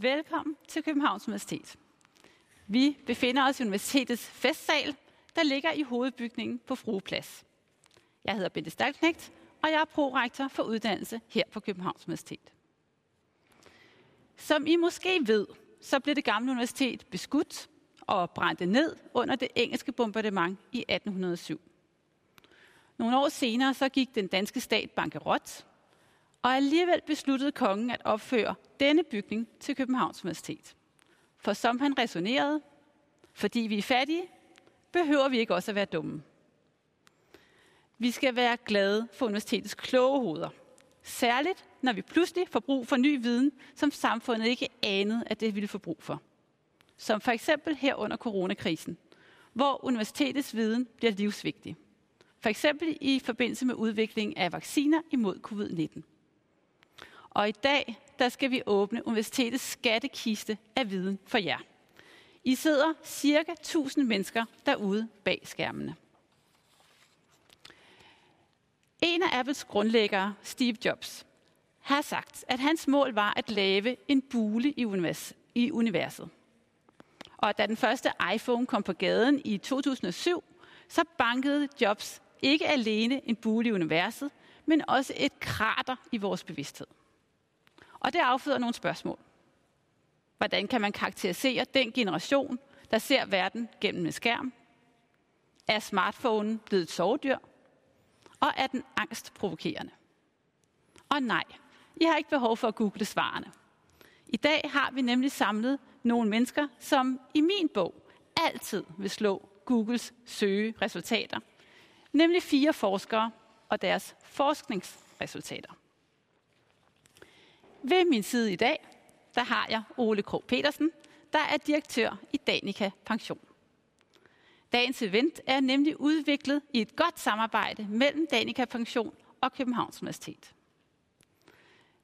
Velkommen til Københavns Universitet. Vi befinder os i universitetets festsal, der ligger i hovedbygningen på Frueplads. Jeg hedder Bente Stalknægt, og jeg er prorektor for uddannelse her på Københavns Universitet. Som I måske ved, så blev det gamle universitet beskudt og brændte ned under det engelske bombardement i 1807. Nogle år senere så gik den danske stat bankerot, og alligevel besluttede kongen at opføre denne bygning til Københavns Universitet. For som han resonerede, fordi vi er fattige, behøver vi ikke også at være dumme. Vi skal være glade for universitetets kloge hoveder. Særligt, når vi pludselig får brug for ny viden, som samfundet ikke anede, at det ville få brug for. Som for eksempel her under coronakrisen, hvor universitetets viden bliver livsvigtig. For eksempel i forbindelse med udvikling af vacciner imod covid-19. Og i dag, der skal vi åbne universitetets skattekiste af viden for jer. I sidder cirka 1000 mennesker derude bag skærmene. En af Apples grundlæggere, Steve Jobs, har sagt, at hans mål var at lave en bule i, univers- i universet. Og da den første iPhone kom på gaden i 2007, så bankede Jobs ikke alene en bule i universet, men også et krater i vores bevidsthed. Og det afføder nogle spørgsmål. Hvordan kan man karakterisere den generation, der ser verden gennem en skærm? Er smartphonen blevet et sovedyr? Og er den angstprovokerende? Og nej, I har ikke behov for at google svarene. I dag har vi nemlig samlet nogle mennesker, som i min bog altid vil slå Googles søgeresultater. Nemlig fire forskere og deres forskningsresultater. Ved min side i dag, der har jeg Ole Krog Petersen, der er direktør i Danica Pension. Dagens event er nemlig udviklet i et godt samarbejde mellem Danica Pension og Københavns Universitet.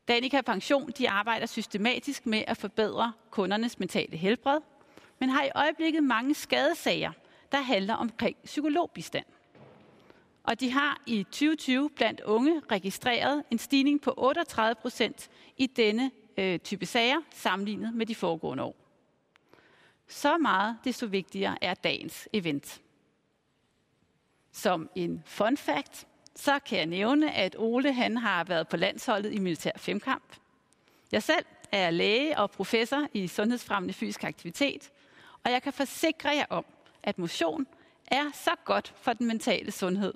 Danica Pension de arbejder systematisk med at forbedre kundernes mentale helbred, men har i øjeblikket mange skadesager, der handler omkring psykologbistand. Og de har i 2020 blandt unge registreret en stigning på 38 procent i denne øh, type sager sammenlignet med de foregående år. Så meget desto vigtigere er dagens event. Som en fun fact, så kan jeg nævne, at Ole han har været på landsholdet i militær femkamp. Jeg selv er læge og professor i sundhedsfremmende fysisk aktivitet, og jeg kan forsikre jer om, at motion er så godt for den mentale sundhed,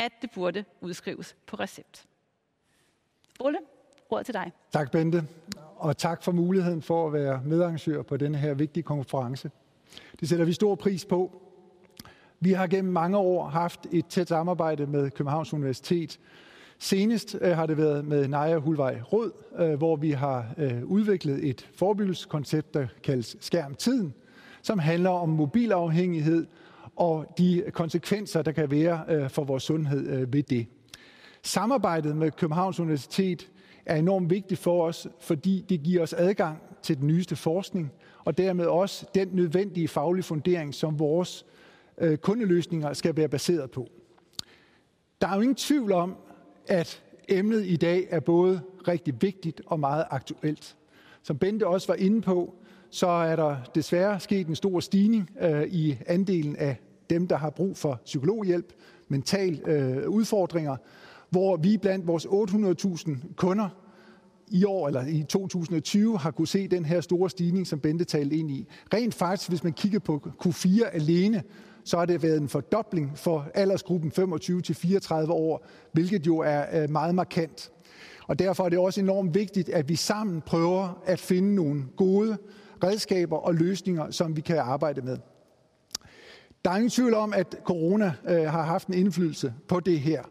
at det burde udskrives på recept. Ole, ordet til dig. Tak, Bente, og tak for muligheden for at være medarrangør på denne her vigtige konference. Det sætter vi stor pris på. Vi har gennem mange år haft et tæt samarbejde med Københavns Universitet. Senest øh, har det været med Naja Hulvej Råd, øh, hvor vi har øh, udviklet et forebyggelseskoncept, der kaldes Skærmtiden, som handler om mobilafhængighed og de konsekvenser, der kan være øh, for vores sundhed øh, ved det. Samarbejdet med Københavns Universitet er enormt vigtigt for os, fordi det giver os adgang til den nyeste forskning, og dermed også den nødvendige faglige fundering, som vores øh, kundeløsninger skal være baseret på. Der er jo ingen tvivl om, at emnet i dag er både rigtig vigtigt og meget aktuelt. Som Bente også var inde på, så er der desværre sket en stor stigning øh, i andelen af dem, der har brug for psykologhjælp, mental øh, udfordringer, hvor vi blandt vores 800.000 kunder i år eller i 2020 har kunne se den her store stigning, som Bente talte ind i. Rent faktisk, hvis man kigger på Q4 alene, så har det været en fordobling for aldersgruppen 25-34 år, hvilket jo er øh, meget markant. Og derfor er det også enormt vigtigt, at vi sammen prøver at finde nogle gode redskaber og løsninger, som vi kan arbejde med. Der er ingen tvivl om, at corona øh, har haft en indflydelse på det her.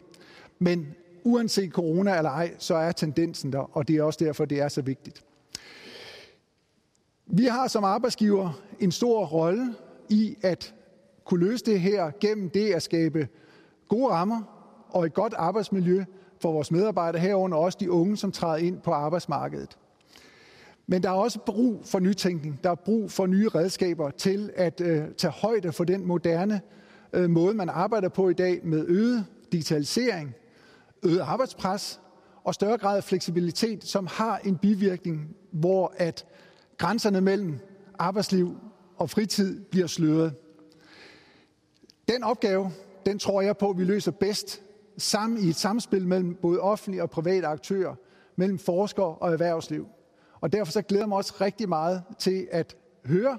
Men uanset corona eller ej, så er tendensen der, og det er også derfor, det er så vigtigt. Vi har som arbejdsgiver en stor rolle i at kunne løse det her gennem det at skabe gode rammer og et godt arbejdsmiljø for vores medarbejdere herunder også de unge, som træder ind på arbejdsmarkedet. Men der er også brug for nytænkning. Der er brug for nye redskaber til at øh, tage højde for den moderne øh, måde, man arbejder på i dag med øget digitalisering, øget arbejdspres og større grad af fleksibilitet, som har en bivirkning, hvor at grænserne mellem arbejdsliv og fritid bliver sløret. Den opgave, den tror jeg på, vi løser bedst sammen i et samspil mellem både offentlige og private aktører, mellem forskere og erhvervsliv. Og derfor så glæder jeg mig også rigtig meget til at høre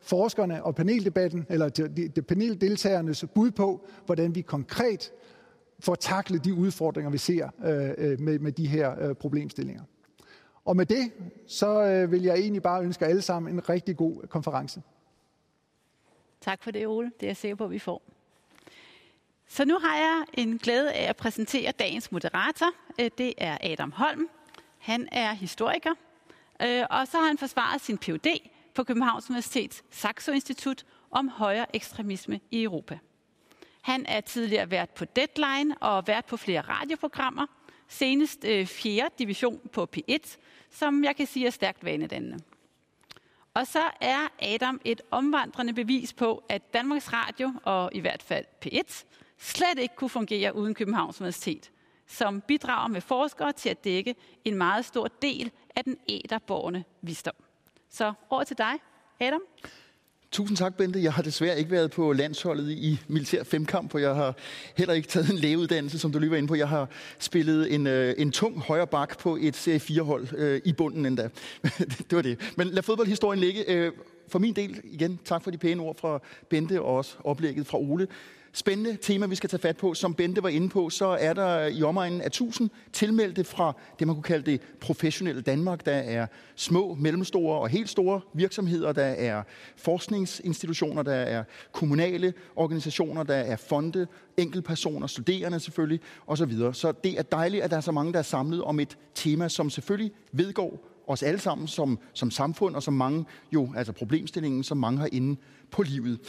forskerne og paneldebatten, eller de, de paneldeltagernes bud på, hvordan vi konkret får taklet de udfordringer, vi ser øh, øh, med, med de her øh, problemstillinger. Og med det, så øh, vil jeg egentlig bare ønske alle sammen en rigtig god konference. Tak for det, Ole. Det er jeg sikker på, at vi får. Så nu har jeg en glæde af at præsentere dagens moderator. Øh, det er Adam Holm. Han er historiker, øh, og så har han forsvaret sin Ph.D. på Københavns Universitets Saxo Institut om højere ekstremisme i Europa. Han er tidligere vært på Deadline og vært på flere radioprogrammer. Senest øh, 4. Division på P1, som jeg kan sige er stærkt vanedannende. Og så er Adam et omvandrende bevis på, at Danmarks Radio, og i hvert fald P1, slet ikke kunne fungere uden Københavns Universitet, som bidrager med forskere til at dække en meget stor del af den æderborgende visdom. Så over til dig, Adam. Tusind tak, Bente. Jeg har desværre ikke været på landsholdet i militær femkamp, og jeg har heller ikke taget en lægeuddannelse, som du lige var inde på. Jeg har spillet en, øh, en tung højre bak på et serie 4-hold øh, i bunden endda. det var det. Men lad fodboldhistorien ligge. Øh, for min del, igen, tak for de pæne ord fra Bente og også oplægget fra Ole spændende tema, vi skal tage fat på. Som Bente var inde på, så er der i omegnen af 1000 tilmeldte fra det, man kunne kalde det professionelle Danmark. Der er små, mellemstore og helt store virksomheder. Der er forskningsinstitutioner, der er kommunale organisationer, der er fonde, enkeltpersoner, studerende selvfølgelig osv. Så det er dejligt, at der er så mange, der er samlet om et tema, som selvfølgelig vedgår os alle sammen som, som samfund, og som mange jo, altså problemstillingen, som mange har inde på livet.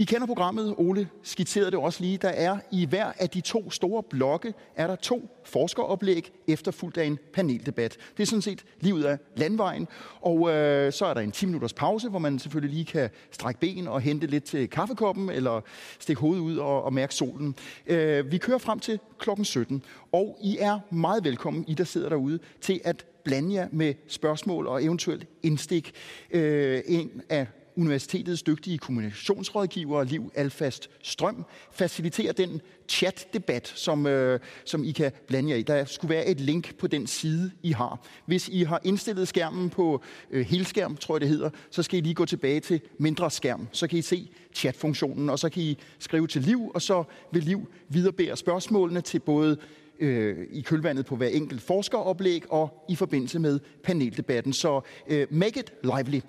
I kender programmet, Ole skitserede det også lige. Der er i hver af de to store blokke, er der to forskeroplæg efterfulgt af en paneldebat. Det er sådan set lige ud af landvejen. Og øh, så er der en 10 minutters pause, hvor man selvfølgelig lige kan strække ben og hente lidt til kaffekoppen, eller stikke hovedet ud og, og mærke solen. Øh, vi kører frem til klokken 17, og I er meget velkommen, I der sidder derude, til at blande jer med spørgsmål og eventuelt indstik. Øh, en af universitetets dygtige kommunikationsrådgiver Liv Alfast Strøm faciliterer den chat-debat, som, øh, som I kan blande jer i. Der skulle være et link på den side, I har. Hvis I har indstillet skærmen på øh, helskærm, tror jeg det hedder, så skal I lige gå tilbage til mindre skærm. Så kan I se chatfunktionen, og så kan I skrive til Liv, og så vil Liv viderebære spørgsmålene til både øh, i kølvandet på hver enkelt forskeroplæg og i forbindelse med paneldebatten. Så øh, make it lively.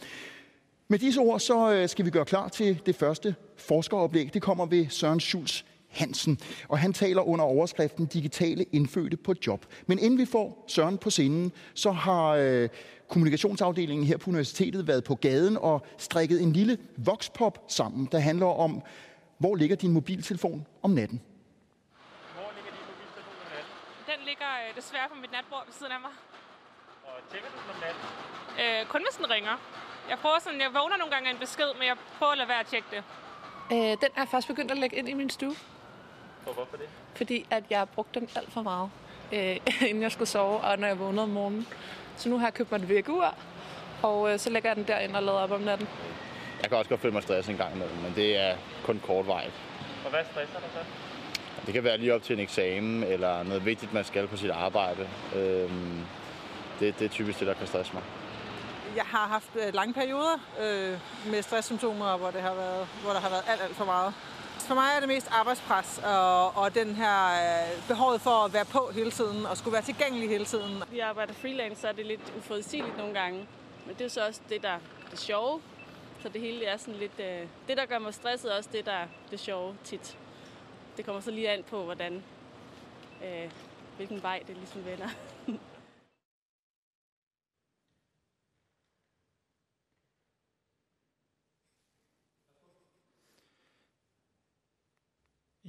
Med disse ord så øh, skal vi gøre klar til det første forskeroplæg. Det kommer ved Søren Schulz Hansen, og han taler under overskriften Digitale indfødte på job. Men inden vi får Søren på scenen, så har øh, kommunikationsafdelingen her på universitetet været på gaden og strikket en lille voxpop sammen, der handler om, hvor ligger din mobiltelefon om natten? Hvor ligger din mobiltelefon om natten? Den ligger øh, desværre på mit natbord ved siden af mig. Og tjekker du den om natten? Øh, kun hvis den ringer. Jeg prøver sådan, jeg vågner nogle gange af en besked, men jeg prøver at lade være at tjekke det. Øh, den er jeg først begyndt at lægge ind i min stue. For hvorfor det? Fordi at jeg brugte den alt for meget, øh, inden jeg skulle sove, og når jeg vågnede om morgenen. Så nu har jeg købt mig et vækkeur, og øh, så lægger jeg den derind og lader op om natten. Jeg kan også godt føle mig stresset en gang imellem, men det er kun kort vej. Og hvad stresser dig så? Det kan være lige op til en eksamen, eller noget vigtigt, man skal på sit arbejde. Øhm, det, det er typisk det, der kan stresse mig jeg har haft øh, lange perioder øh, med stresssymptomer, hvor, det har været, hvor der har været alt, alt for meget. For mig er det mest arbejdspres og, og den her øh, behovet for at være på hele tiden og skulle være tilgængelig hele tiden. Vi arbejder freelance, så er det lidt uforudsigeligt nogle gange. Men det er så også det, der er det sjove. Så det hele er sådan lidt... Øh, det, der gør mig stresset, er også det, der er det sjove tit. Det kommer så lige an på, hvordan... Øh, hvilken vej det ligesom vender.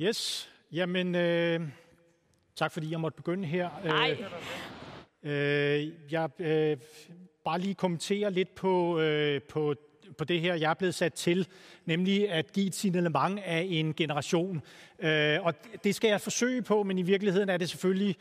Yes, jamen øh, tak fordi jeg måtte begynde her. Nej. Øh, øh, jeg øh, bare lige kommentere lidt på, øh, på, på det her, jeg er blevet sat til, nemlig at give et signalement af en generation. Øh, og det skal jeg forsøge på, men i virkeligheden er det selvfølgelig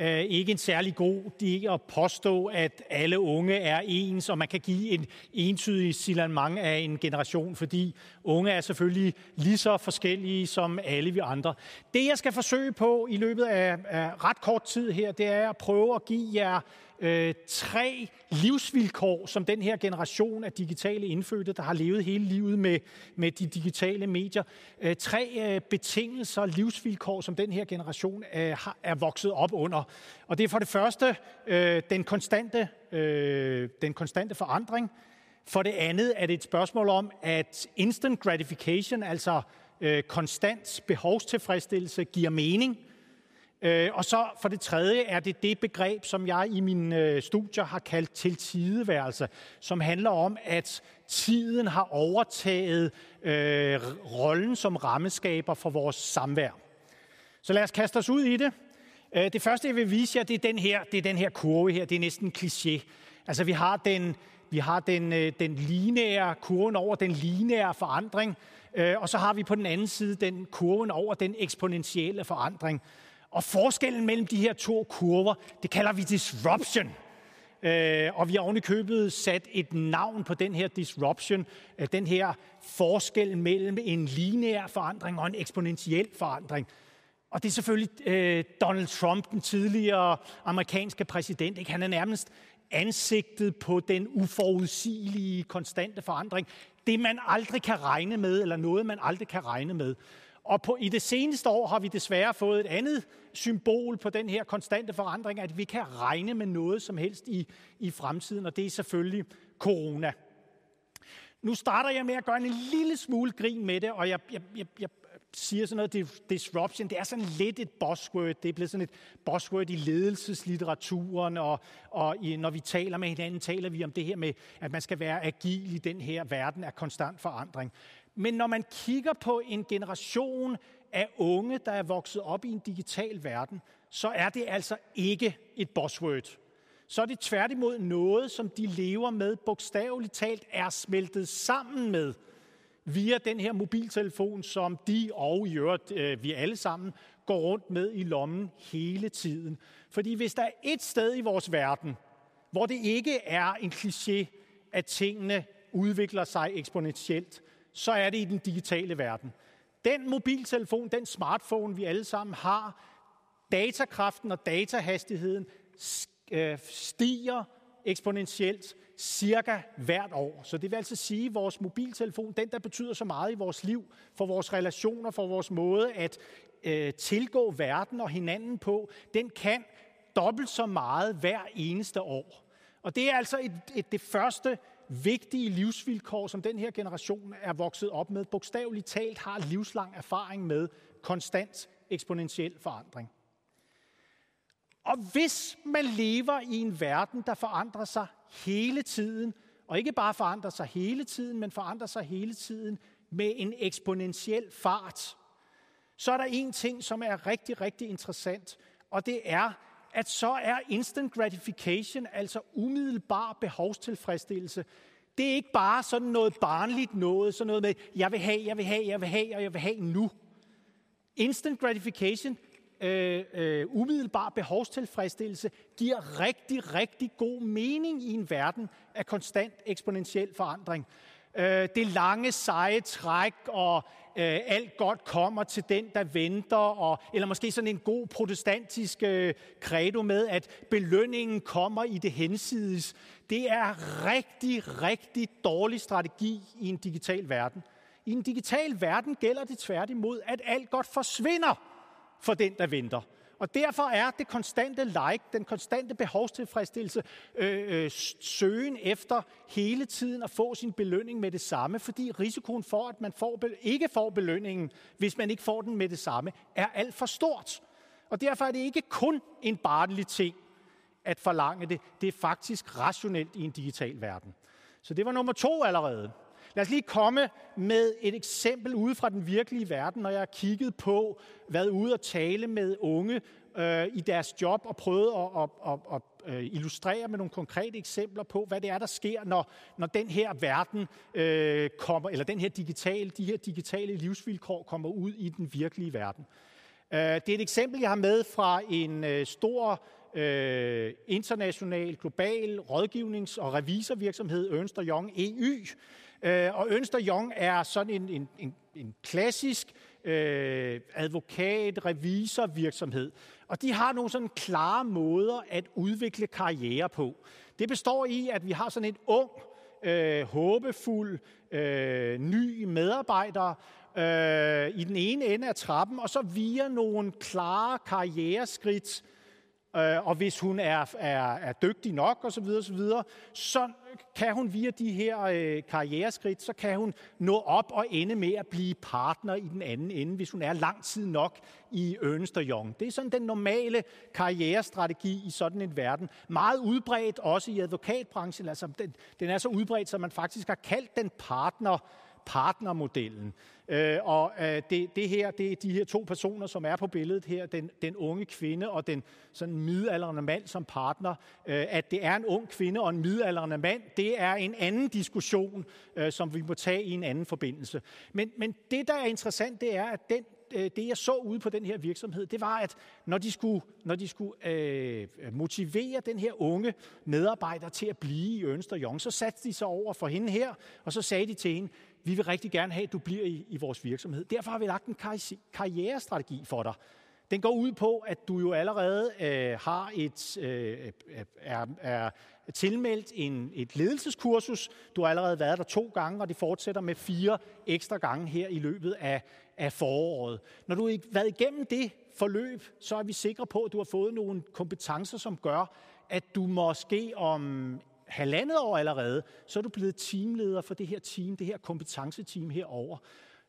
øh, ikke en særlig god idé at påstå, at alle unge er ens, og man kan give en entydig silandmang af en generation, fordi unge er selvfølgelig lige så forskellige som alle vi andre. Det, jeg skal forsøge på i løbet af, af ret kort tid her, det er at prøve at give jer øh, tre livsvilkår, som den her generation af digitale indfødte, der har levet hele livet med, med de digitale medier, øh, tre øh, betingelser, livsvilkår, som den her generation øh, har, er vokset op under. Og det er for det første øh, den, konstante, øh, den konstante forandring. For det andet er det et spørgsmål om, at instant gratification, altså øh, konstant behovstilfredsstillelse, giver mening – Øh, og så for det tredje er det det begreb, som jeg i mine øh, studier har kaldt til tideværelse, som handler om, at tiden har overtaget øh, rollen som rammeskaber for vores samvær. Så lad os kaste os ud i det. Øh, det første, jeg vil vise jer, det er den her, det er den her kurve her. Det er næsten en kliché. Altså, vi har den, vi har den, øh, den lineære kurven over den lineære forandring, øh, og så har vi på den anden side den kurven over den eksponentielle forandring. Og forskellen mellem de her to kurver, det kalder vi disruption. Øh, og vi har oven købet sat et navn på den her disruption, øh, den her forskel mellem en lineær forandring og en eksponentiel forandring. Og det er selvfølgelig øh, Donald Trump, den tidligere amerikanske præsident. Ikke? Han er nærmest ansigtet på den uforudsigelige, konstante forandring. Det, man aldrig kan regne med, eller noget, man aldrig kan regne med. Og på, i det seneste år har vi desværre fået et andet symbol på den her konstante forandring, at vi kan regne med noget som helst i, i fremtiden, og det er selvfølgelig corona. Nu starter jeg med at gøre en lille smule grin med det, og jeg, jeg, jeg, jeg siger sådan noget disruption. Det er sådan lidt et buzzword. Det er blevet sådan et buzzword i ledelseslitteraturen, og, og i, når vi taler med hinanden, taler vi om det her med, at man skal være agil i den her verden af konstant forandring. Men når man kigger på en generation af unge, der er vokset op i en digital verden, så er det altså ikke et buzzword. Så er det tværtimod noget, som de lever med, bogstaveligt talt er smeltet sammen med via den her mobiltelefon, som de og i øvrigt øh, vi alle sammen går rundt med i lommen hele tiden. Fordi hvis der er et sted i vores verden, hvor det ikke er en kliché, at tingene udvikler sig eksponentielt, så er det i den digitale verden. Den mobiltelefon, den smartphone, vi alle sammen har, datakraften og datahastigheden øh, stiger eksponentielt cirka hvert år. Så det vil altså sige, at vores mobiltelefon, den der betyder så meget i vores liv, for vores relationer, for vores måde at øh, tilgå verden og hinanden på, den kan dobbelt så meget hver eneste år. Og det er altså et, et, det første vigtige livsvilkår, som den her generation er vokset op med, bogstaveligt talt har livslang erfaring med konstant eksponentiel forandring. Og hvis man lever i en verden, der forandrer sig hele tiden, og ikke bare forandrer sig hele tiden, men forandrer sig hele tiden med en eksponentiel fart, så er der en ting, som er rigtig, rigtig interessant, og det er, at så er instant gratification, altså umiddelbar behovstilfredsstillelse, det er ikke bare sådan noget barnligt noget, sådan noget med, jeg vil have, jeg vil have, jeg vil have, og jeg vil have nu. Instant gratification, øh, øh, umiddelbar behovstilfredsstillelse, giver rigtig, rigtig god mening i en verden af konstant eksponentiel forandring. Øh, det lange seje træk og øh, alt godt kommer til den, der venter, og, eller måske sådan en god protestantisk øh, credo med, at belønningen kommer i det hensides. Det er rigtig, rigtig dårlig strategi i en digital verden. I en digital verden gælder det tværtimod, at alt godt forsvinder for den, der venter. Og derfor er det konstante like, den konstante behovstilfredsstillelse, øh, øh, søgen efter hele tiden at få sin belønning med det samme, fordi risikoen for, at man får, ikke får belønningen, hvis man ikke får den med det samme, er alt for stort. Og derfor er det ikke kun en barnlig ting at forlange det. Det er faktisk rationelt i en digital verden. Så det var nummer to allerede. Lad os lige komme med et eksempel ude fra den virkelige verden, når jeg har kigget på, været ude og tale med unge øh, i deres job og prøvet at, at, at, at, øh, illustrere med nogle konkrete eksempler på, hvad det er, der sker, når, når den her verden øh, kommer, eller den her digitale, de her digitale livsvilkår kommer ud i den virkelige verden. Øh, det er et eksempel, jeg har med fra en øh, stor øh, international, global rådgivnings- og revisorvirksomhed, Ernst Young EY. Øh, og Ønster Jong er sådan en, en, en, en klassisk øh, advokat, revisor virksomhed. Og de har nogle sådan klare måder at udvikle karriere på. Det består i, at vi har sådan en ung, øh, håbefuld, øh, ny medarbejder øh, i den ene ende af trappen, og så via nogle klare karriereskridt, øh, og hvis hun er, er, er dygtig nok osv., så, videre, så, videre, så kan hun via de her øh, karriereskridt, så kan hun nå op og ende med at blive partner i den anden ende, hvis hun er lang tid nok i Ernst Young. Det er sådan den normale karrierestrategi i sådan en verden. Meget udbredt også i advokatbranchen. Altså, den, den er så udbredt, så man faktisk har kaldt den partner partnermodellen. Øh, og øh, det, det her, det er de her to personer, som er på billedet her, den, den unge kvinde og den sådan midaldrende mand som partner. Øh, at det er en ung kvinde og en midaldrende mand, det er en anden diskussion, øh, som vi må tage i en anden forbindelse. Men, men det, der er interessant, det er, at den øh, det, jeg så ude på den her virksomhed, det var, at når de skulle, når de skulle øh, motivere den her unge medarbejder til at blive i Ernst Young, så satte de sig over for hende her, og så sagde de til hende, vi vil rigtig gerne have, at du bliver i, i vores virksomhed. Derfor har vi lagt en karrierestrategi for dig. Den går ud på, at du jo allerede øh, har et, øh, øh, er, er tilmeldt en, et ledelseskursus. Du har allerede været der to gange, og det fortsætter med fire ekstra gange her i løbet af, af foråret. Når du har været igennem det forløb, så er vi sikre på, at du har fået nogle kompetencer, som gør, at du måske om halvandet år allerede, så er du blevet teamleder for det her team, det her kompetenceteam herover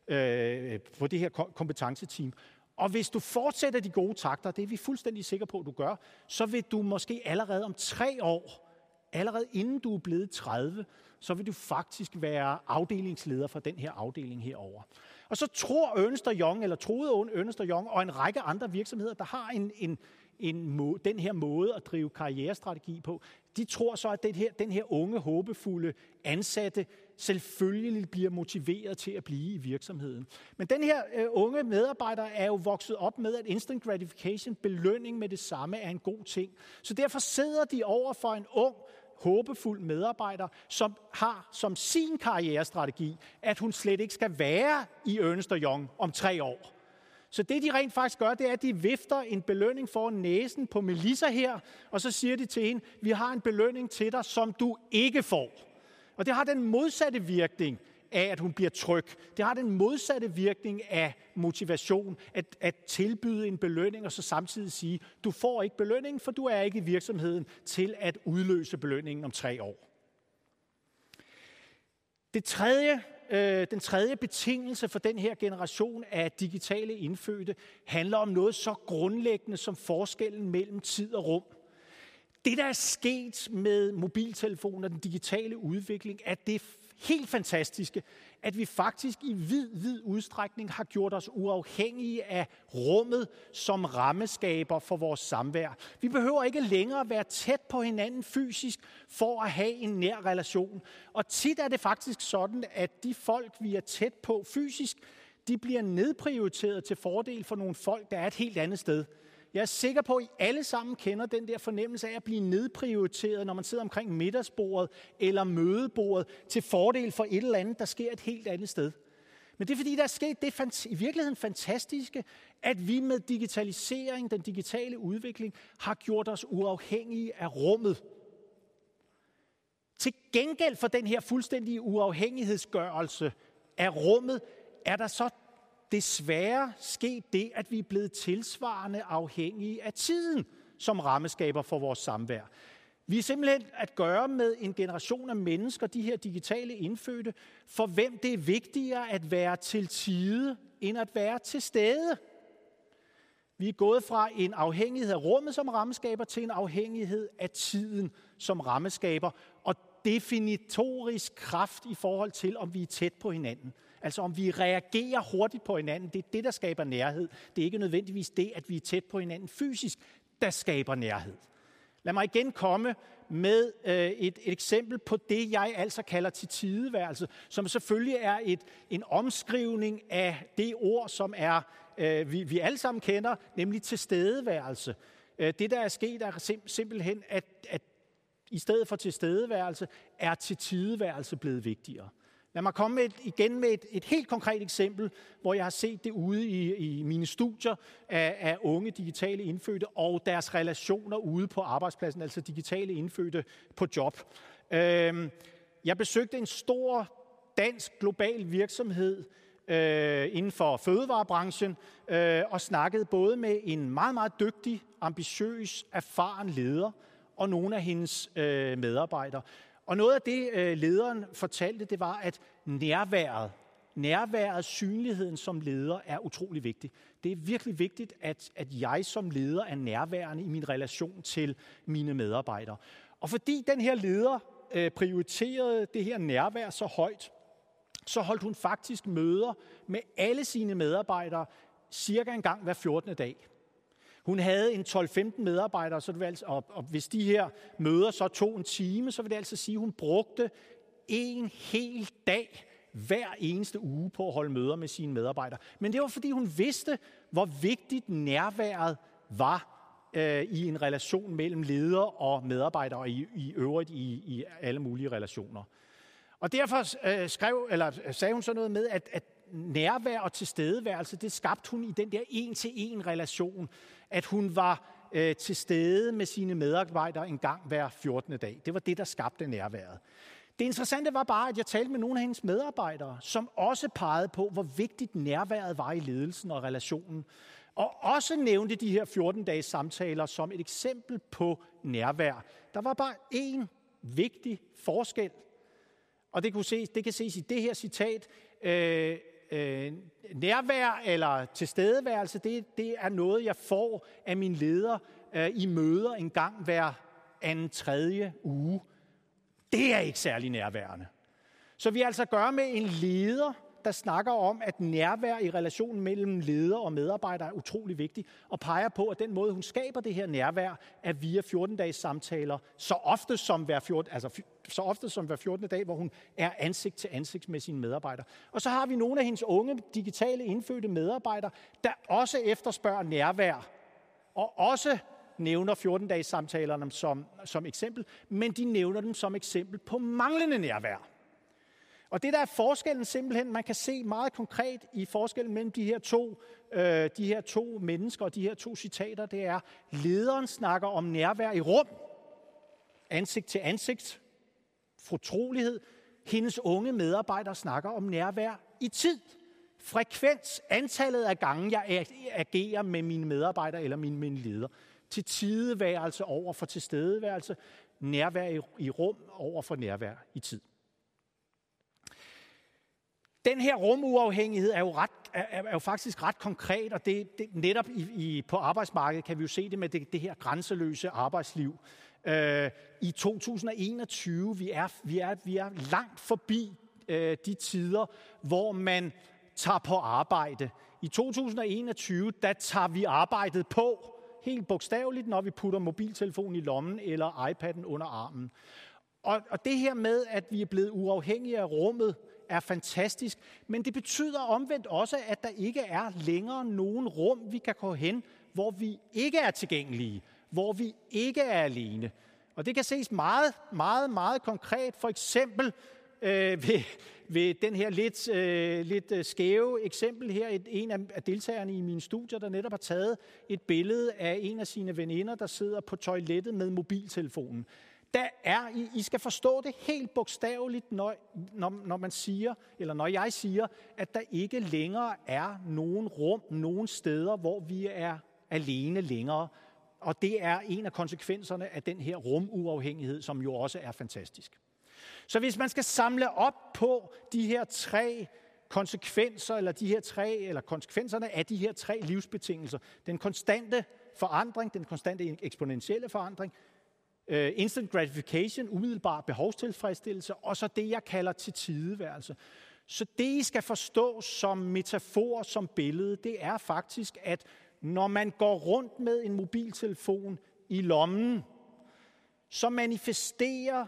øh, på det her kompetenceteam. Og hvis du fortsætter de gode takter, det er vi fuldstændig sikre på, at du gør, så vil du måske allerede om tre år, allerede inden du er blevet 30, så vil du faktisk være afdelingsleder for den her afdeling herover. Og så tror Ernst Young, eller troede Ernst Young og en række andre virksomheder, der har en, en, en må, den her måde at drive karrierestrategi på, de tror så, at den her, den her unge, håbefulde ansatte selvfølgelig bliver motiveret til at blive i virksomheden. Men den her øh, unge medarbejder er jo vokset op med, at instant gratification, belønning med det samme, er en god ting. Så derfor sidder de over for en ung, håbefuld medarbejder, som har som sin karrierestrategi, at hun slet ikke skal være i Ernst Young om tre år. Så det, de rent faktisk gør, det er, at de vifter en belønning for næsen på Melissa her, og så siger de til hende, vi har en belønning til dig, som du ikke får. Og det har den modsatte virkning af, at hun bliver tryg. Det har den modsatte virkning af motivation, at, at tilbyde en belønning, og så samtidig sige, du får ikke belønningen, for du er ikke i virksomheden til at udløse belønningen om tre år. Det tredje øh, den tredje betingelse for den her generation af digitale indfødte handler om noget så grundlæggende som forskellen mellem tid og rum. Det, der er sket med mobiltelefoner og den digitale udvikling, er det helt fantastiske, at vi faktisk i vid, vid udstrækning har gjort os uafhængige af rummet som rammeskaber for vores samvær. Vi behøver ikke længere være tæt på hinanden fysisk for at have en nær relation. Og tit er det faktisk sådan, at de folk, vi er tæt på fysisk, de bliver nedprioriteret til fordel for nogle folk, der er et helt andet sted. Jeg er sikker på, at I alle sammen kender den der fornemmelse af at blive nedprioriteret, når man sidder omkring middagsbordet eller mødebordet, til fordel for et eller andet, der sker et helt andet sted. Men det er fordi, der er sket det i virkeligheden fantastiske, at vi med digitalisering, den digitale udvikling, har gjort os uafhængige af rummet. Til gengæld for den her fuldstændige uafhængighedsgørelse af rummet, er der så desværre sket det, at vi er blevet tilsvarende afhængige af tiden som rammeskaber for vores samvær. Vi er simpelthen at gøre med en generation af mennesker, de her digitale indfødte, for hvem det er vigtigere at være til tide, end at være til stede. Vi er gået fra en afhængighed af rummet som rammeskaber til en afhængighed af tiden som rammeskaber og definitorisk kraft i forhold til, om vi er tæt på hinanden. Altså om vi reagerer hurtigt på hinanden, det er det, der skaber nærhed. Det er ikke nødvendigvis det, at vi er tæt på hinanden fysisk, der skaber nærhed. Lad mig igen komme med øh, et, et eksempel på det, jeg altså kalder til tideværelse, som selvfølgelig er et, en omskrivning af det ord, som er øh, vi, vi alle sammen kender, nemlig tilstedeværelse. Øh, det, der er sket, er sim, simpelthen, at, at i stedet for tilstedeværelse, er til tideværelse blevet vigtigere. Lad mig komme med et, igen med et, et helt konkret eksempel, hvor jeg har set det ude i, i mine studier af, af unge digitale indfødte og deres relationer ude på arbejdspladsen, altså digitale indfødte på job. Øhm, jeg besøgte en stor dansk global virksomhed øh, inden for fødevarebranchen øh, og snakkede både med en meget, meget dygtig, ambitiøs, erfaren leder og nogle af hendes øh, medarbejdere. Og noget af det, øh, lederen fortalte, det var, at nærværet, nærværet, synligheden som leder er utrolig vigtig. Det er virkelig vigtigt, at, at jeg som leder er nærværende i min relation til mine medarbejdere. Og fordi den her leder øh, prioriterede det her nærvær så højt, så holdt hun faktisk møder med alle sine medarbejdere cirka en gang hver 14. dag. Hun havde en 12-15 medarbejdere, så det altså, og, og hvis de her møder så tog en time, så vil det altså sige, at hun brugte en hel dag hver eneste uge på at holde møder med sine medarbejdere. Men det var, fordi hun vidste, hvor vigtigt nærværet var øh, i en relation mellem leder og medarbejdere, og i, i øvrigt i, i alle mulige relationer. Og derfor øh, skrev, eller øh, sagde hun så noget med, at, at nærvær og tilstedeværelse, det skabte hun i den der en-til-en relation, at hun var øh, til stede med sine medarbejdere en gang hver 14. dag. Det var det, der skabte nærværet. Det interessante var bare, at jeg talte med nogle af hendes medarbejdere, som også pegede på, hvor vigtigt nærværet var i ledelsen og relationen. Og også nævnte de her 14-dages samtaler som et eksempel på nærvær. Der var bare én vigtig forskel. Og det, kunne ses, det kan ses i det her citat. Øh, øh, nærvær eller tilstedeværelse, det, det er noget, jeg får af min leder øh, i møder en gang hver anden tredje uge. Det er ikke særlig nærværende. Så vi altså gør med en leder, der snakker om, at nærvær i relationen mellem leder og medarbejder er utrolig vigtig, og peger på, at den måde, hun skaber det her nærvær, er via 14-dages samtaler, så ofte som hver 14, altså så ofte som hver 14. dag, hvor hun er ansigt til ansigt med sine medarbejdere. Og så har vi nogle af hendes unge digitale indfødte medarbejdere, der også efterspørger nærvær, og også nævner 14-dages samtalerne som, som eksempel, men de nævner dem som eksempel på manglende nærvær. Og det der er forskellen simpelthen, man kan se meget konkret i forskellen mellem de her to, øh, de her to mennesker og de her to citater, det er, lederen snakker om nærvær i rum, ansigt til ansigt, fortrolighed. Hendes unge medarbejdere snakker om nærvær i tid. Frekvens, antallet af gange, jeg agerer med mine medarbejdere eller mine, mine leder. Til tideværelse over for tilstedeværelse, nærvær i, i rum over for nærvær i tid. Den her rumuafhængighed er jo, ret, er, er jo faktisk ret konkret, og det, det, netop i, i, på arbejdsmarkedet kan vi jo se det med det, det her grænseløse arbejdsliv. Øh, I 2021, vi er, vi er, vi er langt forbi øh, de tider, hvor man tager på arbejde. I 2021, der tager vi arbejdet på, helt bogstaveligt, når vi putter mobiltelefonen i lommen eller iPad'en under armen. Og, og det her med, at vi er blevet uafhængige af rummet, er fantastisk, men det betyder omvendt også, at der ikke er længere nogen rum, vi kan gå hen, hvor vi ikke er tilgængelige, hvor vi ikke er alene. Og det kan ses meget, meget, meget konkret, for eksempel øh, ved, ved den her lidt, øh, lidt øh, skæve eksempel her. Et, en af deltagerne i mine studier, der netop har taget et billede af en af sine veninder, der sidder på toilettet med mobiltelefonen. Der er, I, I skal forstå det helt bogstaveligt, når, når, når man siger, eller når jeg siger, at der ikke længere er nogen rum, nogen steder, hvor vi er alene længere. Og det er en af konsekvenserne af den her rumuafhængighed, som jo også er fantastisk. Så hvis man skal samle op på de her tre konsekvenser, eller de her tre, eller konsekvenserne af de her tre livsbetingelser, den konstante forandring, den konstante eksponentielle forandring, øh, instant gratification, umiddelbar behovstilfredsstillelse, og så det, jeg kalder til tideværelse. Så det, I skal forstå som metafor, som billede, det er faktisk, at når man går rundt med en mobiltelefon i lommen, så manifesterer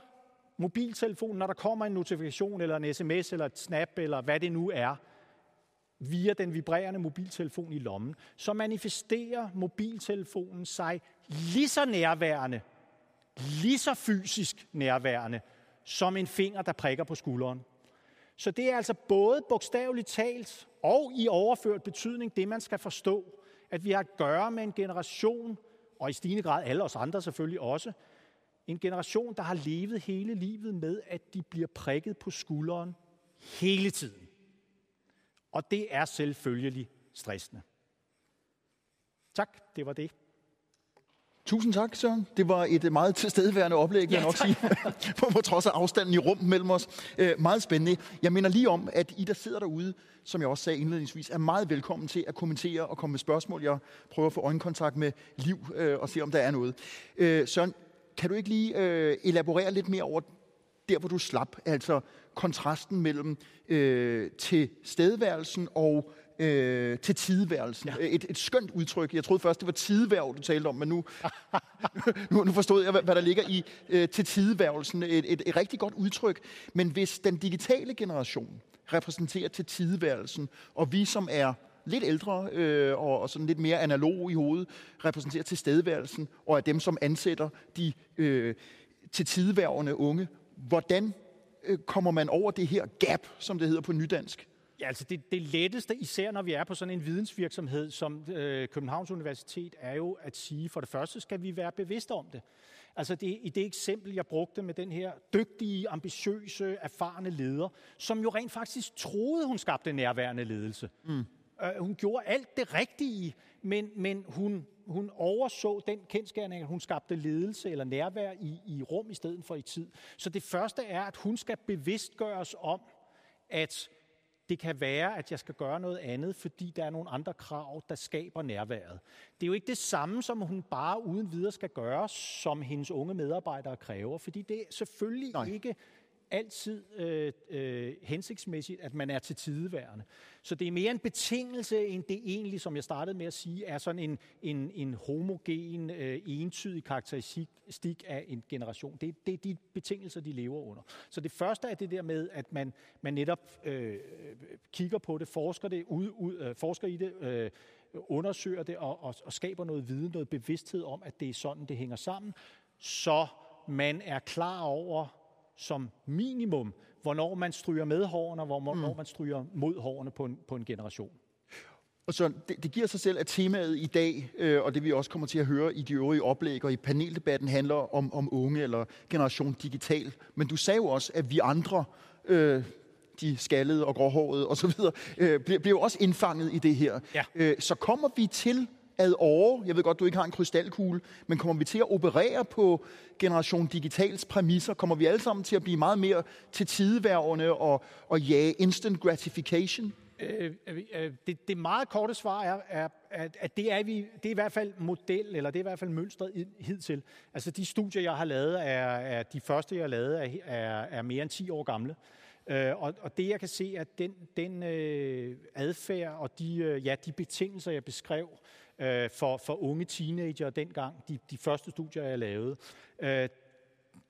mobiltelefonen, når der kommer en notifikation, eller en sms, eller et snap, eller hvad det nu er, via den vibrerende mobiltelefon i lommen, så manifesterer mobiltelefonen sig lige så nærværende, lige så fysisk nærværende, som en finger, der prikker på skulderen. Så det er altså både bogstaveligt talt og i overført betydning det, man skal forstå, at vi har at gøre med en generation, og i stigende grad alle os andre selvfølgelig også, en generation, der har levet hele livet med, at de bliver prikket på skulderen hele tiden. Og det er selvfølgelig stressende. Tak, det var det. Tusind tak, Søren. Det var et meget tilstedeværende oplæg, vil jeg nok sige, på, på trods af afstanden i rum mellem os. Øh, meget spændende. Jeg minder lige om, at I, der sidder derude, som jeg også sagde indledningsvis, er meget velkommen til at kommentere og komme med spørgsmål. Jeg prøver at få øjenkontakt med Liv øh, og se, om der er noget. Øh, Søren, kan du ikke lige øh, elaborere lidt mere over der, hvor du slap, altså kontrasten mellem øh, til stedværelsen og øh, til tideværelsen. Ja. Et, et skønt udtryk. Jeg troede først, det var tideværv, du talte om, men nu, nu, nu forstod jeg, hvad, hvad der ligger i øh, til tideværelsen. Et, et, et rigtig godt udtryk. Men hvis den digitale generation repræsenterer til tideværelsen, og vi som er lidt ældre øh, og, og sådan lidt mere analog i hovedet, repræsenterer til stedværelsen, og er dem, som ansætter de øh, til tideværende unge. Hvordan øh, kommer man over det her gap, som det hedder på nydansk? Ja, altså det, det letteste, især når vi er på sådan en vidensvirksomhed som øh, Københavns Universitet, er jo at sige, for det første skal vi være bevidste om det. Altså det, i det eksempel, jeg brugte med den her dygtige, ambitiøse, erfarne leder, som jo rent faktisk troede, hun skabte nærværende ledelse. Mm. Øh, hun gjorde alt det rigtige, men, men hun, hun overså den kendskærning, at hun skabte ledelse eller nærvær i, i rum i stedet for i tid. Så det første er, at hun skal bevidstgøres om, at det kan være, at jeg skal gøre noget andet, fordi der er nogle andre krav, der skaber nærværet. Det er jo ikke det samme, som hun bare uden videre skal gøre, som hendes unge medarbejdere kræver, fordi det er selvfølgelig Nej. ikke altid øh, øh, hensigtsmæssigt, at man er til tideværende. Så det er mere en betingelse, end det egentlig, som jeg startede med at sige, er sådan en, en, en homogen, øh, entydig karakteristik af en generation. Det, det er de betingelser, de lever under. Så det første er det der med, at man, man netop øh, kigger på det, forsker, det, ud, ud, øh, forsker i det, øh, undersøger det og, og, og skaber noget viden, noget bevidsthed om, at det er sådan, det hænger sammen, så man er klar over, som minimum, hvornår man stryger med hårene, og hvornår mm. man stryger mod hårene på en, på en generation. Og så det, det giver sig selv, at temaet i dag, øh, og det vi også kommer til at høre i de øvrige oplæg og i paneldebatten, handler om, om unge eller generation digital. Men du sagde jo også, at vi andre, øh, de skaldede og gråhårede osv., øh, bliver, bliver jo også indfanget i det her. Ja. Øh, så kommer vi til ad år, jeg ved godt, du ikke har en krystalkugle, men kommer vi til at operere på Generation Digitals præmisser? Kommer vi alle sammen til at blive meget mere til tideværende og, og jage instant gratification? Øh, øh, øh, det, det meget korte svar er, er at, at det, er vi, det er i hvert fald model, eller det er i hvert fald mønstret hidtil. Altså de studier, jeg har lavet, er, er de første, jeg har lavet, er, er, er mere end 10 år gamle. Øh, og, og det jeg kan se, at den, den øh, adfærd og de, øh, ja, de betingelser, jeg beskrev, øh, for, for unge teenager dengang, de, de første studier, jeg lavede, øh,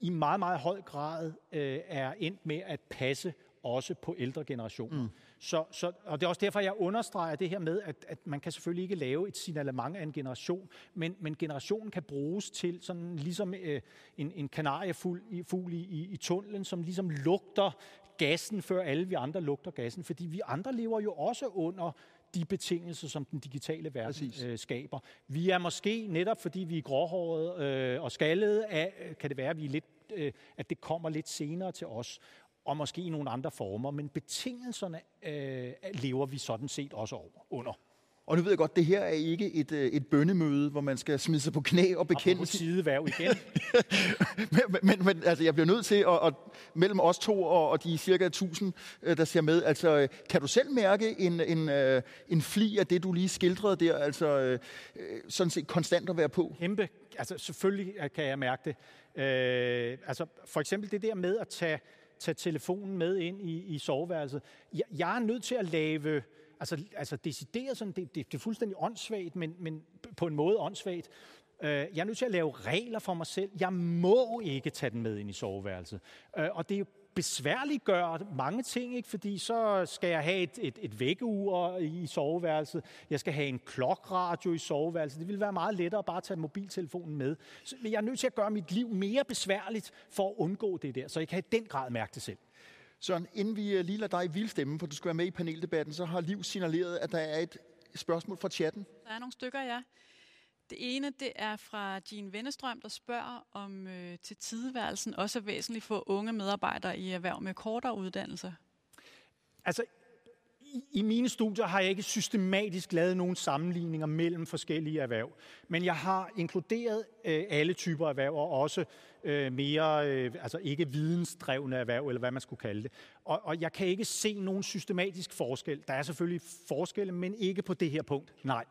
i meget, meget høj grad øh, er endt med at passe også på ældre generationer. Mm. Så, så, og det er også derfor, jeg understreger det her med, at, at man kan selvfølgelig ikke lave et signalement af en generation, men, men generationen kan bruges til sådan ligesom øh, en, en kanariefugl i, i, i tunnelen, som ligesom lugter gassen, før alle vi andre lugter gassen. Fordi vi andre lever jo også under de betingelser, som den digitale verden øh, skaber. Vi er måske, netop fordi vi er gråhårede øh, og skaldede, af, kan det være, at, vi er lidt, øh, at det kommer lidt senere til os, og måske i nogle andre former. Men betingelserne øh, lever vi sådan set også over, under. Og nu ved jeg godt, det her er ikke et, øh, et bønnemøde, hvor man skal smide sig på knæ og bekende... Og sideværv igen. men, men, men altså, jeg bliver nødt til, at, at mellem os to og, og de cirka 1000, øh, der ser med, altså, kan du selv mærke en, en, øh, en fli af det, du lige skildrede der? Altså, sådan set konstant at være på? Kæmpe. Altså, selvfølgelig kan jeg mærke det. Øh, altså, for eksempel det der med at tage, tage telefonen med ind i, i soveværelset. Jeg, jeg er nødt til at lave altså, altså decideret sådan, det, det, det er fuldstændig åndssvagt, men, men på en måde åndssvagt, Øh, jeg er nødt til at lave regler for mig selv. Jeg må ikke tage den med ind i soveværelset. Øh, og det er jo besværligt gør mange ting, ikke? fordi så skal jeg have et, et, et vækkeur i soveværelset, jeg skal have en klokradio i soveværelset. Det vil være meget lettere at bare tage mobiltelefonen med. Så, men jeg er nødt til at gøre mit liv mere besværligt for at undgå det der, så jeg kan i den grad mærke det selv. Søren, inden vi øh, lige lader dig i stemme, for du skal være med i paneldebatten, så har Liv signaleret, at der er et spørgsmål fra chatten. Der er nogle stykker, ja. Det ene, det er fra Jean Vennestrøm, der spørger, om øh, til tideværelsen også er væsentligt for unge medarbejdere i erhverv med kortere uddannelser. Altså, i, mine studier har jeg ikke systematisk lavet nogen sammenligninger mellem forskellige erhverv, men jeg har inkluderet øh, alle typer erhverv, og også øh, mere, øh, altså ikke vidensdrevne erhverv, eller hvad man skulle kalde det. Og, og jeg kan ikke se nogen systematisk forskel. Der er selvfølgelig forskelle, men ikke på det her punkt. Nej.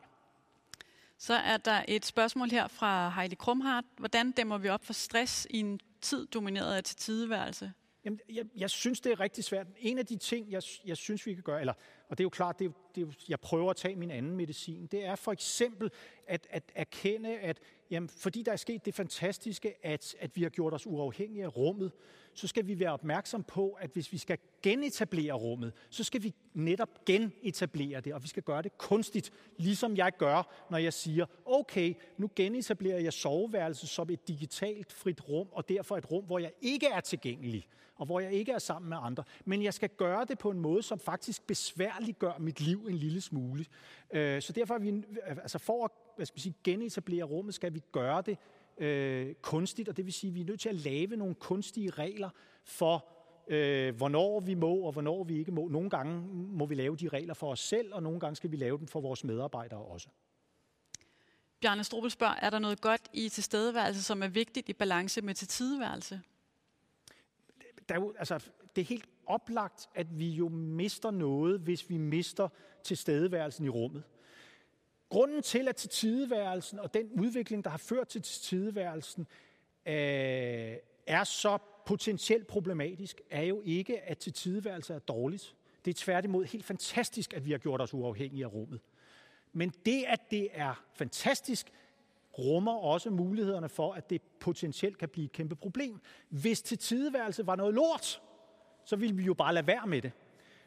Så er der et spørgsmål her fra Heidi Krumhardt. Hvordan dæmmer vi op for stress i en tid domineret af tiltideværelse? Jamen, jeg, jeg synes, det er rigtig svært. En af de ting, jeg, jeg synes, vi kan gøre, eller, og det er jo klart, det er, det er, jeg prøver at tage min anden medicin, det er for eksempel at, at erkende, at jamen, fordi der er sket det fantastiske, at, at vi har gjort os uafhængige af rummet, så skal vi være opmærksom på, at hvis vi skal genetablere rummet, så skal vi netop genetablere det, og vi skal gøre det kunstigt, ligesom jeg gør, når jeg siger, okay, nu genetablerer jeg soveværelset som et digitalt frit rum, og derfor et rum, hvor jeg ikke er tilgængelig, og hvor jeg ikke er sammen med andre. Men jeg skal gøre det på en måde, som faktisk besværliggør mit liv en lille smule. Øh, så derfor er vi, altså for at hvad skal vi sige, genetablere rummet, skal vi gøre det øh, kunstigt, og det vil sige, at vi er nødt til at lave nogle kunstige regler for, øh, hvornår vi må og hvornår vi ikke må. Nogle gange må vi lave de regler for os selv, og nogle gange skal vi lave dem for vores medarbejdere også. Bjarne Strobel spørger, er der noget godt i tilstedeværelse, som er vigtigt i balance med til tideværelse? Der er jo, altså, det er helt oplagt, at vi jo mister noget, hvis vi mister tilstedeværelsen i rummet. Grunden til, at til tideværelsen og den udvikling, der har ført til tideværelsen, øh, er så potentielt problematisk, er jo ikke, at til tideværelse er dårligt. Det er tværtimod helt fantastisk, at vi har gjort os uafhængige af rummet. Men det, at det er fantastisk, rummer også mulighederne for, at det potentielt kan blive et kæmpe problem. Hvis til tideværelse var noget lort, så ville vi jo bare lade være med det.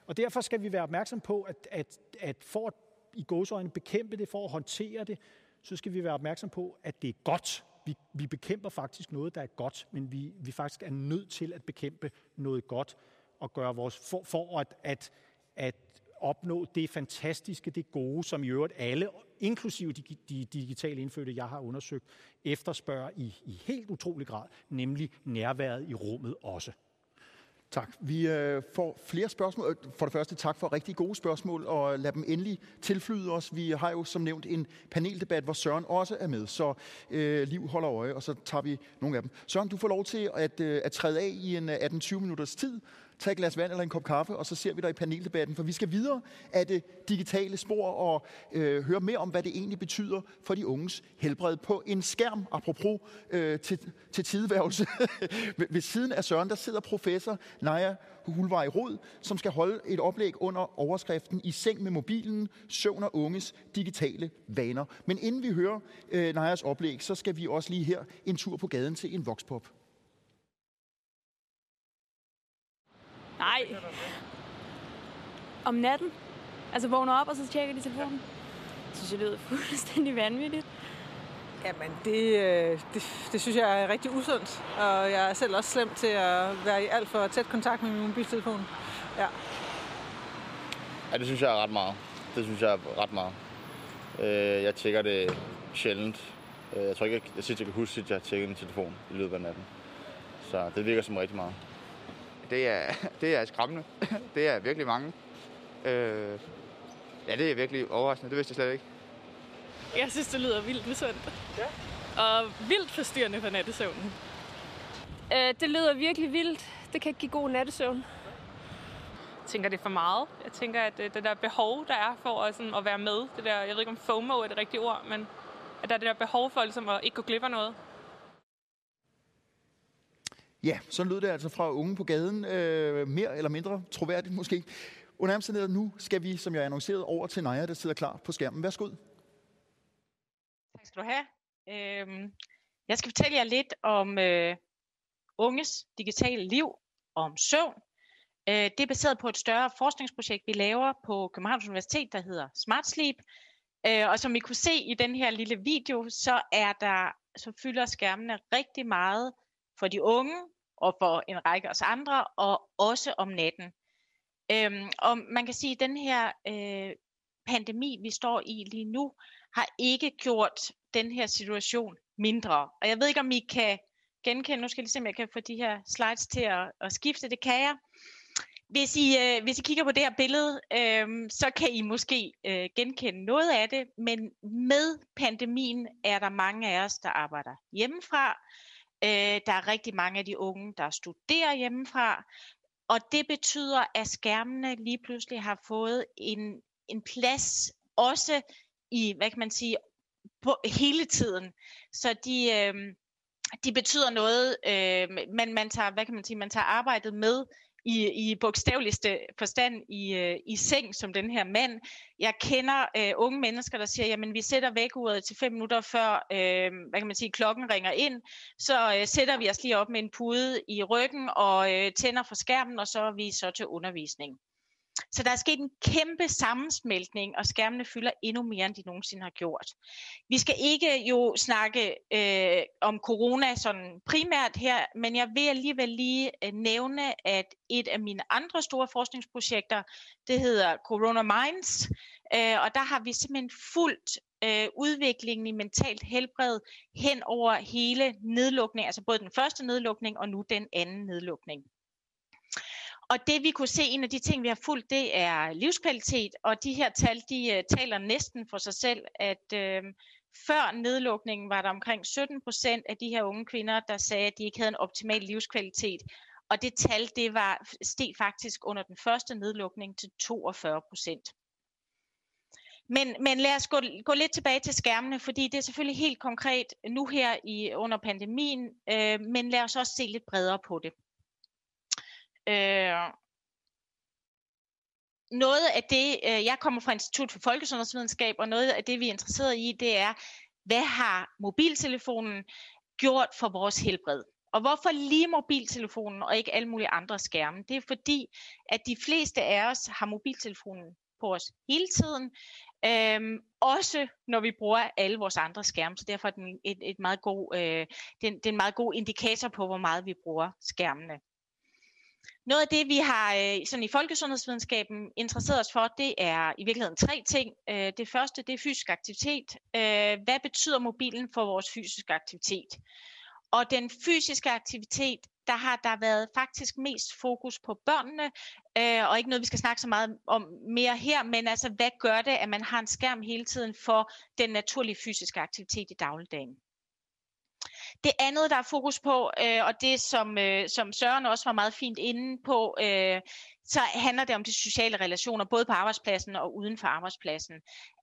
Og derfor skal vi være opmærksom på, at, at, at for at i gåsøjne bekæmpe det, for at håndtere det, så skal vi være opmærksom på, at det er godt. Vi, vi bekæmper faktisk noget, der er godt, men vi, vi faktisk er nødt til at bekæmpe noget godt og gøre vores, for, for at, at, at opnå det fantastiske, det gode, som i øvrigt alle, inklusive de, de digitale indfødte, jeg har undersøgt, efterspørger i, i helt utrolig grad, nemlig nærværet i rummet også. Tak. Vi øh, får flere spørgsmål. Øh, for det første tak for rigtig gode spørgsmål, og lad dem endelig tilflyde os. Vi har jo som nævnt en paneldebat, hvor Søren også er med, så øh, Liv holder øje, og så tager vi nogle af dem. Søren, du får lov til at, øh, at træde af i en øh, 18-20 minutters tid, Tag et glas vand eller en kop kaffe, og så ser vi dig i paneldebatten, for vi skal videre af det digitale spor og øh, høre mere om, hvad det egentlig betyder for de unges helbred på en skærm, apropos øh, til, til tideværelse. Ved siden af Søren, der sidder professor Naja Hulvej Rod, som skal holde et oplæg under overskriften I seng med mobilen, søvn og unges digitale vaner. Men inden vi hører øh, Najas oplæg, så skal vi også lige her en tur på gaden til en vokspop. Nej. Om natten. Altså vågner op, og så tjekker de telefonen. Det synes jeg lyder fuldstændig vanvittigt. Jamen, det, øh, det, det synes jeg er rigtig usundt. Og jeg er selv også slem til at være i alt for tæt kontakt med min mobiltelefon. Ja. Ja, det synes jeg er ret meget. Det synes jeg er ret meget. Øh, jeg tjekker det sjældent. Øh, jeg tror ikke, jeg, jeg synes, jeg kan huske, at jeg har tjekket min telefon i løbet af natten. Så det virker som rigtig meget det er, det er skræmmende. det er virkelig mange. Øh, ja, det er virkelig overraskende. Det vidste jeg slet ikke. Jeg synes, det lyder vildt usundt. Ja. Og vildt forstyrrende for nattesøvnen. Øh, det lyder virkelig vildt. Det kan ikke give god nattesøvn. Jeg tænker, det er for meget. Jeg tænker, at øh, det der behov, der er for at, sådan, at være med, det der, jeg ved ikke om FOMO er det rigtige ord, men at der er det der behov for ligesom, at ikke gå glip af noget. Ja, så lød det altså fra unge på gaden. Øh, mere eller mindre troværdigt måske. Under omstændigheder nu skal vi, som jeg annoncerede, over til Naja, der sidder klar på skærmen. Værsgo. Tak skal du have. Øhm, jeg skal fortælle jer lidt om øh, unges digitale liv og om søvn. Øh, det er baseret på et større forskningsprojekt, vi laver på Københavns Universitet, der hedder Smart Sleep. Øh, og som I kunne se i den her lille video, så er der så fylder skærmene rigtig meget for de unge og for en række os andre, og også om natten. Øhm, og man kan sige, at den her øh, pandemi, vi står i lige nu, har ikke gjort den her situation mindre. Og jeg ved ikke, om I kan genkende, nu skal jeg lige se, om jeg kan få de her slides til at, at skifte, det kan jeg. Hvis I, øh, hvis I kigger på det her billede, øh, så kan I måske øh, genkende noget af det, men med pandemien er der mange af os, der arbejder hjemmefra. Øh, der er rigtig mange af de unge, der studerer hjemmefra. Og det betyder, at skærmene lige pludselig har fået en, en plads også i, hvad kan man sige, på hele tiden. Så de, øh, de betyder noget, øh, men man tager, hvad kan man sige, man tager arbejdet med i, i bogstaveligste forstand i, øh, i seng som den her mand. Jeg kender øh, unge mennesker, der siger, jamen vi sætter vækkeuret til fem minutter før, øh, hvad kan man sige, klokken ringer ind, så øh, sætter vi os lige op med en pude i ryggen og øh, tænder for skærmen, og så er vi så til undervisning. Så der er sket en kæmpe sammensmeltning, og skærmene fylder endnu mere, end de nogensinde har gjort. Vi skal ikke jo snakke øh, om corona sådan primært her, men jeg vil alligevel lige øh, nævne, at et af mine andre store forskningsprojekter, det hedder Corona Minds, øh, og der har vi simpelthen fuldt øh, udviklingen i mentalt helbred hen over hele nedlukningen, altså både den første nedlukning og nu den anden nedlukning. Og det vi kunne se, en af de ting, vi har fulgt, det er livskvalitet, og de her tal, de uh, taler næsten for sig selv, at uh, før nedlukningen var der omkring 17 procent af de her unge kvinder, der sagde, at de ikke havde en optimal livskvalitet. Og det tal, det var steg faktisk under den første nedlukning til 42 procent. Men, men lad os gå, gå lidt tilbage til skærmene, fordi det er selvfølgelig helt konkret nu her i under pandemien, øh, men lad os også se lidt bredere på det. Øh, noget af det, øh, jeg kommer fra Institut for Folkesundhedsvidenskab, og noget af det, vi er interesseret i, det er, hvad har mobiltelefonen gjort for vores helbred? Og hvorfor lige mobiltelefonen og ikke alle mulige andre skærme? Det er fordi, at de fleste af os har mobiltelefonen på os hele tiden. Øhm, også når vi bruger alle vores andre skærme, så derfor er den et, et meget god, øh, det, det er en meget god indikator på, hvor meget vi bruger skærmene. Noget af det, vi har øh, sådan i folkesundhedsvidenskaben interesseret os for, det er i virkeligheden tre ting. Øh, det første, det er fysisk aktivitet. Øh, hvad betyder mobilen for vores fysiske aktivitet? Og den fysiske aktivitet, der har der været faktisk mest fokus på børnene, og ikke noget, vi skal snakke så meget om mere her, men altså, hvad gør det, at man har en skærm hele tiden for den naturlige fysiske aktivitet i dagligdagen? Det andet, der er fokus på, øh, og det som, øh, som Søren også var meget fint inde på, øh, så handler det om de sociale relationer, både på arbejdspladsen og uden for arbejdspladsen.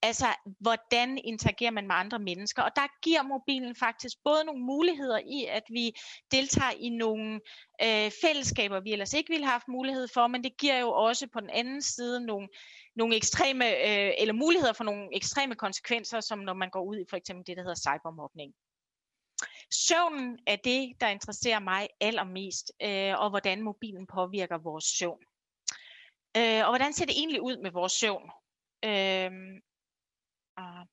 Altså, hvordan interagerer man med andre mennesker? Og der giver mobilen faktisk både nogle muligheder i, at vi deltager i nogle øh, fællesskaber, vi ellers ikke ville have haft mulighed for, men det giver jo også på den anden side nogle, nogle ekstreme, øh, eller muligheder for nogle ekstreme konsekvenser, som når man går ud i for eksempel det, der hedder cybermobning. Søvnen er det, der interesserer mig allermest, øh, og hvordan mobilen påvirker vores søvn. Øh, og hvordan ser det egentlig ud med vores søvn? Øh, og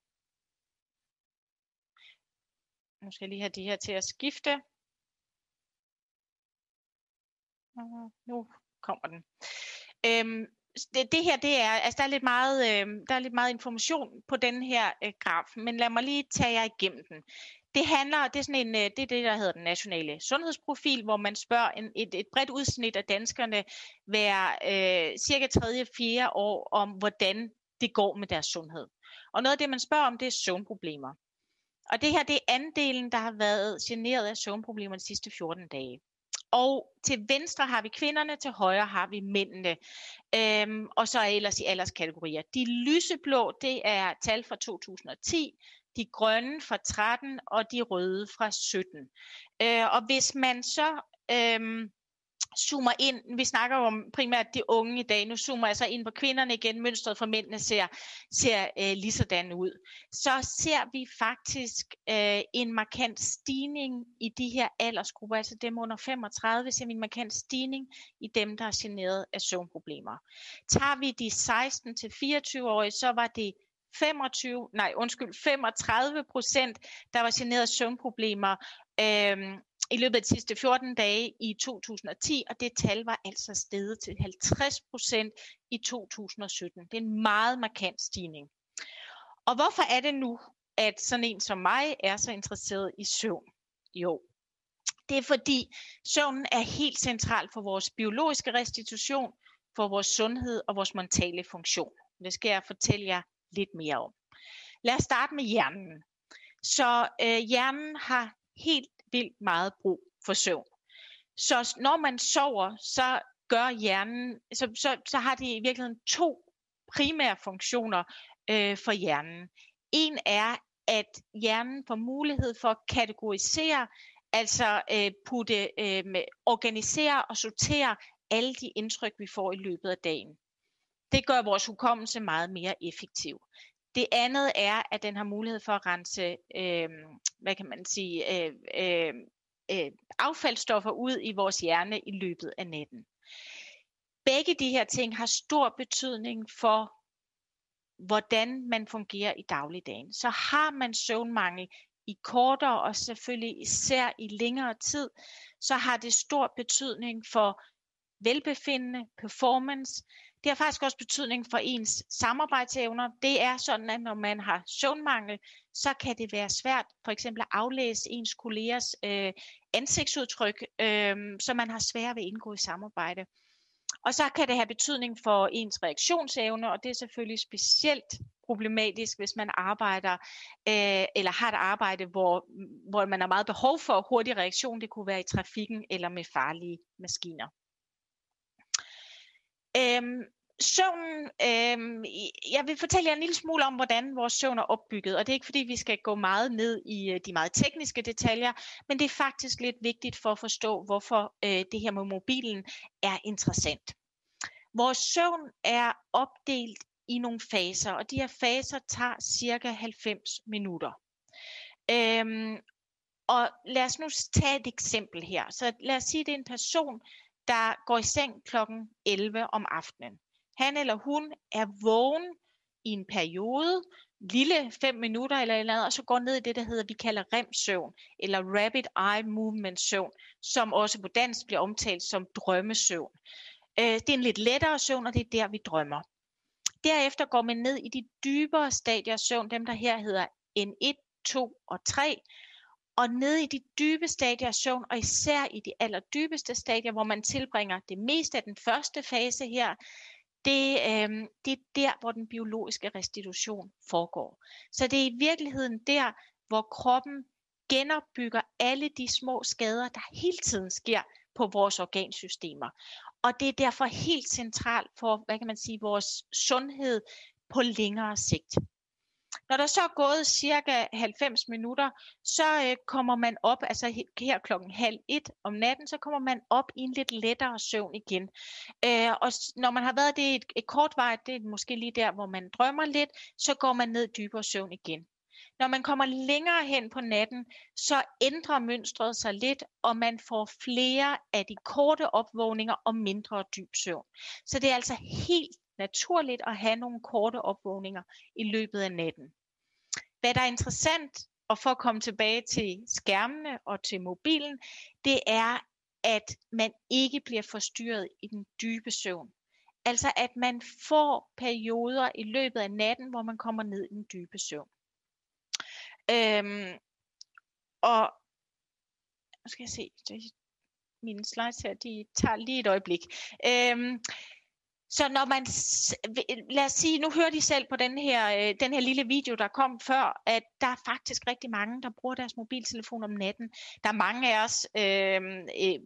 nu skal jeg lige have de her til at skifte. Uh, nu kommer den. Øhm, det, det her, det er, altså der er lidt meget, øh, der er lidt meget information på den her øh, graf, men lad mig lige tage jer igennem den det handler, det er sådan en, øh, det er det, der hedder den nationale sundhedsprofil, hvor man spørger en, et, et bredt udsnit af danskerne hver øh, cirka 3. 4. år om, hvordan det går med deres sundhed. Og noget af det, man spørger om, det er søvnproblemer. Og det her, det er andelen, der har været generet af søvnproblemer de sidste 14 dage. Og til venstre har vi kvinderne, til højre har vi mændene. Øhm, og så er ellers i alderskategorier. De lyseblå, det er tal fra 2010 de grønne fra 13 og de røde fra 17. Øh, og hvis man så øh, zoomer ind, vi snakker om primært de unge i dag, nu zoomer jeg så ind på kvinderne igen, mønstret for mændene ser, ser øh, lige sådan ud. Så ser vi faktisk øh, en markant stigning i de her aldersgrupper, altså dem under 35, ser vi en markant stigning i dem, der er generet af søvnproblemer. Tager vi de 16-24-årige, så var det 25, nej undskyld, 35 procent, der var generet søvnproblemer øh, i løbet af de sidste 14 dage i 2010, og det tal var altså steget til 50 procent i 2017. Det er en meget markant stigning. Og hvorfor er det nu, at sådan en som mig er så interesseret i søvn? Jo, det er fordi søvnen er helt central for vores biologiske restitution, for vores sundhed og vores mentale funktion. Det skal jeg fortælle jer lidt mere om. Lad os starte med hjernen. Så øh, hjernen har helt vildt meget brug for søvn. Så når man sover, så gør hjernen, så, så, så har det i virkeligheden to primære funktioner øh, for hjernen. En er, at hjernen får mulighed for at kategorisere, altså øh, putte, øh, organisere og sortere alle de indtryk, vi får i løbet af dagen. Det gør vores hukommelse meget mere effektiv. Det andet er, at den har mulighed for at rense, øh, hvad kan man sige, øh, øh, øh, affaldsstoffer ud i vores hjerne i løbet af natten. Begge de her ting har stor betydning for, hvordan man fungerer i dagligdagen. Så har man søvnmangel i kortere og selvfølgelig især i længere tid, så har det stor betydning for velbefindende, performance, det har faktisk også betydning for ens samarbejdsevner. Det er sådan, at når man har søvnmangel, så kan det være svært for eksempel at aflæse ens kollegers øh, ansigtsudtryk, øh, så man har svært ved at indgå i samarbejde. Og så kan det have betydning for ens reaktionsevne, og det er selvfølgelig specielt problematisk, hvis man arbejder øh, eller har et arbejde, hvor, hvor man har meget behov for hurtig reaktion. Det kunne være i trafikken eller med farlige maskiner. Øhm, søvnen, øhm, jeg vil fortælle jer en lille smule om, hvordan vores søvn er opbygget, og det er ikke fordi, vi skal gå meget ned i øh, de meget tekniske detaljer, men det er faktisk lidt vigtigt for at forstå, hvorfor øh, det her med mobilen er interessant. Vores søvn er opdelt i nogle faser, og de her faser tager cirka 90 minutter. Øhm, og lad os nu tage et eksempel her. Så lad os sige, at det er en person, der går i seng kl. 11 om aftenen. Han eller hun er vågen i en periode, lille 5 minutter eller eller andet, og så går ned i det, der hedder, vi kalder REM-søvn, eller Rapid Eye Movement søvn, som også på dansk bliver omtalt som drømmesøvn. Øh, det er en lidt lettere søvn, og det er der, vi drømmer. Derefter går man ned i de dybere stadier af søvn, dem der her hedder N1, 2 og 3, og nede i de dybe stadier af søvn, og især i de allerdybeste stadier, hvor man tilbringer det meste af den første fase her, det, øh, det er der, hvor den biologiske restitution foregår. Så det er i virkeligheden der, hvor kroppen genopbygger alle de små skader, der hele tiden sker på vores organsystemer. Og det er derfor helt centralt for, hvad kan man sige, vores sundhed på længere sigt. Når der så er gået cirka 90 minutter, så øh, kommer man op, altså her klokken halv et om natten, så kommer man op i en lidt lettere søvn igen. Øh, og når man har været det et, et kort vej, det er måske lige der, hvor man drømmer lidt, så går man ned i dybere søvn igen. Når man kommer længere hen på natten, så ændrer mønstret sig lidt, og man får flere af de korte opvågninger og mindre dyb søvn. Så det er altså helt naturligt at have nogle korte opvågninger i løbet af natten. Hvad der er interessant, og for at komme tilbage til skærmene og til mobilen, det er, at man ikke bliver forstyrret i den dybe søvn. Altså at man får perioder i løbet af natten, hvor man kommer ned i den dybe søvn. Øhm, og nu skal jeg se, mine slides her, de tager lige et øjeblik. Øhm, så når man, lad os sige, nu hører de selv på den her, øh, den her lille video, der kom før, at der er faktisk rigtig mange, der bruger deres mobiltelefon om natten. Der er mange af os, øh, øh,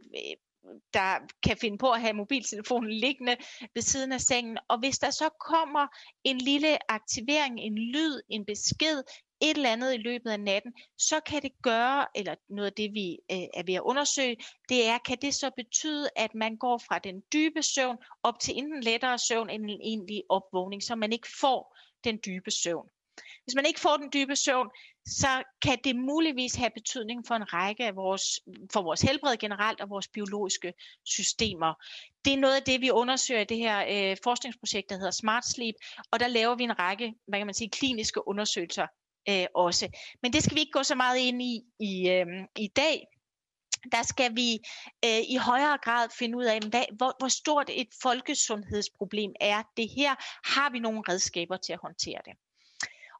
der kan finde på at have mobiltelefonen liggende ved siden af sengen. Og hvis der så kommer en lille aktivering, en lyd, en besked et eller andet i løbet af natten, så kan det gøre, eller noget af det vi øh, er ved at undersøge, det er, kan det så betyde, at man går fra den dybe søvn op til enten lettere søvn end en egentlig opvågning, så man ikke får den dybe søvn. Hvis man ikke får den dybe søvn, så kan det muligvis have betydning for en række af vores, for vores helbred generelt og vores biologiske systemer. Det er noget af det, vi undersøger i det her øh, forskningsprojekt, der hedder Smart Sleep, og der laver vi en række, hvad kan man sige, kliniske undersøgelser øh, også. Men det skal vi ikke gå så meget ind i i, øh, i dag. Der skal vi øh, i højere grad finde ud af, hvad, hvor, hvor stort et folkesundhedsproblem er det her. Har vi nogle redskaber til at håndtere det?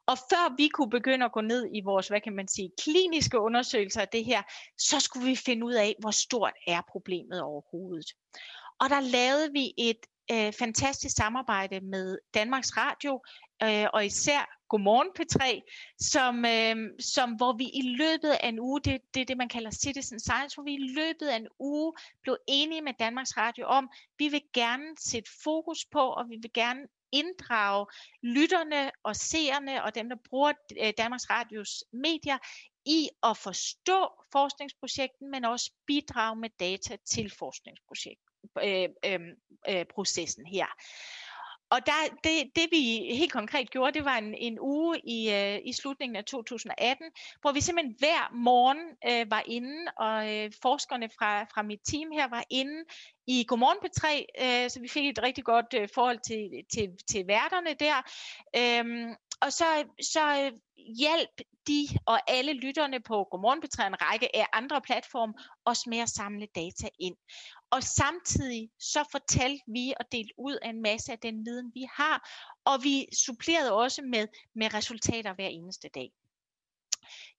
Og før vi kunne begynde at gå ned i vores, hvad kan man sige, kliniske undersøgelser af det her, så skulle vi finde ud af, hvor stort er problemet overhovedet. Og der lavede vi et øh, fantastisk samarbejde med Danmarks Radio, øh, og især Godmorgen P3, som, øh, som, hvor vi i løbet af en uge, det, det er det, man kalder citizen science, hvor vi i løbet af en uge blev enige med Danmarks Radio om, vi vil gerne sætte fokus på, og vi vil gerne inddrage lytterne og seerne og dem, der bruger øh, Danmarks Radios medier i at forstå forskningsprojekten, men også bidrage med data til forskningsprojektet øh, øhm, øh, øh, her. Og der, det, det vi helt konkret gjorde, det var en, en uge i, øh, i slutningen af 2018, hvor vi simpelthen hver morgen øh, var inde, og øh, forskerne fra, fra mit team her var inde i Godmorgen P3, øh, så vi fik et rigtig godt øh, forhold til, til, til værterne der. Øhm, og så, så øh, hjælp de og alle lytterne på Godmorgen P3 en række af andre platforme også med at samle data ind. Og samtidig så fortalte vi og delte ud af en masse af den viden, vi har, og vi supplerede også med, med resultater hver eneste dag.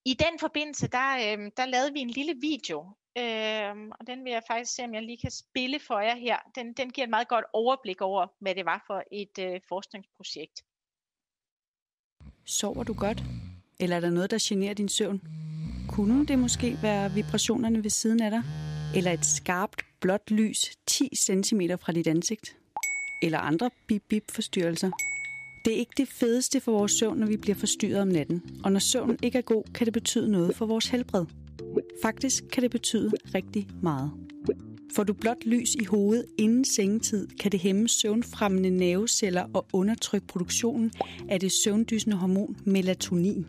I den forbindelse, der, øh, der lavede vi en lille video, øh, og den vil jeg faktisk se, om jeg lige kan spille for jer her. Den, den giver et meget godt overblik over, hvad det var for et øh, forskningsprojekt. Sover du godt? Eller er der noget, der generer din søvn? Kunne det måske være vibrationerne ved siden af dig? Eller et skarpt blåt lys 10 cm fra dit ansigt? Eller andre bip-bip-forstyrrelser? Det er ikke det fedeste for vores søvn, når vi bliver forstyrret om natten. Og når søvnen ikke er god, kan det betyde noget for vores helbred. Faktisk kan det betyde rigtig meget. Får du blåt lys i hovedet inden sengetid, kan det hæmme søvnfremmende nerveceller og undertrykke produktionen af det søvndysende hormon melatonin.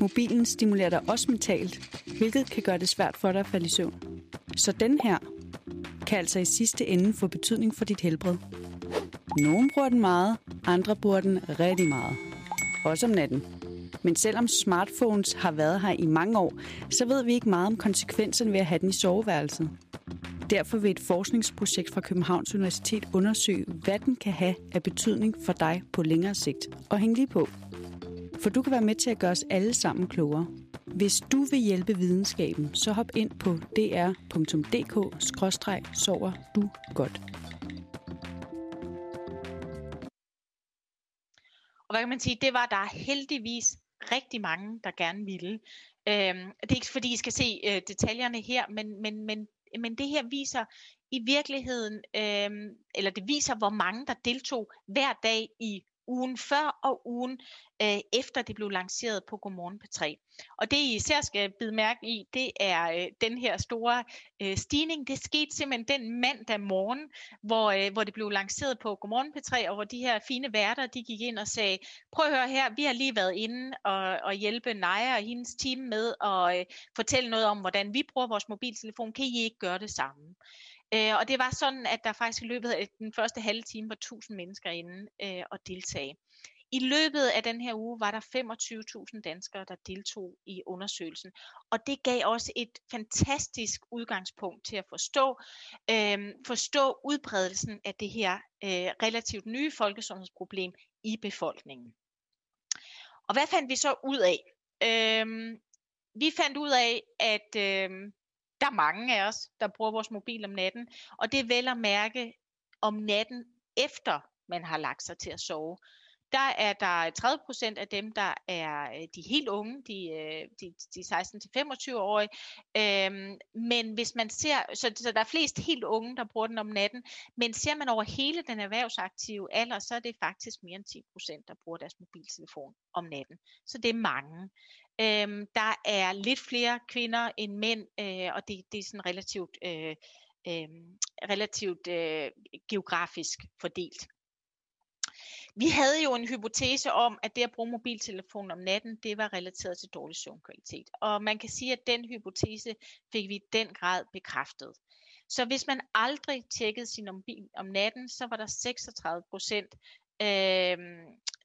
Mobilen stimulerer dig også mentalt, hvilket kan gøre det svært for dig at falde i søvn. Så den her kan altså i sidste ende få betydning for dit helbred. Nogle bruger den meget, andre bruger den rigtig meget. Også om natten. Men selvom smartphones har været her i mange år, så ved vi ikke meget om konsekvenserne ved at have den i soveværelset. Derfor vil et forskningsprojekt fra Københavns Universitet undersøge, hvad den kan have af betydning for dig på længere sigt. Og hæng lige på. For du kan være med til at gøre os alle sammen klogere. Hvis du vil hjælpe videnskaben, så hop ind på dr.dk-sover du godt. Og hvad kan man sige, det var der heldigvis rigtig mange, der gerne ville. Øhm, det er ikke fordi, I skal se øh, detaljerne her, men, men, men, men det her viser i virkeligheden, øhm, eller det viser, hvor mange der deltog hver dag i ugen før og ugen øh, efter det blev lanceret på Godmorgen P3. Og det I især skal bide mærke i, det er øh, den her store øh, stigning. Det skete simpelthen den mandag morgen, hvor, øh, hvor det blev lanceret på Godmorgen P3, og hvor de her fine værter, de gik ind og sagde, prøv at høre her, vi har lige været inde og, og hjælpe Naja og hendes team med at øh, fortælle noget om, hvordan vi bruger vores mobiltelefon. Kan I ikke gøre det samme? Øh, og det var sådan, at der faktisk i løbet af den første halve time var 1000 mennesker inde øh, og deltage. I løbet af den her uge var der 25.000 danskere, der deltog i undersøgelsen. Og det gav også et fantastisk udgangspunkt til at forstå, øh, forstå udbredelsen af det her øh, relativt nye folkesundhedsproblem i befolkningen. Og hvad fandt vi så ud af? Øh, vi fandt ud af, at øh, der er mange af os, der bruger vores mobil om natten, og det er vel at mærke om natten efter man har lagt sig til at sove. der er der 30 procent af dem, der er øh, de helt unge, de, øh, de, de 16-25-årige. Øhm, men hvis man ser, så, så der er flest helt unge, der bruger den om natten, men ser man over hele den erhvervsaktive alder, så er det faktisk mere end 10 procent, der bruger deres mobiltelefon om natten. Så det er mange. Øhm, der er lidt flere kvinder end mænd, øh, og det, det er sådan relativt, øh, øh, relativt øh, geografisk fordelt. Vi havde jo en hypotese om, at det at bruge mobiltelefon om natten, det var relateret til dårlig søvnkvalitet. Og man kan sige, at den hypotese fik vi i den grad bekræftet. Så hvis man aldrig tjekkede sin mobil om natten, så var der 36 procent, øh,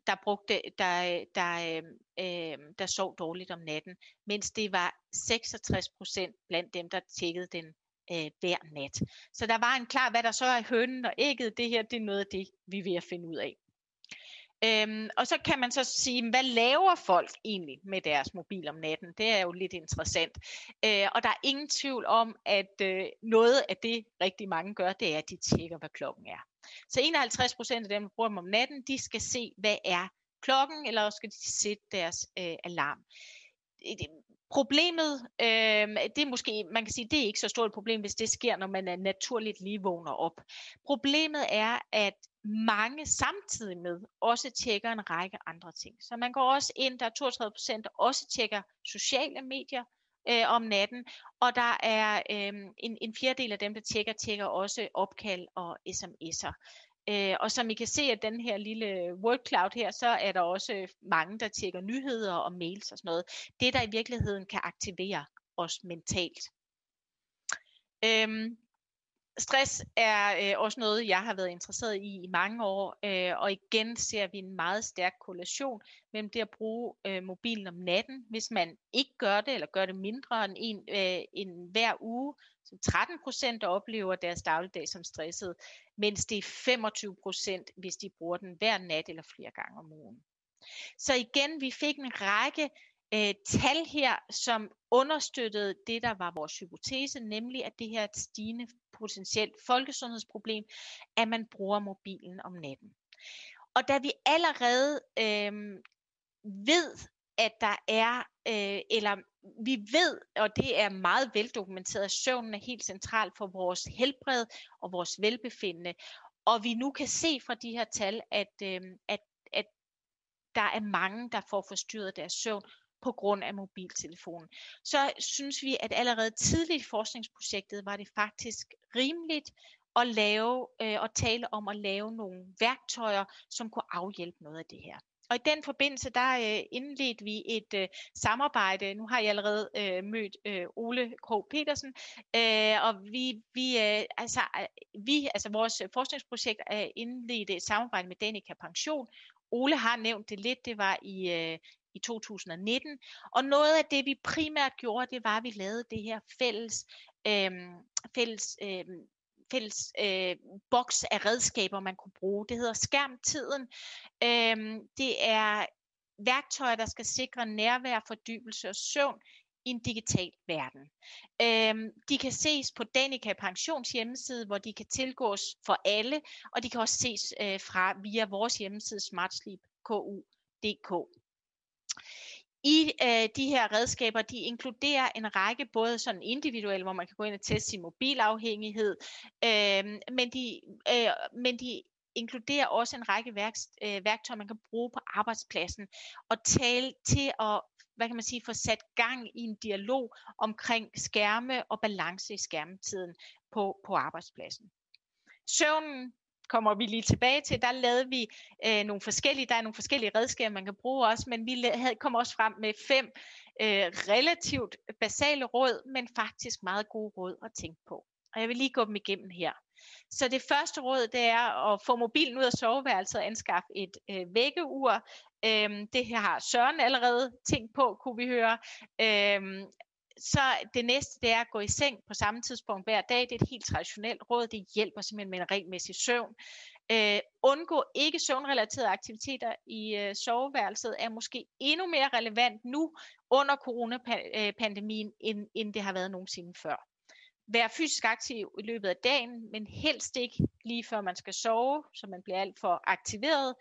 der brugte, der, der, øh, der sov dårligt om natten, mens det var 66 procent blandt dem, der tjekkede den øh, hver nat. Så der var en klar, hvad der så er hønnen og ægget, det her, det er noget af det, vi er ved at finde ud af. Øhm, og så kan man så sige, hvad laver folk egentlig med deres mobil om natten? Det er jo lidt interessant. Øh, og der er ingen tvivl om, at øh, noget af det rigtig mange gør, det er, at de tjekker, hvad klokken er. Så 51 procent af dem, der bruger dem om natten, de skal se, hvad er klokken, eller skal de sætte deres øh, alarm. Øh, problemet, øh, det er måske, man kan sige, det er ikke så stort et problem, hvis det sker, når man er naturligt lige vågner op. Problemet er, at mange samtidig med også tjekker en række andre ting. Så man går også ind, der er 32 procent, der også tjekker sociale medier øh, om natten, og der er øh, en, en fjerdedel af dem, der tjekker, tjekker også opkald og sms'er. Øh, og som I kan se af den her lille word cloud her, så er der også mange, der tjekker nyheder og mails og sådan noget. Det, der i virkeligheden kan aktivere os mentalt. Øhm, stress er øh, også noget, jeg har været interesseret i i mange år, øh, og igen ser vi en meget stærk korrelation mellem det at bruge øh, mobilen om natten, hvis man ikke gør det, eller gør det mindre end, en, øh, end hver uge, så 13 procent oplever deres dagligdag som stresset, mens det er 25 procent, hvis de bruger den hver nat eller flere gange om ugen. Så igen, vi fik en række øh, tal her, som understøttede det, der var vores hypotese, nemlig at det her er et stigende potentielt folkesundhedsproblem, at man bruger mobilen om natten. Og da vi allerede øh, ved, at der er, øh, eller vi ved, og det er meget veldokumenteret, at søvnen er helt central for vores helbred og vores velbefindende. Og vi nu kan se fra de her tal, at, øh, at, at der er mange, der får forstyrret deres søvn på grund af mobiltelefonen. Så synes vi, at allerede tidligt i forskningsprojektet var det faktisk rimeligt at lave øh, og tale om at lave nogle værktøjer, som kunne afhjælpe noget af det her. Og i den forbindelse, der øh, indledte vi et øh, samarbejde. Nu har jeg allerede øh, mødt øh, Ole K. Petersen, øh, og vi, vi, øh, altså, øh, vi, altså vores forskningsprojekt øh, er indledt et samarbejde med Danica Pension. Ole har nævnt det lidt, det var i, øh, i 2019. Og noget af det, vi primært gjorde, det var, at vi lavede det her fælles, øh, fælles øh, fælles øh, boks af redskaber, man kunne bruge. Det hedder skærmtiden. Øh, det er værktøjer, der skal sikre nærvær, fordybelse og søvn i en digital verden. Øhm, de kan ses på Danica Pensions hjemmeside, hvor de kan tilgås for alle, og de kan også ses øh, fra via vores hjemmeside smartsleep.ku.dk. I øh, de her redskaber, de inkluderer en række både sådan individuelle, hvor man kan gå ind og teste sin mobilafhængighed, øh, men, de, øh, men de inkluderer også en række værk, øh, værktøjer, man kan bruge på arbejdspladsen og tale til at hvad kan man sige, få sat gang i en dialog omkring skærme og balance i skærmtiden på, på arbejdspladsen. Søvnen kommer vi lige tilbage til, der lavede vi øh, nogle forskellige, der er nogle forskellige redskaber, man kan bruge også, men vi havde, kom også frem med fem øh, relativt basale råd, men faktisk meget gode råd at tænke på. Og jeg vil lige gå dem igennem her. Så det første råd, det er at få mobilen ud af soveværelset og anskaffe et øh, vækkeur. Øhm, det her har Søren allerede tænkt på, kunne vi høre. Øhm, så det næste, det er at gå i seng på samme tidspunkt hver dag. Det er et helt traditionelt råd. Det hjælper simpelthen med en regelmæssig søvn. Øh, undgå ikke søvnrelaterede aktiviteter i øh, soveværelset er måske endnu mere relevant nu under coronapandemien, end, end det har været nogensinde før. Vær fysisk aktiv i løbet af dagen, men helst ikke lige før man skal sove, så man bliver alt for aktiveret.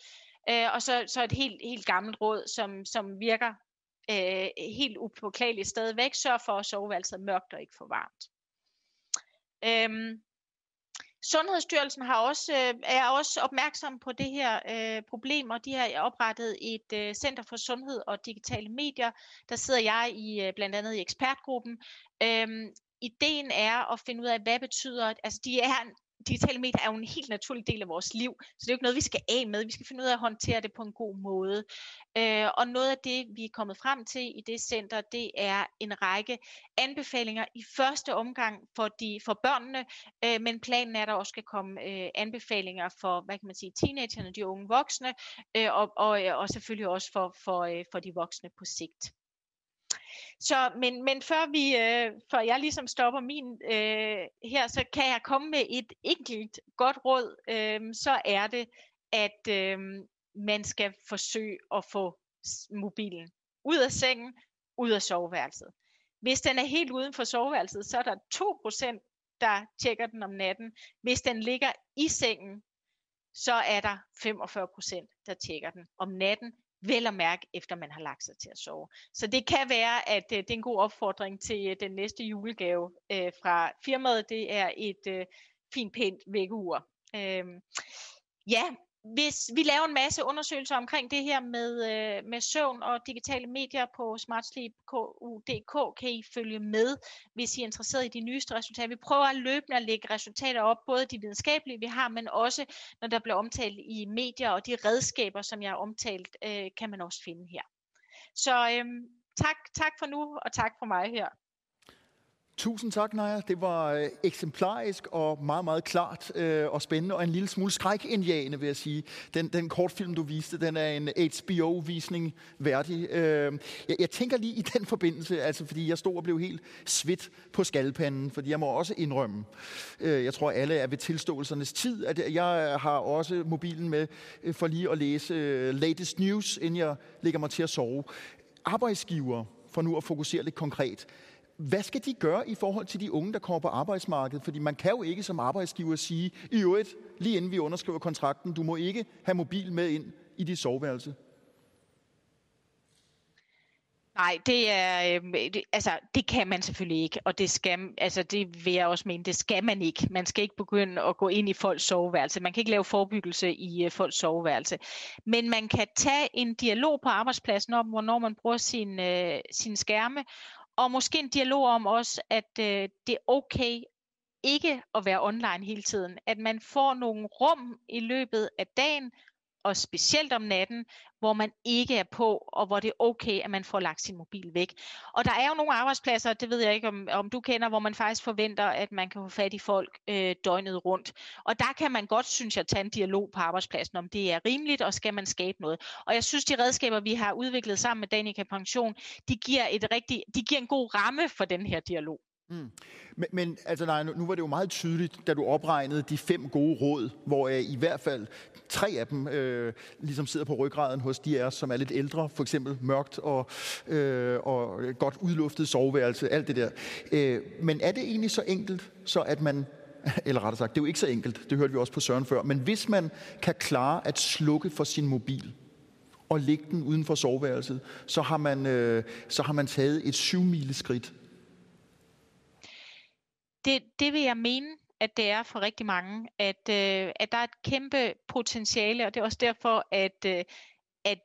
Øh, og så, så et helt, helt gammelt råd, som, som virker øh, helt upåklageligt stadigvæk. Sørg for, at soveværelset er mørkt og ikke for varmt. Øhm, Sundhedsstyrelsen har også, øh, er også opmærksom på det her øh, problem, og de har oprettet et øh, Center for Sundhed og Digitale Medier. Der sidder jeg i øh, blandt andet i ekspertgruppen. Øhm, ideen er at finde ud af, hvad betyder, altså de er digitale medier er jo en helt naturlig del af vores liv, så det er jo ikke noget, vi skal af med. Vi skal finde ud af at håndtere det på en god måde. Øh, og noget af det, vi er kommet frem til i det center, det er en række anbefalinger i første omgang for, de, for børnene, øh, men planen er, at der også skal komme øh, anbefalinger for, hvad kan man sige, teenagerne, de unge voksne, øh, og, og, og selvfølgelig også for, for, øh, for de voksne på sigt. Så, men, men før, vi, øh, før jeg ligesom stopper min øh, her, så kan jeg komme med et enkelt godt råd. Øh, så er det, at øh, man skal forsøge at få mobilen ud af sengen, ud af soveværelset. Hvis den er helt uden for soveværelset, så er der 2%, der tjekker den om natten. Hvis den ligger i sengen, så er der 45%, der tjekker den om natten vel at mærke, efter man har lagt sig til at sove. Så det kan være, at øh, det er en god opfordring til øh, den næste julegave øh, fra firmaet. Det er et øh, fint, pænt vækkeur. Øh, ja, hvis vi laver en masse undersøgelser omkring det her med, øh, med søvn og digitale medier på smartsleep.dk, kan I følge med, hvis I er interesseret i de nyeste resultater. Vi prøver løbende at lægge resultater op, både de videnskabelige, vi har, men også når der bliver omtalt i medier, og de redskaber, som jeg har omtalt, øh, kan man også finde her. Så øh, tak, tak for nu, og tak for mig her. Tusind tak, Naja. Det var øh, eksemplarisk og meget, meget klart øh, og spændende, og en lille smule skrækindjagende, vil jeg sige. Den, den kortfilm, du viste, den er en HBO-visning værdig. Øh, jeg, jeg tænker lige i den forbindelse, altså fordi jeg stod og blev helt svidt på skaldpanden, fordi jeg må også indrømme, øh, jeg tror alle er ved tilståelsernes tid, at jeg har også mobilen med øh, for lige at læse øh, latest news, inden jeg lægger mig til at sove. Arbejdsgiver, for nu at fokusere lidt konkret, hvad skal de gøre i forhold til de unge, der kommer på arbejdsmarkedet? Fordi man kan jo ikke som arbejdsgiver sige, i øvrigt, lige inden vi underskriver kontrakten, du må ikke have mobil med ind i dit soveværelse. Nej, det er øh, det, altså det kan man selvfølgelig ikke, og det skal altså det vil jeg også mene, det skal man ikke. Man skal ikke begynde at gå ind i folks soveværelse. Man kan ikke lave forebyggelse i øh, folks soveværelse. Men man kan tage en dialog på arbejdspladsen om hvornår man bruger sin øh, sin skærme, og måske en dialog om også, at øh, det er okay ikke at være online hele tiden. At man får nogle rum i løbet af dagen, og specielt om natten, hvor man ikke er på, og hvor det er okay, at man får lagt sin mobil væk. Og der er jo nogle arbejdspladser, det ved jeg ikke, om, om du kender, hvor man faktisk forventer, at man kan få fat i folk øh, døgnet rundt. Og der kan man godt, synes jeg, tage en dialog på arbejdspladsen, om det er rimeligt, og skal man skabe noget. Og jeg synes, de redskaber, vi har udviklet sammen med Danica Pension, de giver, et rigtig, de giver en god ramme for den her dialog. Mm. Men, men altså, nej, nu, nu var det jo meget tydeligt, da du opregnede de fem gode råd, hvor øh, i hvert fald tre af dem øh, ligesom sidder på ryggraden hos de af os, som er lidt ældre, for eksempel mørkt og, øh, og godt udluftet soveværelse, alt det der. Øh, men er det egentlig så enkelt, så at man eller rettere sagt, det er jo ikke så enkelt, det hørte vi også på Søren før, men hvis man kan klare at slukke for sin mobil, og lægge den uden for soveværelset, så har man, øh, så har man taget et syv skridt det, det vil jeg mene, at det er for rigtig mange, at, øh, at der er et kæmpe potentiale, og det er også derfor, at, øh, at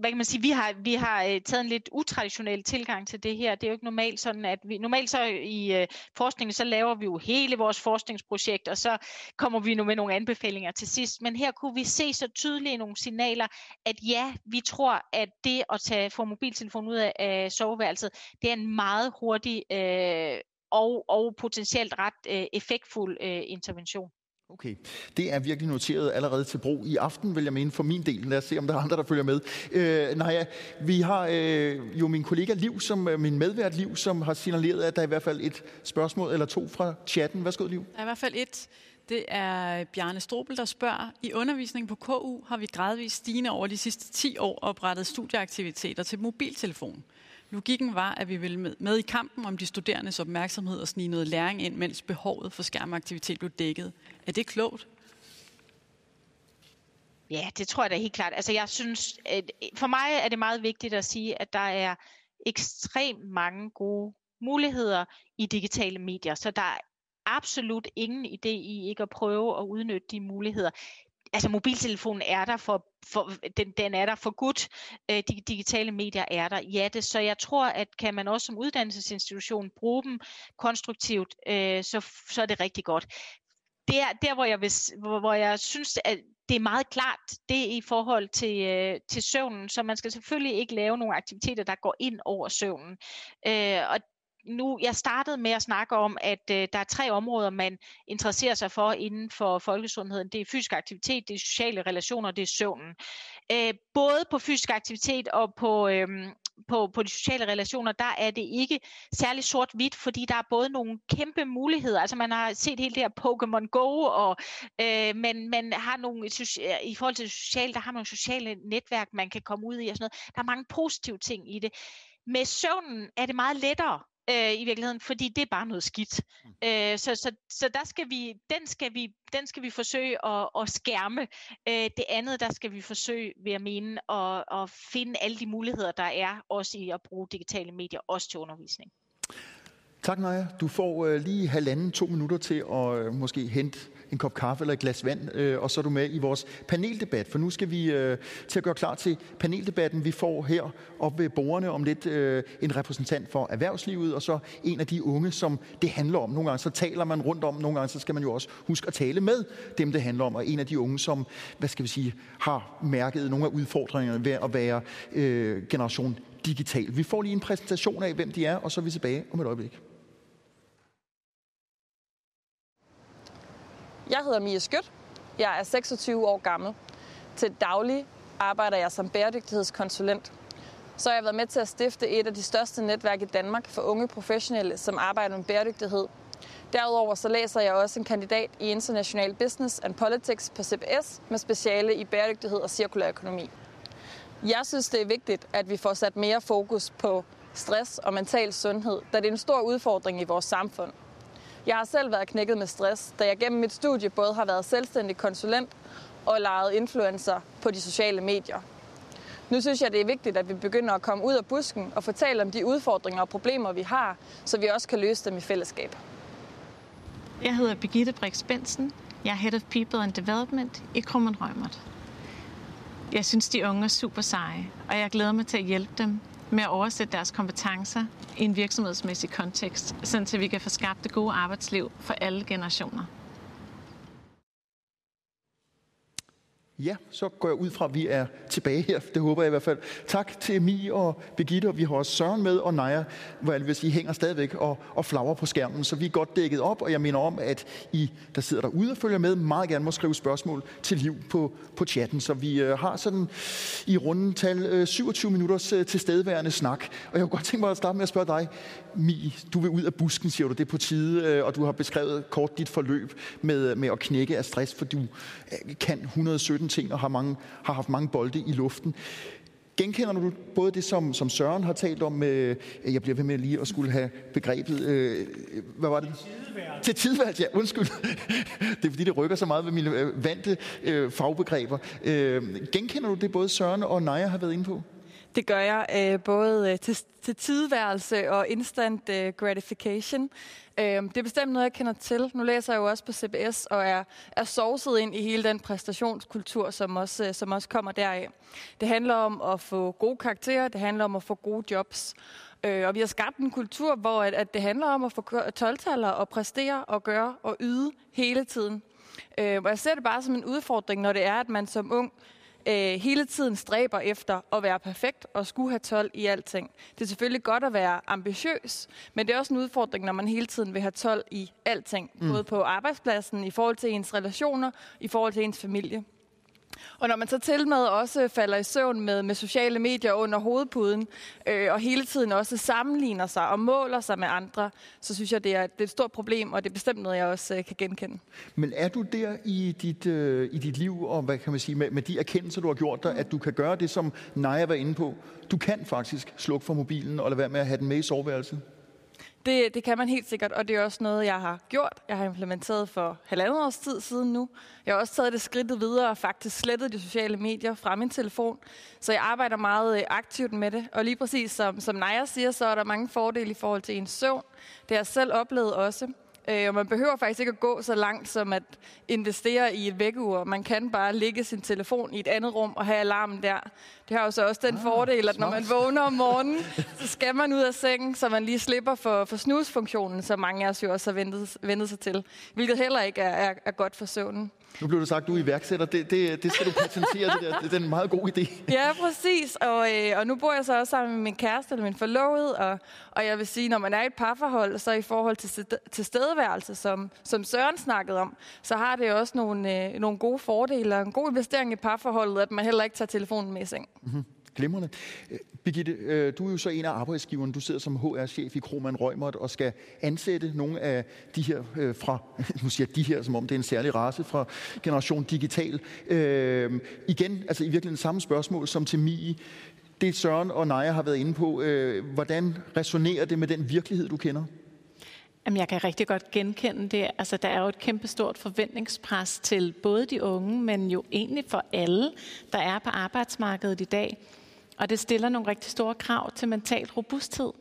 hvad kan man sige, vi har, vi har øh, taget en lidt utraditionel tilgang til det her. Det er jo ikke normalt sådan, at vi, normalt så i øh, forskningen, så laver vi jo hele vores forskningsprojekt, og så kommer vi nu med nogle anbefalinger til sidst. Men her kunne vi se så tydeligt nogle signaler, at ja, vi tror, at det at tage, få mobiltelefonen ud af, af soveværelset, det er en meget hurtig øh, og, og potentielt ret øh, effektfuld øh, intervention. Okay, det er virkelig noteret allerede til brug i aften, vil jeg mene for min del. Lad os se, om der er andre, der følger med. Øh, Naja, vi har øh, jo min kollega Liv, som, øh, min medvært Liv, som har signaleret, at der er i hvert fald et spørgsmål eller to fra chatten. Værsgo, Liv. Der er i hvert fald et. Det er Bjarne Strobel, der spørger. I undervisningen på KU har vi gradvist stigende over de sidste 10 år oprettet studieaktiviteter til mobiltelefon. Logikken var, at vi ville med, med i kampen om de studerendes opmærksomhed og snige noget læring ind, mens behovet for skærmaktivitet blev dækket. Er det klogt? Ja, det tror jeg da helt klart. Altså jeg synes, at for mig er det meget vigtigt at sige, at der er ekstremt mange gode muligheder i digitale medier, så der er absolut ingen idé i ikke at prøve at udnytte de muligheder. Altså mobiltelefonen er der for, for den, den er der for godt. Øh, de digitale medier er der. Ja, det, så jeg tror, at kan man også som uddannelsesinstitution bruge dem konstruktivt, øh, så, så er det rigtig godt. Det er der, hvor jeg, vil, hvor, hvor jeg synes, at det er meget klart, det i forhold til, øh, til søvnen, så man skal selvfølgelig ikke lave nogle aktiviteter, der går ind over søvnen. Øh, og nu, jeg startede med at snakke om, at øh, der er tre områder, man interesserer sig for inden for folkesundheden. Det er fysisk aktivitet, det er sociale relationer, det er søvnen. Øh, både på fysisk aktivitet og på, øh, på, på de sociale relationer, der er det ikke særlig sort-hvidt, fordi der er både nogle kæmpe muligheder. Altså man har set hele det her Pokémon Go, og, øh, men man har nogle, i forhold til socialt, der har man nogle sociale netværk, man kan komme ud i og sådan noget. Der er mange positive ting i det. Med søvnen er det meget lettere øh, i virkeligheden, fordi det er bare noget skidt. Mm. Øh, så, så, så der skal vi, den, skal vi, den skal vi forsøge at, at skærme. Øh, det andet, der skal vi forsøge, ved at mene, at, at finde alle de muligheder, der er, også i at bruge digitale medier, også til undervisning. Tak, Naja. Du får øh, lige halvanden, to minutter til at øh, måske hente en kop kaffe eller et glas vand, øh, og så er du med i vores paneldebat. For nu skal vi øh, til at gøre klar til paneldebatten. Vi får her op ved bordene om lidt øh, en repræsentant for erhvervslivet, og så en af de unge, som det handler om. Nogle gange så taler man rundt om, nogle gange så skal man jo også huske at tale med dem, det handler om. Og en af de unge, som, hvad skal vi sige, har mærket nogle af udfordringerne ved at være øh, generation digital. Vi får lige en præsentation af, hvem de er, og så er vi tilbage om et øjeblik. Jeg hedder Mia Skødt. Jeg er 26 år gammel. Til daglig arbejder jeg som bæredygtighedskonsulent. Så har jeg været med til at stifte et af de største netværk i Danmark for unge professionelle, som arbejder med bæredygtighed. Derudover så læser jeg også en kandidat i International Business and Politics på CBS med speciale i bæredygtighed og cirkulær økonomi. Jeg synes, det er vigtigt, at vi får sat mere fokus på stress og mental sundhed, da det er en stor udfordring i vores samfund. Jeg har selv været knækket med stress, da jeg gennem mit studie både har været selvstændig konsulent og lejet influencer på de sociale medier. Nu synes jeg, det er vigtigt, at vi begynder at komme ud af busken og fortælle om de udfordringer og problemer, vi har, så vi også kan løse dem i fællesskab. Jeg hedder Birgitte Brix Bensen. Jeg er Head of People and Development i Krummen Rømert. Jeg synes, de unge er super seje, og jeg glæder mig til at hjælpe dem med at oversætte deres kompetencer i en virksomhedsmæssig kontekst, så vi kan få skabt det gode arbejdsliv for alle generationer. Ja, så går jeg ud fra, at vi er tilbage her. Det håber jeg i hvert fald. Tak til Emi og Birgitte, og vi har også Søren med, og Naja, hvor jeg vil sige, hænger stadigvæk og, og flagrer på skærmen. Så vi er godt dækket op, og jeg mener om, at I, der sidder derude og følger med, meget gerne må skrive spørgsmål til liv på, på chatten. Så vi øh, har sådan i rundetal øh, 27 minutters øh, tilstedeværende snak. Og jeg kunne godt tænke mig at starte med at spørge dig, Mi, du vil ud af busken, siger du, det er på tide, øh, og du har beskrevet kort dit forløb med, øh, med at knække af stress, for du øh, kan 117 ting og har, mange, har haft mange bolde i luften. Genkender du både det, som, som Søren har talt om, med, jeg bliver ved med lige at skulle have begrebet, øh, hvad var det? Til tidvalg, ja, undskyld. det er fordi, det rykker så meget ved mine øh, vante øh, fagbegreber. Øh, genkender du det, både Søren og Naja har været inde på? Det gør jeg øh, både øh, til, til tidværelse og instant øh, gratification. Øh, det er bestemt noget, jeg kender til. Nu læser jeg jo også på CBS og er, er sovset ind i hele den præstationskultur, som også, øh, som også kommer deraf. Det handler om at få gode karakterer, det handler om at få gode jobs. Øh, og vi har skabt en kultur, hvor at, at det handler om at få 12 og præstere og gøre og yde hele tiden. Øh, og jeg ser det bare som en udfordring, når det er, at man som ung øh, hele tiden stræber efter at være perfekt og skulle have 12 i alting. Det er selvfølgelig godt at være ambitiøs, men det er også en udfordring, når man hele tiden vil have 12 i alting. Mm. Både på arbejdspladsen, i forhold til ens relationer, i forhold til ens familie. Og når man så til med også falder i søvn med, med sociale medier under hovedpuden, øh, og hele tiden også sammenligner sig og måler sig med andre, så synes jeg, det er, det er et stort problem, og det er bestemt noget, jeg også øh, kan genkende. Men er du der i dit, øh, i dit liv, og hvad kan man sige, med, med de erkendelser, du har gjort dig, at du kan gøre det, som Naja var inde på? Du kan faktisk slukke for mobilen og lade være med at have den med i soveværelset? Det, det kan man helt sikkert, og det er også noget, jeg har gjort. Jeg har implementeret for halvandet års tid siden nu. Jeg har også taget det skridtet videre og faktisk slettet de sociale medier fra min telefon. Så jeg arbejder meget øh, aktivt med det. Og lige præcis som, som Naja siger, så er der mange fordele i forhold til ens søvn. Det har jeg selv oplevet også. Øh, og man behøver faktisk ikke at gå så langt som at investere i et vækkeur. Man kan bare lægge sin telefon i et andet rum og have alarmen der. Det har jo så også den ah, fordel, at når man vågner om morgenen, så skal man ud af sengen, så man lige slipper for, for snusfunktionen, som mange af os jo også har ventet, ventet sig til. Hvilket heller ikke er, er, er godt for søvnen. Nu blev det sagt, at du er iværksætter. Det, det, det skal du patentere, det der. Det er en meget god idé. Ja, præcis. Og, øh, og nu bor jeg så også sammen med min kæreste eller min forlovede. Og, og jeg vil sige, når man er i et parforhold, så i forhold til, til stedeværelse, som, som Søren snakkede om, så har det også nogle, øh, nogle gode fordele og en god investering i parforholdet, at man heller ikke tager telefonen med i seng. Mm-hmm. Glimrende. Øh, Birgitte, øh, du er jo så en af arbejdsgiverne. Du sidder som HR-chef i Kroman Rømert og skal ansætte nogle af de her øh, fra, nu siger de her, som om det er en særlig race fra Generation Digital. Øh, igen, altså i virkeligheden samme spørgsmål som til Mie. Det Søren og Naja har været inde på, øh, hvordan resonerer det med den virkelighed, du kender? Jamen, jeg kan rigtig godt genkende det. Altså, der er jo et kæmpestort forventningspres til både de unge, men jo egentlig for alle, der er på arbejdsmarkedet i dag. Og det stiller nogle rigtig store krav til mental robusthed.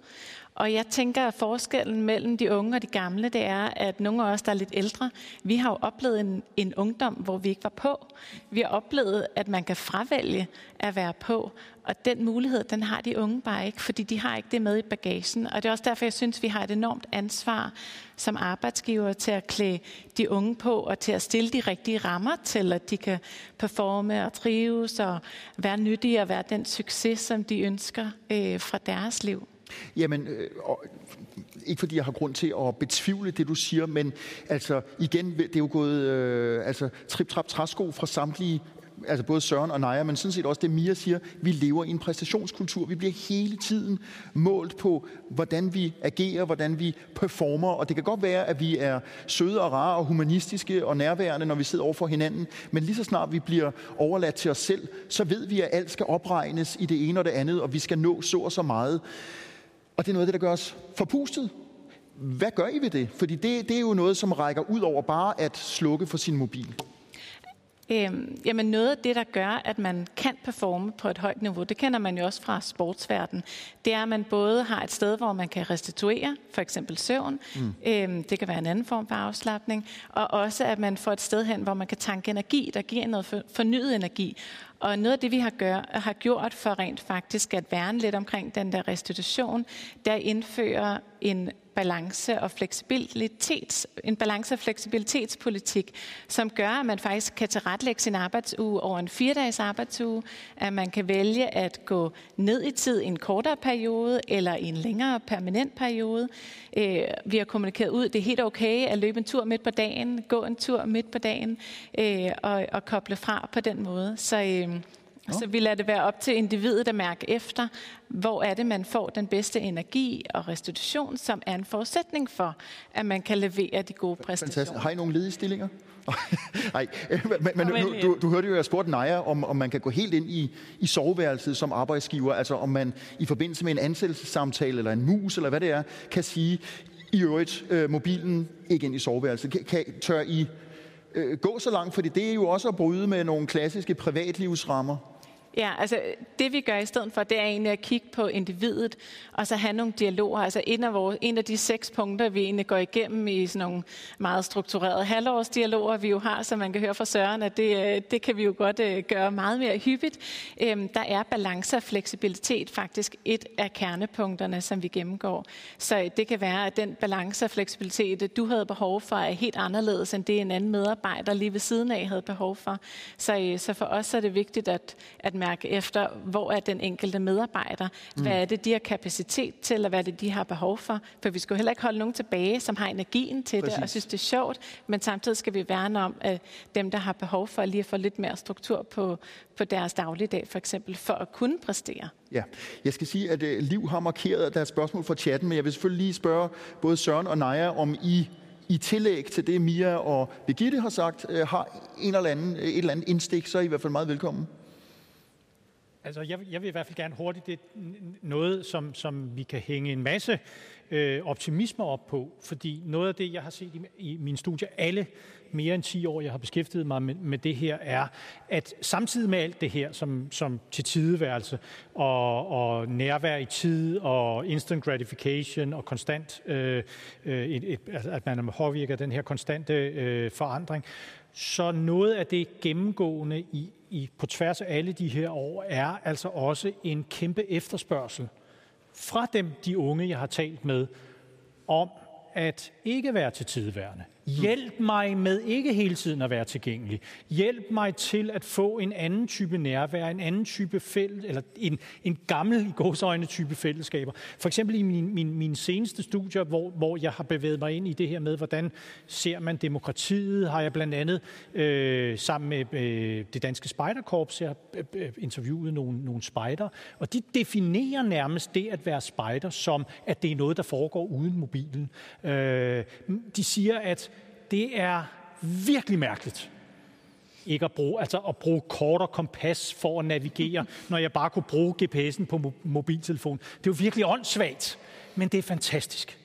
Og jeg tænker, at forskellen mellem de unge og de gamle, det er, at nogle af os, der er lidt ældre, vi har jo oplevet en, en ungdom, hvor vi ikke var på. Vi har oplevet, at man kan fravælge at være på. Og den mulighed, den har de unge bare ikke, fordi de har ikke det med i bagagen. Og det er også derfor, jeg synes, vi har et enormt ansvar som arbejdsgiver til at klæde de unge på og til at stille de rigtige rammer til, at de kan performe og trives og være nyttige og være den succes, som de ønsker øh, fra deres liv. Jamen, øh, og, ikke fordi jeg har grund til at betvivle det, du siger, men altså igen, det er jo gået øh, altså, trip-trap træsko fra samtlige altså både Søren og Naja, men sådan set også det Mia siger, vi lever i en præstationskultur. Vi bliver hele tiden målt på, hvordan vi agerer, hvordan vi performer, og det kan godt være, at vi er søde og rare og humanistiske og nærværende, når vi sidder over for hinanden, men lige så snart vi bliver overladt til os selv, så ved vi, at alt skal opregnes i det ene og det andet, og vi skal nå så og så meget. Og det er noget af det, der gør os forpustet. Hvad gør I ved det? Fordi det, det er jo noget, som rækker ud over bare at slukke for sin mobil. Øhm, jamen noget af det, der gør, at man kan performe på et højt niveau, det kender man jo også fra sportsverdenen, det er, at man både har et sted, hvor man kan restituere, for eksempel søvn, mm. øhm, det kan være en anden form for afslappning, og også at man får et sted hen, hvor man kan tanke energi, der giver noget for, fornyet energi. Og noget af det, vi har, gør, har gjort for rent faktisk at værne lidt omkring den der restitution, der indfører en balance og fleksibilitet, en balance og fleksibilitetspolitik, som gør, at man faktisk kan tilrettelægge sin arbejdsuge over en fire-dages arbejdsuge, at man kan vælge at gå ned i tid i en kortere periode eller i en længere permanent periode. Øh, vi har kommunikeret ud, det er helt okay at løbe en tur midt på dagen, gå en tur midt på dagen øh, og, og koble fra på den måde. Så øh, så vi lader det være op til individet at mærke efter, hvor er det, man får den bedste energi og restitution, som er en forudsætning for, at man kan levere de gode præstationer. Fantastisk. Har I nogle ledige stillinger? Nej, men, men nu, du, du hørte jo, at jeg spurgte Naja, om, om man kan gå helt ind i, i soveværelset som arbejdsgiver, altså om man i forbindelse med en ansættelsessamtale eller en mus, eller hvad det er, kan sige, i øvrigt, øh, mobilen ikke ind i soveværelset. Kan, kan, tør I øh, gå så langt, fordi det er jo også at bryde med nogle klassiske privatlivsrammer. Ja, altså det vi gør i stedet for, det er egentlig at kigge på individet, og så have nogle dialoger. Altså en af, vores, en af de seks punkter, vi egentlig går igennem i sådan nogle meget strukturerede halvårsdialoger, vi jo har, som man kan høre fra Søren, at det, øh, det kan vi jo godt øh, gøre meget mere hyppigt. Um, der er balance og fleksibilitet faktisk et af kernepunkterne, som vi gennemgår. Så det kan være, at den balance og fleksibilitet, du havde behov for, er helt anderledes, end det en anden medarbejder lige ved siden af havde behov for. Så, øh, så for os er det vigtigt, at, at mærke efter, hvor er den enkelte medarbejder, mm. hvad er det, de har kapacitet til, og hvad er det, de har behov for. For vi skal jo heller ikke holde nogen tilbage, som har energien til Præcis. det, og synes, det er sjovt, men samtidig skal vi værne om at dem, der har behov for lige at få lidt mere struktur på, på deres dagligdag, for eksempel, for at kunne præstere. Ja, jeg skal sige, at uh, Liv har markeret deres spørgsmål fra chatten, men jeg vil selvfølgelig lige spørge både Søren og Naja, om I i tillæg til det, Mia og Birgitte har sagt, uh, har en eller anden, et eller andet indstik, så er I i hvert fald meget velkommen. Altså, jeg, jeg vil i hvert fald gerne hurtigt, det er noget, som, som vi kan hænge en masse øh, optimisme op på, fordi noget af det, jeg har set i, i min studie, alle mere end 10 år, jeg har beskæftiget mig med, med det her, er, at samtidig med alt det her, som, som til tideværelse og, og nærvær i tid og instant gratification og konstant, øh, øh et, et, altså, at man påvirker den her konstante øh, forandring, så noget af det gennemgående i, i, på tværs af alle de her år er altså også en kæmpe efterspørgsel fra dem, de unge, jeg har talt med, om at ikke være til tidværende. Hjælp mig med ikke hele tiden at være tilgængelig. Hjælp mig til at få en anden type nærvær, en anden type fælles, eller en, en gammel i godsøjne type fællesskaber. For eksempel i min, min, min seneste studier, hvor, hvor jeg har bevæget mig ind i det her med, hvordan ser man demokratiet, har jeg blandt andet øh, sammen med øh, det danske spejderkorps, jeg har øh, øh interviewet nogle, nogle spejder, og de definerer nærmest det at være spejder som, at det er noget, der foregår uden mobilen. Øh, de siger, at det er virkelig mærkeligt ikke at bruge, altså at bruge kort og kompas for at navigere, når jeg bare kunne bruge GPS'en på mobiltelefonen. Det er jo virkelig åndssvagt, men det er fantastisk.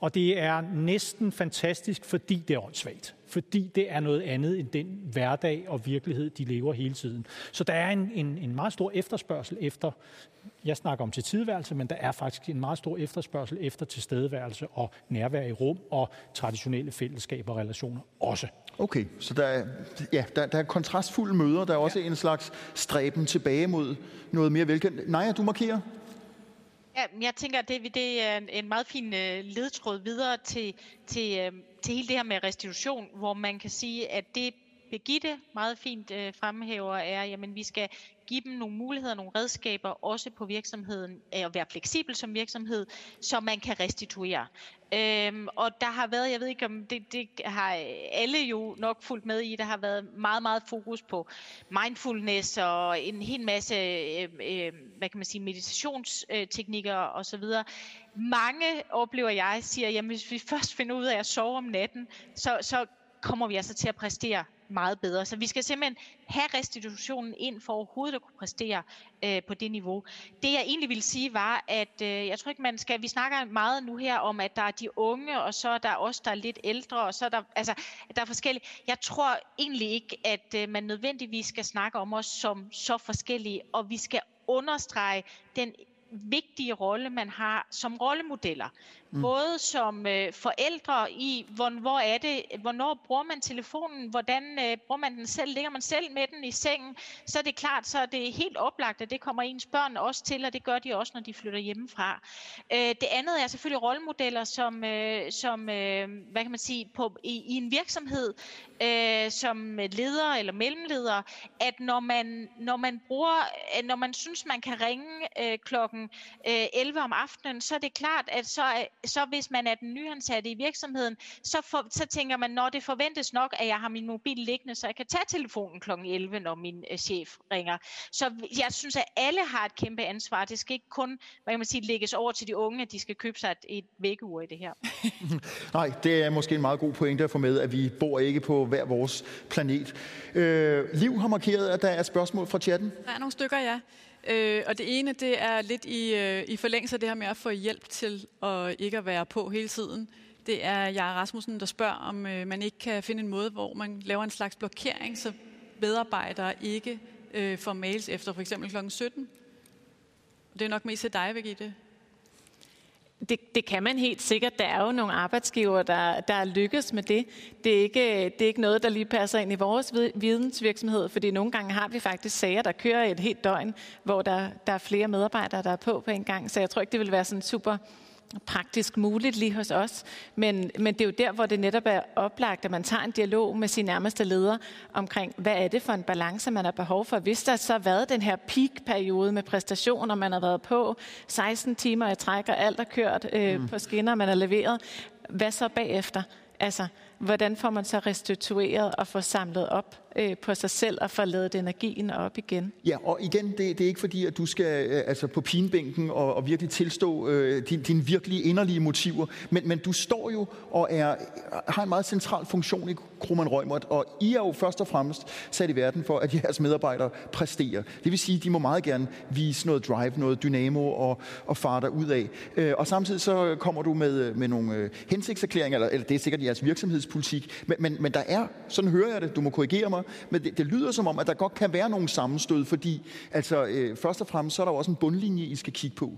Og det er næsten fantastisk, fordi det er åndssvagt. Fordi det er noget andet end den hverdag og virkelighed, de lever hele tiden. Så der er en, en, en meget stor efterspørgsel efter, jeg snakker om til tidværelse, men der er faktisk en meget stor efterspørgsel efter tilstedeværelse og nærvær i rum og traditionelle fællesskaber og relationer også. Okay, så der er, ja, der, der er kontrastfulde møder. Der er også ja. en slags stræben tilbage mod noget mere velkendt. Nej, du markerer? Ja, jeg tænker, at det, det er en meget fin øh, ledtråd videre til, til, øh, til hele det her med restitution, hvor man kan sige, at det Begitte meget fint øh, fremhæver er, at vi skal give dem nogle muligheder, nogle redskaber, også på virksomheden, øh, at være fleksibel som virksomhed, så man kan restituere. Øhm, og der har været, jeg ved ikke om det, det har alle jo nok fulgt med i, der har været meget, meget fokus på mindfulness og en hel masse, øh, øh, hvad kan man sige, meditationsteknikker osv. Mange oplever jeg siger, jamen hvis vi først finder ud af at sove om natten, så, så kommer vi altså til at præstere meget bedre. Så vi skal simpelthen have restitutionen ind for overhovedet at kunne præstere øh, på det niveau. Det jeg egentlig ville sige var, at øh, jeg tror ikke man skal, vi snakker meget nu her om, at der er de unge, og så er der også der er lidt ældre, og så er der, altså, der er forskellige. Jeg tror egentlig ikke, at øh, man nødvendigvis skal snakke om os som så forskellige, og vi skal understrege den vigtige rolle, man har som rollemodeller. Mm. Både som øh, forældre i, hvor, hvor er det, hvornår bruger man telefonen, hvordan øh, bruger man den selv, ligger man selv med den i sengen, så er det klart, så er det helt oplagt, at det kommer ens børn også til, og det gør de også, når de flytter hjemmefra. Øh, det andet er selvfølgelig rollemodeller, som, øh, som øh, hvad kan man sige, på, i, i en virksomhed, øh, som leder eller mellemleder, at når man, når man bruger, øh, når man synes, man kan ringe øh, klokken øh, 11 om aftenen, så er det klart, at så så hvis man er den nyansatte i virksomheden, så, for, så tænker man, når det forventes nok, at jeg har min mobil liggende, så jeg kan tage telefonen kl. 11, når min øh, chef ringer. Så jeg synes, at alle har et kæmpe ansvar. Det skal ikke kun hvad kan man sige, lægges over til de unge, at de skal købe sig et, et vækkeur i det her. Nej, det er måske en meget god pointe at få med, at vi bor ikke på hver vores planet. Øh, Liv har markeret, at der er et spørgsmål fra chatten. Der er nogle stykker, ja. Øh, og det ene, det er lidt i, øh, i forlængelse af det her med at få hjælp til at ikke at være på hele tiden. Det er jeg Rasmussen, der spørger, om øh, man ikke kan finde en måde, hvor man laver en slags blokering, så medarbejdere ikke øh, får mails efter for eksempel kl. 17. Det er nok mest til dig, Birgitte. Det, det kan man helt sikkert. Der er jo nogle arbejdsgiver, der, der lykkes med det. Det er, ikke, det er ikke noget, der lige passer ind i vores vidensvirksomhed, fordi nogle gange har vi faktisk sager, der kører et helt døgn, hvor der, der er flere medarbejdere, der er på på en gang. Så jeg tror ikke, det vil være sådan super praktisk muligt lige hos os. Men, men det er jo der, hvor det netop er oplagt, at man tager en dialog med sin nærmeste leder omkring, hvad er det for en balance, man har behov for. Hvis der så har været den her peak-periode med præstationer, man har været på, 16 timer i træk, og alt er kørt øh, mm. på skinner, man har leveret, hvad så bagefter? Altså, hvordan får man så restitueret og få samlet op øh, på sig selv og få lavet energien op igen. Ja, og igen, det, det er ikke fordi, at du skal øh, altså på pinbænken og, og virkelig tilstå øh, din, dine virkelige inderlige motiver, men, men du står jo og er, har en meget central funktion i Krumman Rømert, og I er jo først og fremmest sat i verden for, at jeres medarbejdere præsterer. Det vil sige, at de må meget gerne vise noget drive, noget dynamo og, og fare ud af. Øh, og samtidig så kommer du med, øh, med nogle øh, hensigtserklæringer, eller, eller det er sikkert jeres virksomhedspolitik, men, men, men der er, sådan hører jeg det, du må korrigere mig, men det, det lyder som om, at der godt kan være nogle sammenstød, fordi altså, øh, først og fremmest så er der jo også en bundlinje, I skal kigge på.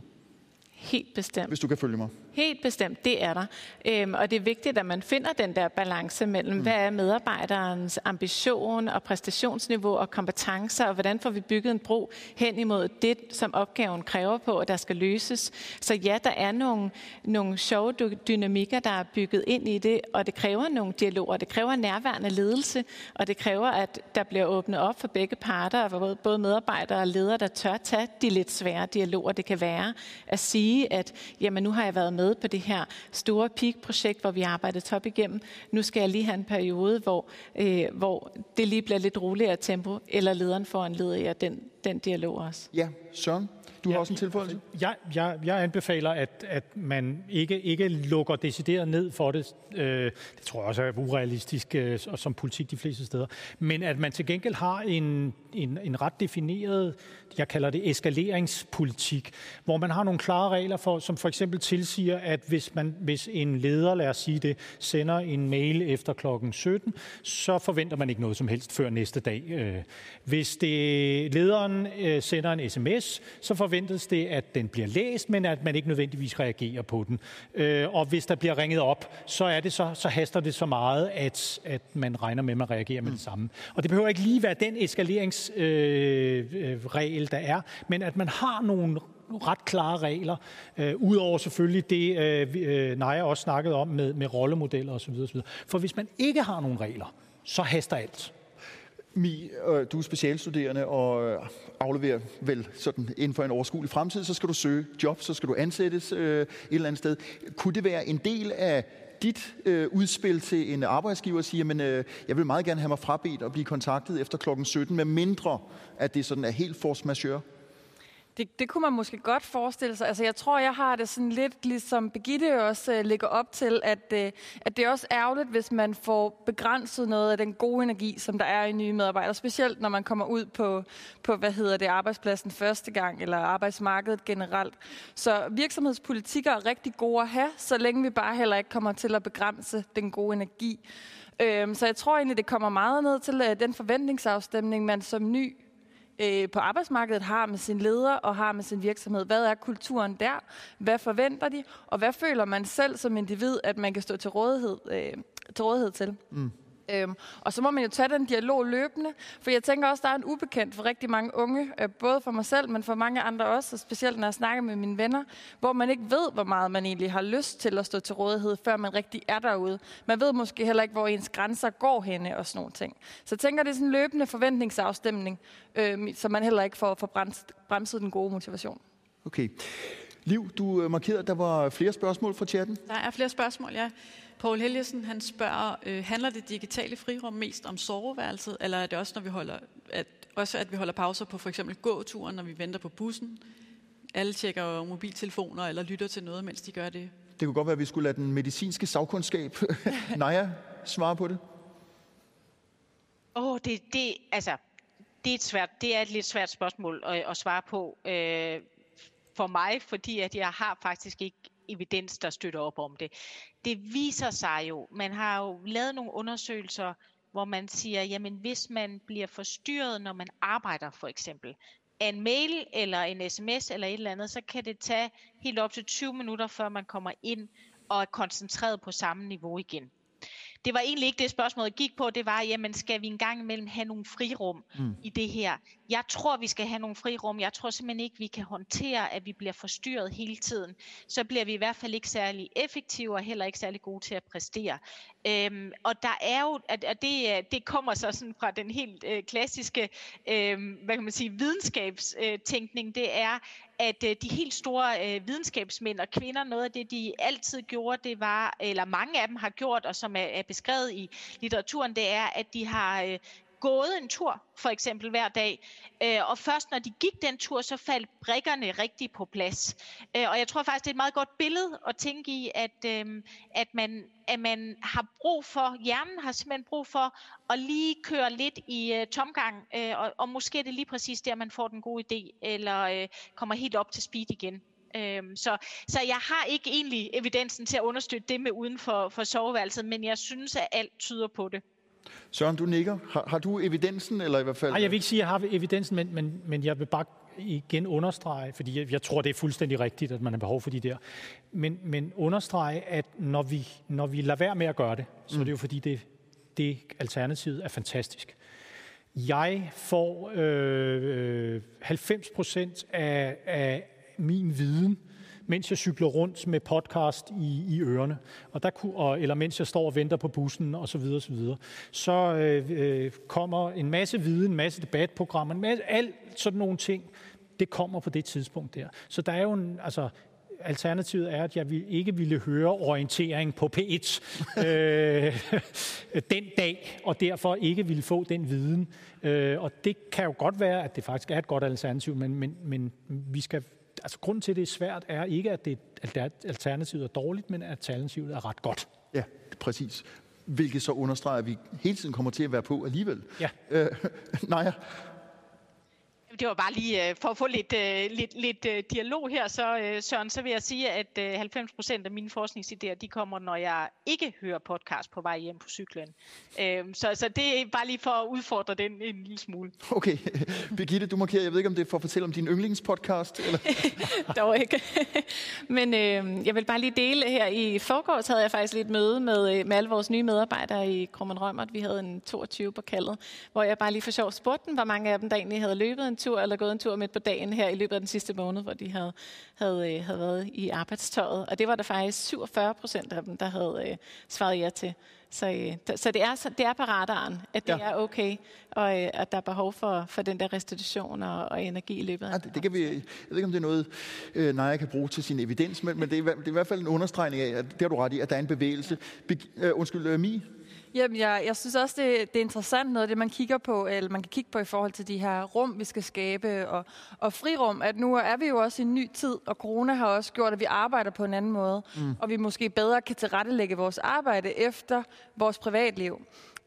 Helt bestemt. Hvis du kan følge mig. Helt bestemt, det er der. Øhm, og det er vigtigt, at man finder den der balance mellem, mm. hvad er medarbejderens ambition og præstationsniveau og kompetencer, og hvordan får vi bygget en bro hen imod det, som opgaven kræver på, at der skal løses. Så ja, der er nogle, nogle sjove dynamikker, der er bygget ind i det, og det kræver nogle dialoger, det kræver nærværende ledelse, og det kræver, at der bliver åbnet op for begge parter, for både medarbejdere og ledere, der tør tage de lidt svære dialoger, det kan være, at sige, at jamen, nu har jeg været med på det her store peak-projekt, hvor vi arbejdede top igennem. Nu skal jeg lige have en periode, hvor, øh, hvor det lige bliver lidt roligere tempo, eller lederen får en leder den, den dialog også. Ja, Søren? Du ja, har også en tilføjelse? Jeg, jeg, jeg anbefaler, at, at man ikke, ikke lukker decideret ned for det. Øh, det tror jeg også er urealistisk øh, som politik de fleste steder. Men at man til gengæld har en, en, en ret defineret, jeg kalder det eskaleringspolitik, hvor man har nogle klare regler, for, som for eksempel tilsiger, at hvis, man, hvis en leder, lad os sige det, sender en mail efter klokken 17, så forventer man ikke noget som helst før næste dag. Øh, hvis det, lederen øh, sender en sms, så forventes det, at den bliver læst, men at man ikke nødvendigvis reagerer på den. Øh, og hvis der bliver ringet op, så, er det så, så haster det så meget, at, at man regner med, at man reagerer med mm. det samme. Og det behøver ikke lige være den eskaleringsregel, øh, der er, men at man har nogle ret klare regler, øh, udover selvfølgelig det, øh, øh, Naja også snakkede om med, med rollemodeller osv. osv. For hvis man ikke har nogen regler, så haster alt. Mi, øh, du er specialstuderende og øh, afleverer vel sådan inden for en overskuelig fremtid, så skal du søge job, så skal du ansættes øh, et eller andet sted. Kunne det være en del af dit øh, udspil til en arbejdsgiver og sige, at øh, jeg vil meget gerne have mig frabedt og blive kontaktet efter klokken 17, med mindre at det sådan er helt force majeure? Det, det kunne man måske godt forestille sig. Altså, jeg tror, jeg har det sådan lidt, ligesom Begitte også øh, lægger op til, at, øh, at det er også ærgerligt, hvis man får begrænset noget af den gode energi, som der er i nye medarbejdere. Specielt når man kommer ud på, på hvad hedder det, arbejdspladsen første gang, eller arbejdsmarkedet generelt. Så virksomhedspolitikker er rigtig gode at have, så længe vi bare heller ikke kommer til at begrænse den gode energi. Øhm, så jeg tror egentlig, det kommer meget ned til øh, den forventningsafstemning, man som ny øh, på arbejdsmarkedet har med sin leder og har med sin virksomhed. Hvad er kulturen der? Hvad forventer de? Og hvad føler man selv som individ, at man kan stå til rådighed, øh, til, rådighed til? Mm. Øhm, og så må man jo tage den dialog løbende, for jeg tænker også, der er en ubekendt for rigtig mange unge, øh, både for mig selv, men for mange andre også, og specielt når jeg snakker med mine venner, hvor man ikke ved, hvor meget man egentlig har lyst til at stå til rådighed, før man rigtig er derude. Man ved måske heller ikke, hvor ens grænser går henne og sådan nogle ting. Så jeg tænker, det er sådan en løbende forventningsafstemning, øh, så man heller ikke får, får bremset, bremset den gode motivation. Okay. Liv, du øh, markerede, at der var flere spørgsmål fra chatten. Der er flere spørgsmål, ja. Paul Helgesen, han spørger, øh, handler det digitale frirum mest om soveværelset, eller er det også, når vi holder, at, også at vi holder pauser på for eksempel gåturen, når vi venter på bussen? Alle tjekker mobiltelefoner eller lytter til noget, mens de gør det. Det kunne godt være, at vi skulle lade den medicinske sagkundskab, Naja, svare på det. Åh, oh, det, det, altså, det er, et svært, det er et lidt svært spørgsmål at, at svare på øh, for mig, fordi at jeg har faktisk ikke evidens, der støtter op om det. Det viser sig jo, man har jo lavet nogle undersøgelser, hvor man siger, jamen hvis man bliver forstyrret, når man arbejder for eksempel, af en mail eller en sms eller et eller andet, så kan det tage helt op til 20 minutter, før man kommer ind og er koncentreret på samme niveau igen det var egentlig ikke det spørgsmål, jeg gik på. Det var, jamen skal vi engang imellem have nogle frirum mm. i det her? Jeg tror, vi skal have nogle frirum. Jeg tror simpelthen ikke, vi kan håndtere, at vi bliver forstyrret hele tiden. Så bliver vi i hvert fald ikke særlig effektive og heller ikke særlig gode til at præstere. Øhm, og der er jo, at, at det, øh, det kommer så sådan fra den helt øh, klassiske, øh, hvad kan man sige, videnskabstænkning, det er, at øh, de helt store øh, videnskabsmænd og kvinder, noget af det, de altid gjorde, det var, eller mange af dem har gjort, og som er, er beskrevet i litteraturen, det er, at de har øh, gået en tur, for eksempel hver dag, øh, og først når de gik den tur, så faldt brikkerne rigtig på plads. Øh, og jeg tror faktisk, det er et meget godt billede at tænke i, at, øh, at, man, at man har brug for, hjernen har simpelthen brug for at lige køre lidt i øh, tomgang, øh, og, og måske er det lige præcis der, man får den gode idé, eller øh, kommer helt op til speed igen. Øhm, så, så jeg har ikke egentlig evidensen til at understøtte det med uden for, for soveværelset, men jeg synes, at alt tyder på det. Søren, du nikker. Har, har du evidensen, eller i hvert fald... Nej, jeg vil ikke sige, at jeg har evidensen, men, men, men jeg vil bare igen understrege, fordi jeg, jeg tror, det er fuldstændig rigtigt, at man har behov for de der, men, men understrege, at når vi, når vi lader være med at gøre det, så mm. er det jo fordi, det, det alternativet er fantastisk. Jeg får øh, 90 procent af, af min viden mens jeg cykler rundt med podcast i, i ørerne, og der kunne, og, eller mens jeg står og venter på bussen og så videre, så, videre. så øh, øh, kommer en masse viden, en masse debatprogrammer, en masse, alt sådan nogle ting, det kommer på det tidspunkt der. Så der er jo en, altså, alternativet er, at jeg ikke ville høre orientering på P1 øh, den dag, og derfor ikke ville få den viden. Øh, og det kan jo godt være, at det faktisk er et godt alternativ, men, men, men vi skal altså grunden til, at det er svært, er ikke, at det, alternativet er dårligt, men at alternativet er ret godt. Ja, præcis. Hvilket så understreger, at vi hele tiden kommer til at være på alligevel. Ja. Øh, Naja, det var bare lige øh, for at få lidt, øh, lidt, lidt øh, dialog her, så Søren, så vil jeg sige, at øh, 90 procent af mine forskningsidéer, de kommer, når jeg ikke hører podcast på vej hjem på cyklen. Øh, så, så det er bare lige for at udfordre den en lille smule. Okay. Birgitte, du markerer, jeg ved ikke, om det er for at fortælle om din yndlingspodcast? Eller? Dog ikke. Men øh, jeg vil bare lige dele her. I forgårs havde jeg faktisk lidt møde med, med alle vores nye medarbejdere i Krummen Rømert. Vi havde en 22 på kaldet, hvor jeg bare lige for sjov spurgte dem, hvor mange af dem, der egentlig havde løbet en tur eller gået en tur midt på dagen her i løbet af den sidste måned, hvor de havde, havde, øh, havde været i arbejdstøjet. Og det var der faktisk 47 procent af dem, der havde øh, svaret ja til. Så, øh, så, det, er, det er på radaren, at det ja. er okay, og øh, at der er behov for, for den der restitution og, og energi i løbet af ja, det, det kan vi, Jeg ved ikke, om det er noget, øh, Naja kan bruge til sin evidens, men, men det, er, det er i hvert fald en understregning af, at det har du ret i, at der er en bevægelse. Be, øh, undskyld, øh, Mi? Jamen, jeg, jeg synes også, det, det er interessant noget, det man kigger på, eller man kan kigge på i forhold til de her rum, vi skal skabe, og, og frirum, at nu er vi jo også i en ny tid, og corona har også gjort, at vi arbejder på en anden måde, mm. og vi måske bedre kan tilrettelægge vores arbejde efter vores privatliv.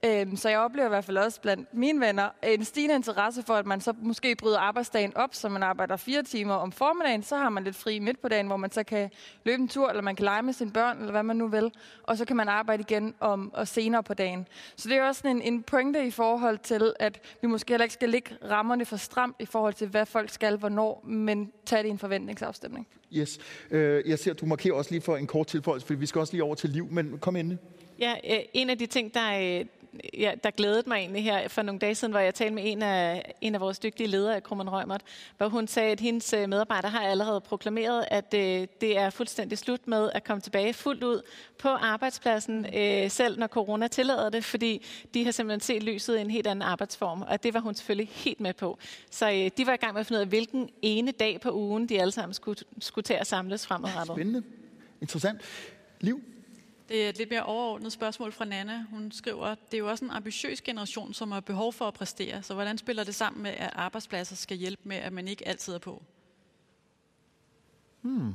Øhm, så jeg oplever i hvert fald også blandt mine venner en stigende interesse for, at man så måske bryder arbejdsdagen op, så man arbejder fire timer om formiddagen, så har man lidt fri midt på dagen, hvor man så kan løbe en tur, eller man kan lege med sine børn, eller hvad man nu vil, og så kan man arbejde igen om, og senere på dagen. Så det er også en, en pointe i forhold til, at vi måske heller ikke skal lægge rammerne for stramt i forhold til, hvad folk skal, hvornår, men tage det i en forventningsafstemning. Yes. Øh, jeg ser, at du markerer også lige for en kort tilføjelse, for vi skal også lige over til liv, men kom ind. Ja, øh, en af de ting, der, øh, ja, der glædede mig egentlig her for nogle dage siden, hvor jeg talte med en af, en af vores dygtige ledere af Krummen Rømert, hvor hun sagde, at hendes øh, medarbejdere har allerede proklameret, at øh, det er fuldstændig slut med at komme tilbage fuldt ud på arbejdspladsen, øh, selv når corona tillader det, fordi de har simpelthen set lyset i en helt anden arbejdsform, og det var hun selvfølgelig helt med på. Så øh, de var i gang med at finde ud af, hvilken ene dag på ugen de alle sammen skulle, skulle til at samles fremadrettet. Spændende. Interessant. Liv? Det er et lidt mere overordnet spørgsmål fra Nana. Hun skriver, det er jo også en ambitiøs generation, som har behov for at præstere. Så hvordan spiller det sammen med, at arbejdspladser skal hjælpe med, at man ikke altid er på? Hmm.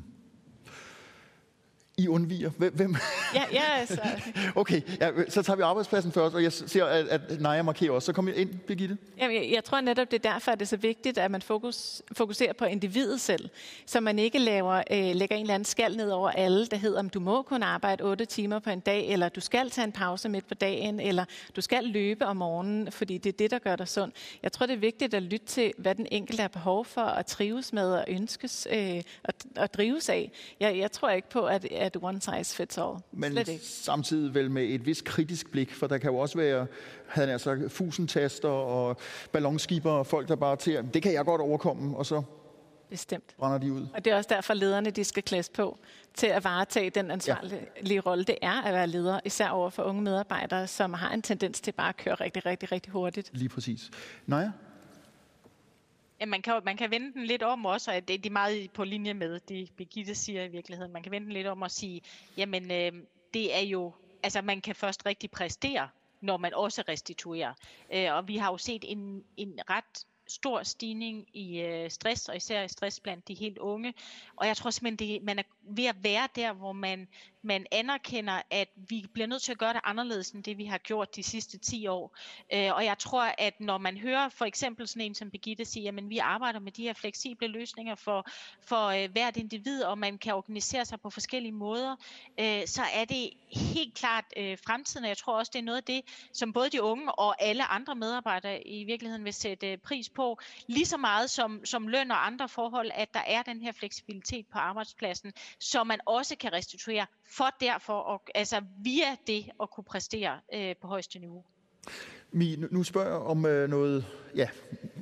I undviger? Hvem? Ja, ja altså. okay, ja, så tager vi arbejdspladsen først, og jeg ser, at, at Naja markerer også. Så kom ind, Birgitte. Jamen, jeg, jeg tror netop, det er derfor, at det er så vigtigt, at man fokus, fokuserer på individet selv, så man ikke laver, øh, lægger en eller anden skal ned over alle, der hedder, om du må kun arbejde 8 timer på en dag, eller du skal tage en pause midt på dagen, eller du skal løbe om morgenen, fordi det er det, der gør dig sund. Jeg tror, det er vigtigt at lytte til, hvad den enkelte har behov for at trives med og ønskes øh, og, og drives af. Jeg, jeg tror ikke på, at, at at one size fits all. Men samtidig vel med et vis kritisk blik, for der kan jo også være, havde jeg sagt, fusentaster og ballonskiber og folk, der bare til, det kan jeg godt overkomme, og så Bestemt. brænder de ud. Og det er også derfor, lederne de skal klædes på til at varetage den ansvarlige ja. rolle, det er at være leder, især over for unge medarbejdere, som har en tendens til bare at køre rigtig, rigtig, rigtig hurtigt. Lige præcis. Naja? Ja, man kan, man kan vende den lidt om også, og det, det er meget på linje med det, Birgitte siger i virkeligheden. Man kan vende den lidt om og sige, jamen øh, det er jo, altså man kan først rigtig præstere, når man også restituerer. Øh, og vi har jo set en, en ret stor stigning i øh, stress, og især i stress blandt de helt unge. Og jeg tror simpelthen, det, man er ved at være der, hvor man, man anerkender, at vi bliver nødt til at gøre det anderledes, end det vi har gjort de sidste 10 år. Øh, og jeg tror, at når man hører for eksempel sådan en som Birgitte sige, at vi arbejder med de her fleksible løsninger for, for øh, hvert individ, og man kan organisere sig på forskellige måder, øh, så er det helt klart øh, fremtiden, og jeg tror også, det er noget af det, som både de unge og alle andre medarbejdere i virkeligheden vil sætte øh, pris på, lige så meget som, som løn og andre forhold, at der er den her fleksibilitet på arbejdspladsen, så man også kan restituere for derfor, at, altså via det at kunne præstere øh, på højeste niveau. Mi, nu spørger jeg om øh, noget, ja,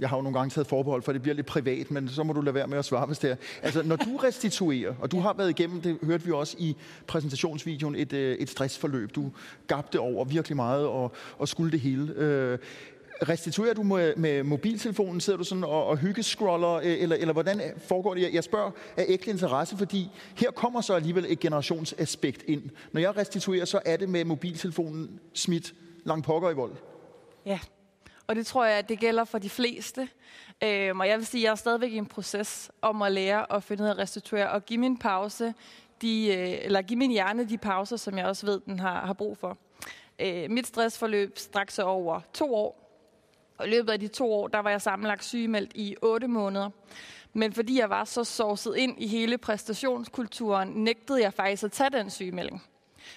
jeg har jo nogle gange taget forbehold, for det bliver lidt privat, men så må du lade være med at svare, hvis det er. Altså, når du restituerer, og du har været igennem, det hørte vi også i præsentationsvideoen, et, øh, et stressforløb. Du gabte over virkelig meget og, og skulle det hele. Øh, restituerer du med, med mobiltelefonen? Sidder du sådan og, og hyggescroller, øh, eller, eller hvordan foregår det? Jeg spørger af ægte interesse, fordi her kommer så alligevel et generationsaspekt ind. Når jeg restituerer, så er det med mobiltelefonen smidt langt pokker i vold. Ja, og det tror jeg, at det gælder for de fleste. Øhm, og jeg vil sige, at jeg er stadigvæk i en proces om at lære at finde ud af at restituere og give min pause, de, øh, eller give min hjerne de pauser, som jeg også ved, den har, har brug for. Øh, mit stressforløb straks over to år, og i løbet af de to år, der var jeg sammenlagt sygemeldt i 8 måneder. Men fordi jeg var så sovset ind i hele præstationskulturen, nægtede jeg faktisk at tage den sygemelding.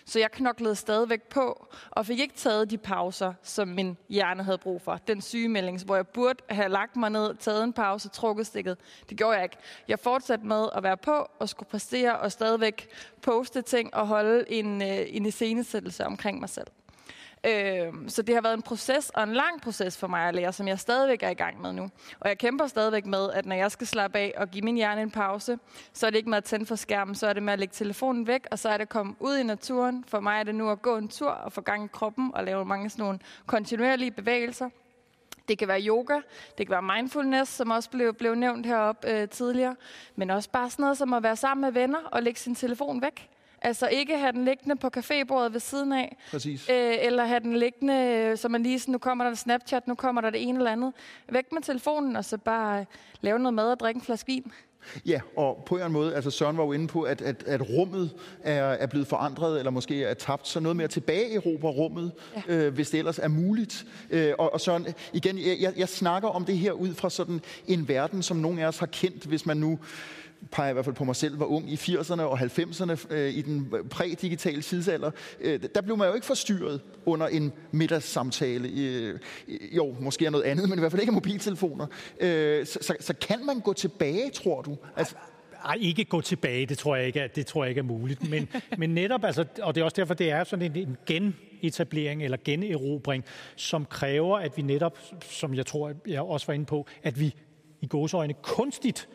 Så jeg knoklede stadigvæk på, og fik ikke taget de pauser, som min hjerne havde brug for. Den sygemelding, hvor jeg burde have lagt mig ned, taget en pause, trukket stikket. Det gjorde jeg ikke. Jeg fortsatte med at være på og skulle præstere og stadigvæk poste ting og holde en, øh, en iscenesættelse omkring mig selv. Øh, så det har været en proces, og en lang proces for mig at lære, som jeg stadigvæk er i gang med nu. Og jeg kæmper stadigvæk med, at når jeg skal slappe af og give min hjerne en pause, så er det ikke med at tænde for skærmen, så er det med at lægge telefonen væk, og så er det at komme ud i naturen. For mig er det nu at gå en tur og få gang i kroppen og lave mange sådan nogle kontinuerlige bevægelser. Det kan være yoga, det kan være mindfulness, som også blev, blev nævnt heroppe øh, tidligere, men også bare sådan noget som at være sammen med venner og lægge sin telefon væk. Altså ikke have den liggende på cafébordet ved siden af. Præcis. Øh, eller have den liggende, øh, så man lige sådan, nu kommer der en Snapchat, nu kommer der det ene eller andet. Væk med telefonen, og så bare øh, lave noget mad og drikke en flaske vin. Ja, og på en måde, altså Søren var jo inde på, at, at, at rummet er, er blevet forandret, eller måske er tabt, så noget mere tilbage i Europa rummet, ja. øh, hvis det ellers er muligt. Øh, og, og Søren, igen, jeg, jeg snakker om det her ud fra sådan en verden, som nogle af os har kendt, hvis man nu peger i hvert fald på mig selv, var ung i 80'erne og 90'erne øh, i den prædigitale tidsalder, øh, der blev man jo ikke forstyrret under en middagssamtale. Øh, jo, måske er noget andet, men i hvert fald ikke mobiltelefoner. Øh, så, så, så kan man gå tilbage, tror du? Altså, ej, ikke gå tilbage, det tror jeg ikke, det tror jeg ikke er muligt. Men, men netop, altså, og det er også derfor, det er sådan en, en genetablering eller generobring, som kræver, at vi netop, som jeg tror, jeg også var inde på, at vi i gåsøjne kunstigt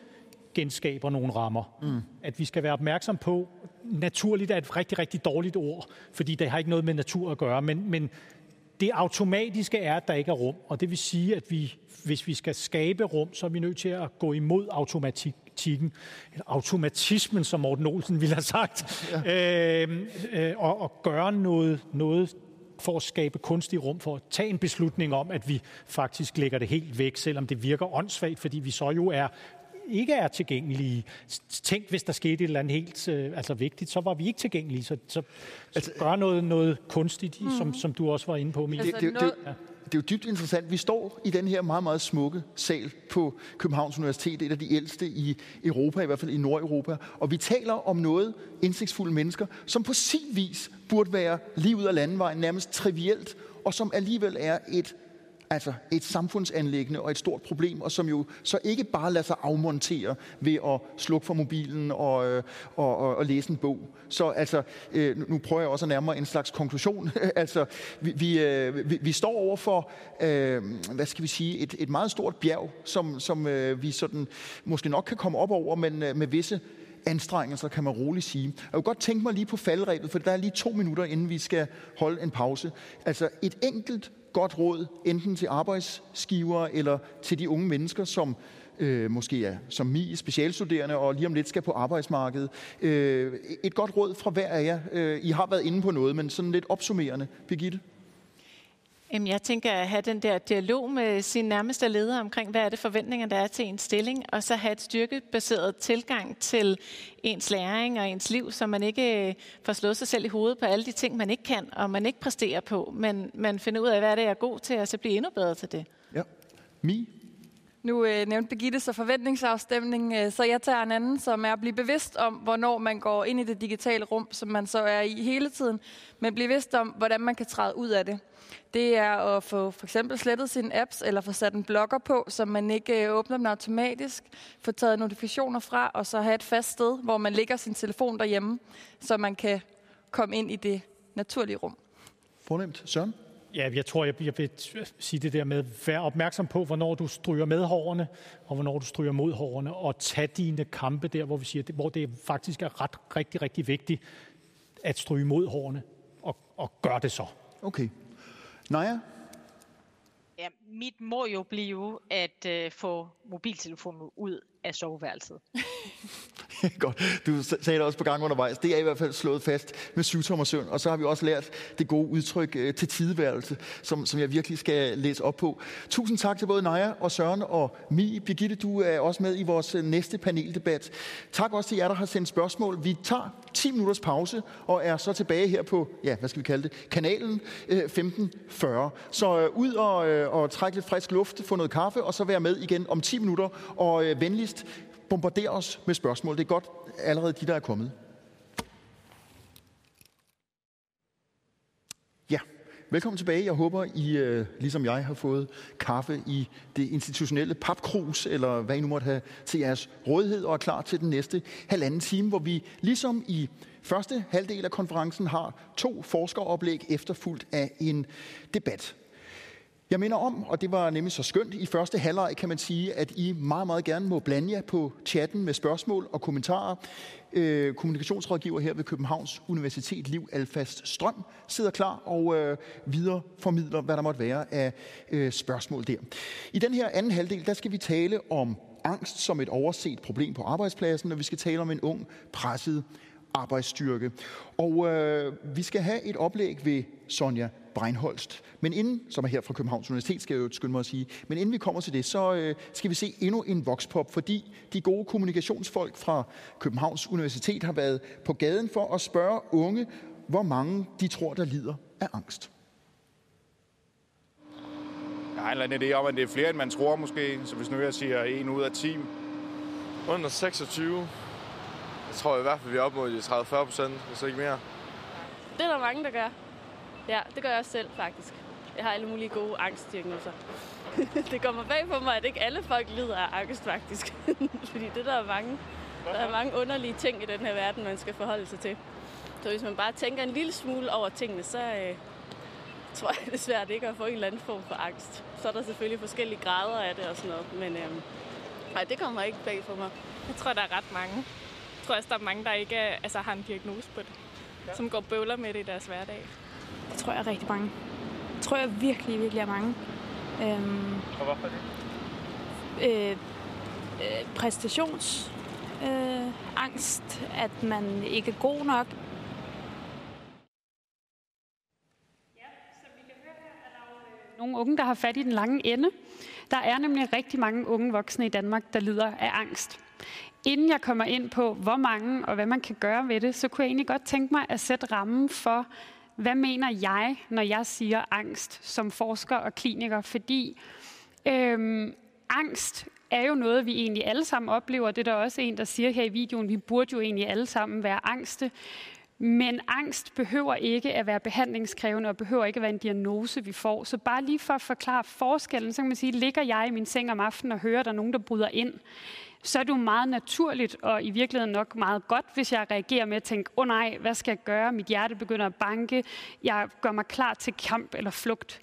genskaber nogle rammer. Mm. At vi skal være opmærksom på, naturligt er et rigtig, rigtig dårligt ord, fordi det har ikke noget med natur at gøre, men, men det automatiske er, at der ikke er rum, og det vil sige, at vi, hvis vi skal skabe rum, så er vi nødt til at gå imod automatikken, automatismen, som Morten Olsen ville have sagt, ja. øh, øh, og, og gøre noget, noget for at skabe kunstig rum, for at tage en beslutning om, at vi faktisk lægger det helt væk, selvom det virker åndssvagt, fordi vi så jo er ikke er tilgængelige. Tænk, hvis der skete et eller andet helt øh, altså vigtigt, så var vi ikke tilgængelige. Så, så, altså, gør noget, noget kunstigt, mm. som, som du også var inde på, Mie. Altså, det, det, det, ja. det er jo dybt interessant. Vi står i den her meget, meget smukke sal på Københavns Universitet, et af de ældste i Europa, i hvert fald i Nordeuropa. Og vi taler om noget indsigtsfulde mennesker, som på sin vis burde være livet af landevejen, nærmest trivielt, og som alligevel er et altså et samfundsanlæggende og et stort problem, og som jo så ikke bare lader sig afmontere ved at slukke for mobilen og, øh, og, og, og læse en bog. Så altså, øh, nu prøver jeg også at nærme en slags konklusion. altså, vi, vi, øh, vi, vi står over for, øh, hvad skal vi sige, et, et meget stort bjerg, som, som øh, vi sådan måske nok kan komme op over, men øh, med visse anstrengelser, kan man roligt sige. Jeg kunne godt tænke mig lige på faldrebet, for der er lige to minutter, inden vi skal holde en pause. Altså et enkelt godt råd, enten til arbejdsgivere eller til de unge mennesker, som øh, måske er som mi specialstuderende og lige om lidt skal på arbejdsmarkedet. Øh, et godt råd fra hver af jer. Øh, I har været inde på noget, men sådan lidt opsummerende. Birgitte? Jamen, jeg tænker at have den der dialog med sin nærmeste leder omkring, hvad er det forventninger, der er til en stilling, og så have et styrkebaseret tilgang til ens læring og ens liv, så man ikke øh, får slået sig selv i hovedet på alle de ting, man ikke kan, og man ikke præsterer på, men man finder ud af, hvad det er, jeg er god til, og så blive endnu bedre til det. Ja. Mi? Nu øh, nævnte Birgitte så forventningsafstemning, øh, så jeg tager en anden, som er at blive bevidst om, hvornår man går ind i det digitale rum, som man så er i hele tiden, men blive bevidst om, hvordan man kan træde ud af det. Det er at få for eksempel slettet sine apps, eller få sat en blogger på, så man ikke øh, åbner den automatisk, få taget notifikationer fra, og så have et fast sted, hvor man lægger sin telefon derhjemme, så man kan komme ind i det naturlige rum. Fornemt. Søren? Ja, jeg tror, jeg, jeg vil sige det der med, vær opmærksom på, hvornår du stryger med hårene, og hvornår du stryger mod hårene, og tag dine kampe der, hvor vi siger, hvor det faktisk er ret, rigtig, rigtig vigtigt at stryge mod hårene, og, og gør det så. Okay. Naja? Ja, mit må jo blive at øh, få mobiltelefonen ud af soveværelset. Godt. Du sagde det også på gang undervejs. Det er i hvert fald slået fast med syvtommer søvn. Og så har vi også lært det gode udtryk øh, til tideværelse, som, som jeg virkelig skal læse op på. Tusind tak til både Naja og Søren og Mi. Birgitte, du er også med i vores øh, næste paneldebat. Tak også til jer, der har sendt spørgsmål. Vi tager 10 minutters pause og er så tilbage her på, ja, hvad skal vi kalde det, kanalen øh, 1540. Så øh, ud og, øh, og trække lidt frisk luft, få noget kaffe, og så være med igen om 10 minutter. Og øh, venligst bombardere os med spørgsmål. Det er godt allerede de, der er kommet. Ja, velkommen tilbage. Jeg håber, I øh, ligesom jeg har fået kaffe i det institutionelle papkrus, eller hvad I nu måtte have til jeres rådighed, og er klar til den næste halvanden time, hvor vi ligesom i første halvdel af konferencen har to forskeroplæg efterfulgt af en debat. Jeg minder om, og det var nemlig så skønt, i første halvleg kan man sige, at I meget, meget gerne må blande jer på chatten med spørgsmål og kommentarer. Øh, kommunikationsrådgiver her ved Københavns Universitet, Liv Alfast Strøm, sidder klar og øh, videreformidler, hvad der måtte være af øh, spørgsmål der. I den her anden halvdel, der skal vi tale om angst som et overset problem på arbejdspladsen, og vi skal tale om en ung, presset arbejdsstyrke. Og øh, vi skal have et oplæg ved Sonja Breinholst. Men inden, som er her fra Københavns Universitet, skal jeg jo skynde mig at sige, men inden vi kommer til det, så øh, skal vi se endnu en voxpop, fordi de gode kommunikationsfolk fra Københavns Universitet har været på gaden for at spørge unge, hvor mange de tror, der lider af angst. Jeg har en eller anden idé om, at det er flere, end man tror måske. Så hvis nu jeg siger en ud af 10. Under 26. Jeg tror i hvert fald, vi er op mod de 30-40 procent, hvis ikke mere. Det er der mange, der gør. Ja, det gør jeg også selv, faktisk. Jeg har alle mulige gode angstdiagnoser. det kommer bag på mig, at ikke alle folk lider af angst, faktisk. Fordi det der er mange, der er mange underlige ting i den her verden, man skal forholde sig til. Så hvis man bare tænker en lille smule over tingene, så øh, tror jeg, det er svært ikke at få en eller anden form for angst. Så er der selvfølgelig forskellige grader af det og sådan noget, men øh, nej, det kommer ikke bag på mig. Jeg tror, der er ret mange. Jeg tror også, der er mange, der ikke er, altså, har en diagnose på det, ja. som går bøvler med det i deres hverdag. Det tror jeg er rigtig mange. Det tror jeg virkelig, virkelig er mange. Øhm, Og hvorfor det? øh, øh, præstations øh, angst, at man ikke er god nok. nogle unge, der har fat i den lange ende. Der er nemlig rigtig mange unge voksne i Danmark, der lider af angst. Inden jeg kommer ind på, hvor mange og hvad man kan gøre ved det, så kunne jeg egentlig godt tænke mig at sætte rammen for, hvad mener jeg, når jeg siger angst som forsker og kliniker? Fordi øhm, angst er jo noget, vi egentlig alle sammen oplever. Det er der også en, der siger her i videoen, vi burde jo egentlig alle sammen være angste. Men angst behøver ikke at være behandlingskrævende og behøver ikke at være en diagnose, vi får. Så bare lige for at forklare forskellen, så kan man sige, ligger jeg i min seng om aftenen og hører, at der er nogen, der bryder ind, så er det jo meget naturligt og i virkeligheden nok meget godt, hvis jeg reagerer med at tænke, åh oh nej, hvad skal jeg gøre? Mit hjerte begynder at banke. Jeg gør mig klar til kamp eller flugt.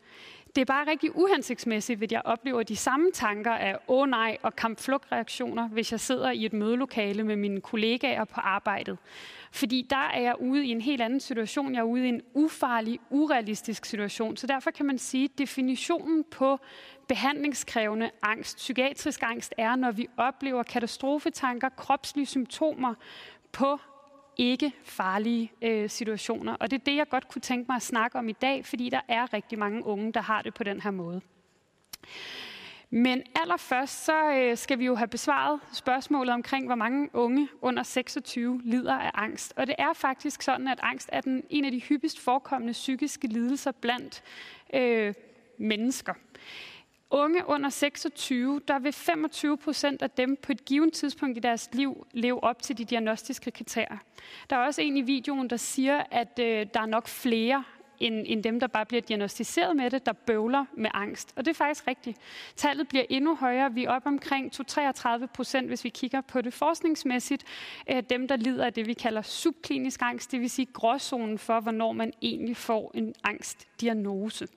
Det er bare rigtig uhensigtsmæssigt, at jeg oplever de samme tanker af åh oh, nej og kampflugtreaktioner, hvis jeg sidder i et mødelokale med mine kollegaer på arbejdet. Fordi der er jeg ude i en helt anden situation. Jeg er ude i en ufarlig, urealistisk situation. Så derfor kan man sige, at definitionen på behandlingskrævende angst, psykiatrisk angst, er, når vi oplever katastrofetanker, kropslige symptomer på ikke farlige øh, situationer. Og det er det, jeg godt kunne tænke mig at snakke om i dag, fordi der er rigtig mange unge, der har det på den her måde. Men allerførst så øh, skal vi jo have besvaret spørgsmålet omkring, hvor mange unge under 26 lider af angst. Og det er faktisk sådan, at angst er den, en af de hyppigst forekommende psykiske lidelser blandt øh, mennesker. Unge under 26, der vil 25 procent af dem på et givet tidspunkt i deres liv leve op til de diagnostiske kriterier. Der er også en i videoen, der siger, at øh, der er nok flere end, end dem, der bare bliver diagnostiseret med det, der bøvler med angst. Og det er faktisk rigtigt. Tallet bliver endnu højere. Vi er op omkring 33 procent, hvis vi kigger på det forskningsmæssigt. Øh, dem, der lider af det, vi kalder subklinisk angst, det vil sige gråzonen for, hvornår man egentlig får en angstdiagnose.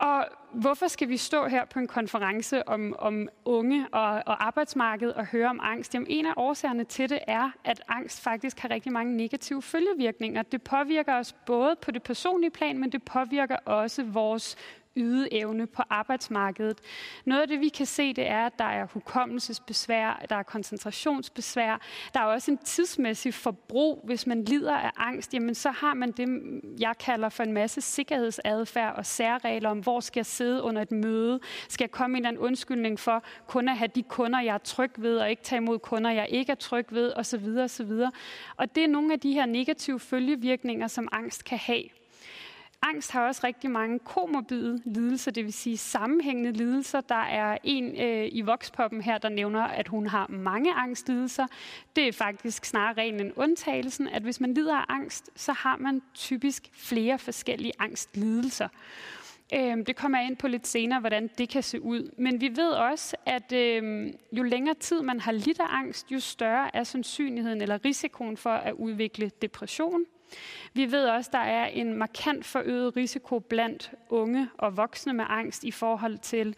Og hvorfor skal vi stå her på en konference om, om unge og, og arbejdsmarkedet og høre om angst? Jamen, en af årsagerne til det er, at angst faktisk har rigtig mange negative følgevirkninger. Det påvirker os både på det personlige plan, men det påvirker også vores ydeevne på arbejdsmarkedet. Noget af det, vi kan se, det er, at der er hukommelsesbesvær, der er koncentrationsbesvær, der er også en tidsmæssig forbrug. Hvis man lider af angst, jamen så har man det, jeg kalder for en masse sikkerhedsadfærd og særregler om, hvor skal jeg sidde under et møde? Skal jeg komme med en undskyldning for kun at have de kunder, jeg er tryg ved, og ikke tage imod kunder, jeg ikke er tryg ved, osv. osv. Og det er nogle af de her negative følgevirkninger, som angst kan have. Angst har også rigtig mange komorbide lidelser, det vil sige sammenhængende lidelser. Der er en øh, i Voxpoppen her, der nævner, at hun har mange angstlidelser. Det er faktisk snarere ren end undtagelsen, at hvis man lider af angst, så har man typisk flere forskellige angstlidelser. Øh, det kommer jeg ind på lidt senere, hvordan det kan se ud. Men vi ved også, at øh, jo længere tid man har lidt af angst, jo større er sandsynligheden eller risikoen for at udvikle depression, vi ved også, at der er en markant forøget risiko blandt unge og voksne med angst i forhold til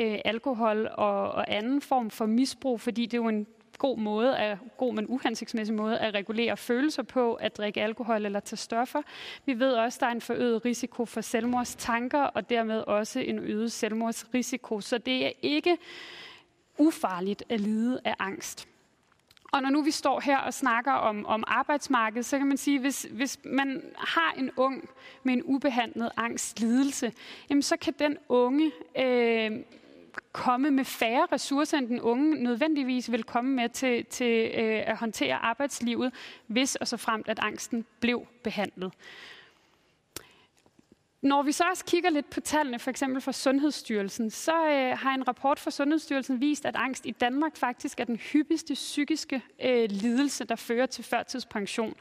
øh, alkohol og, og anden form for misbrug, fordi det er jo en god måde, at, god men uhensigtsmæssig måde at regulere følelser på, at drikke alkohol eller tage stoffer. Vi ved også, at der er en forøget risiko for selvmordstanker, og dermed også en øget selvmordsrisiko. Så det er ikke ufarligt at lide af angst. Og når nu vi står her og snakker om, om arbejdsmarkedet, så kan man sige, hvis, hvis man har en ung med en ubehandlet angstlidelse, jamen så kan den unge øh, komme med færre ressourcer, end den unge nødvendigvis vil komme med til, til øh, at håndtere arbejdslivet, hvis og så fremt, at angsten blev behandlet. Når vi så også kigger lidt på tallene, for eksempel fra Sundhedsstyrelsen, så øh, har en rapport fra Sundhedsstyrelsen vist, at angst i Danmark faktisk er den hyppigste psykiske øh, lidelse, der fører til førtidspension.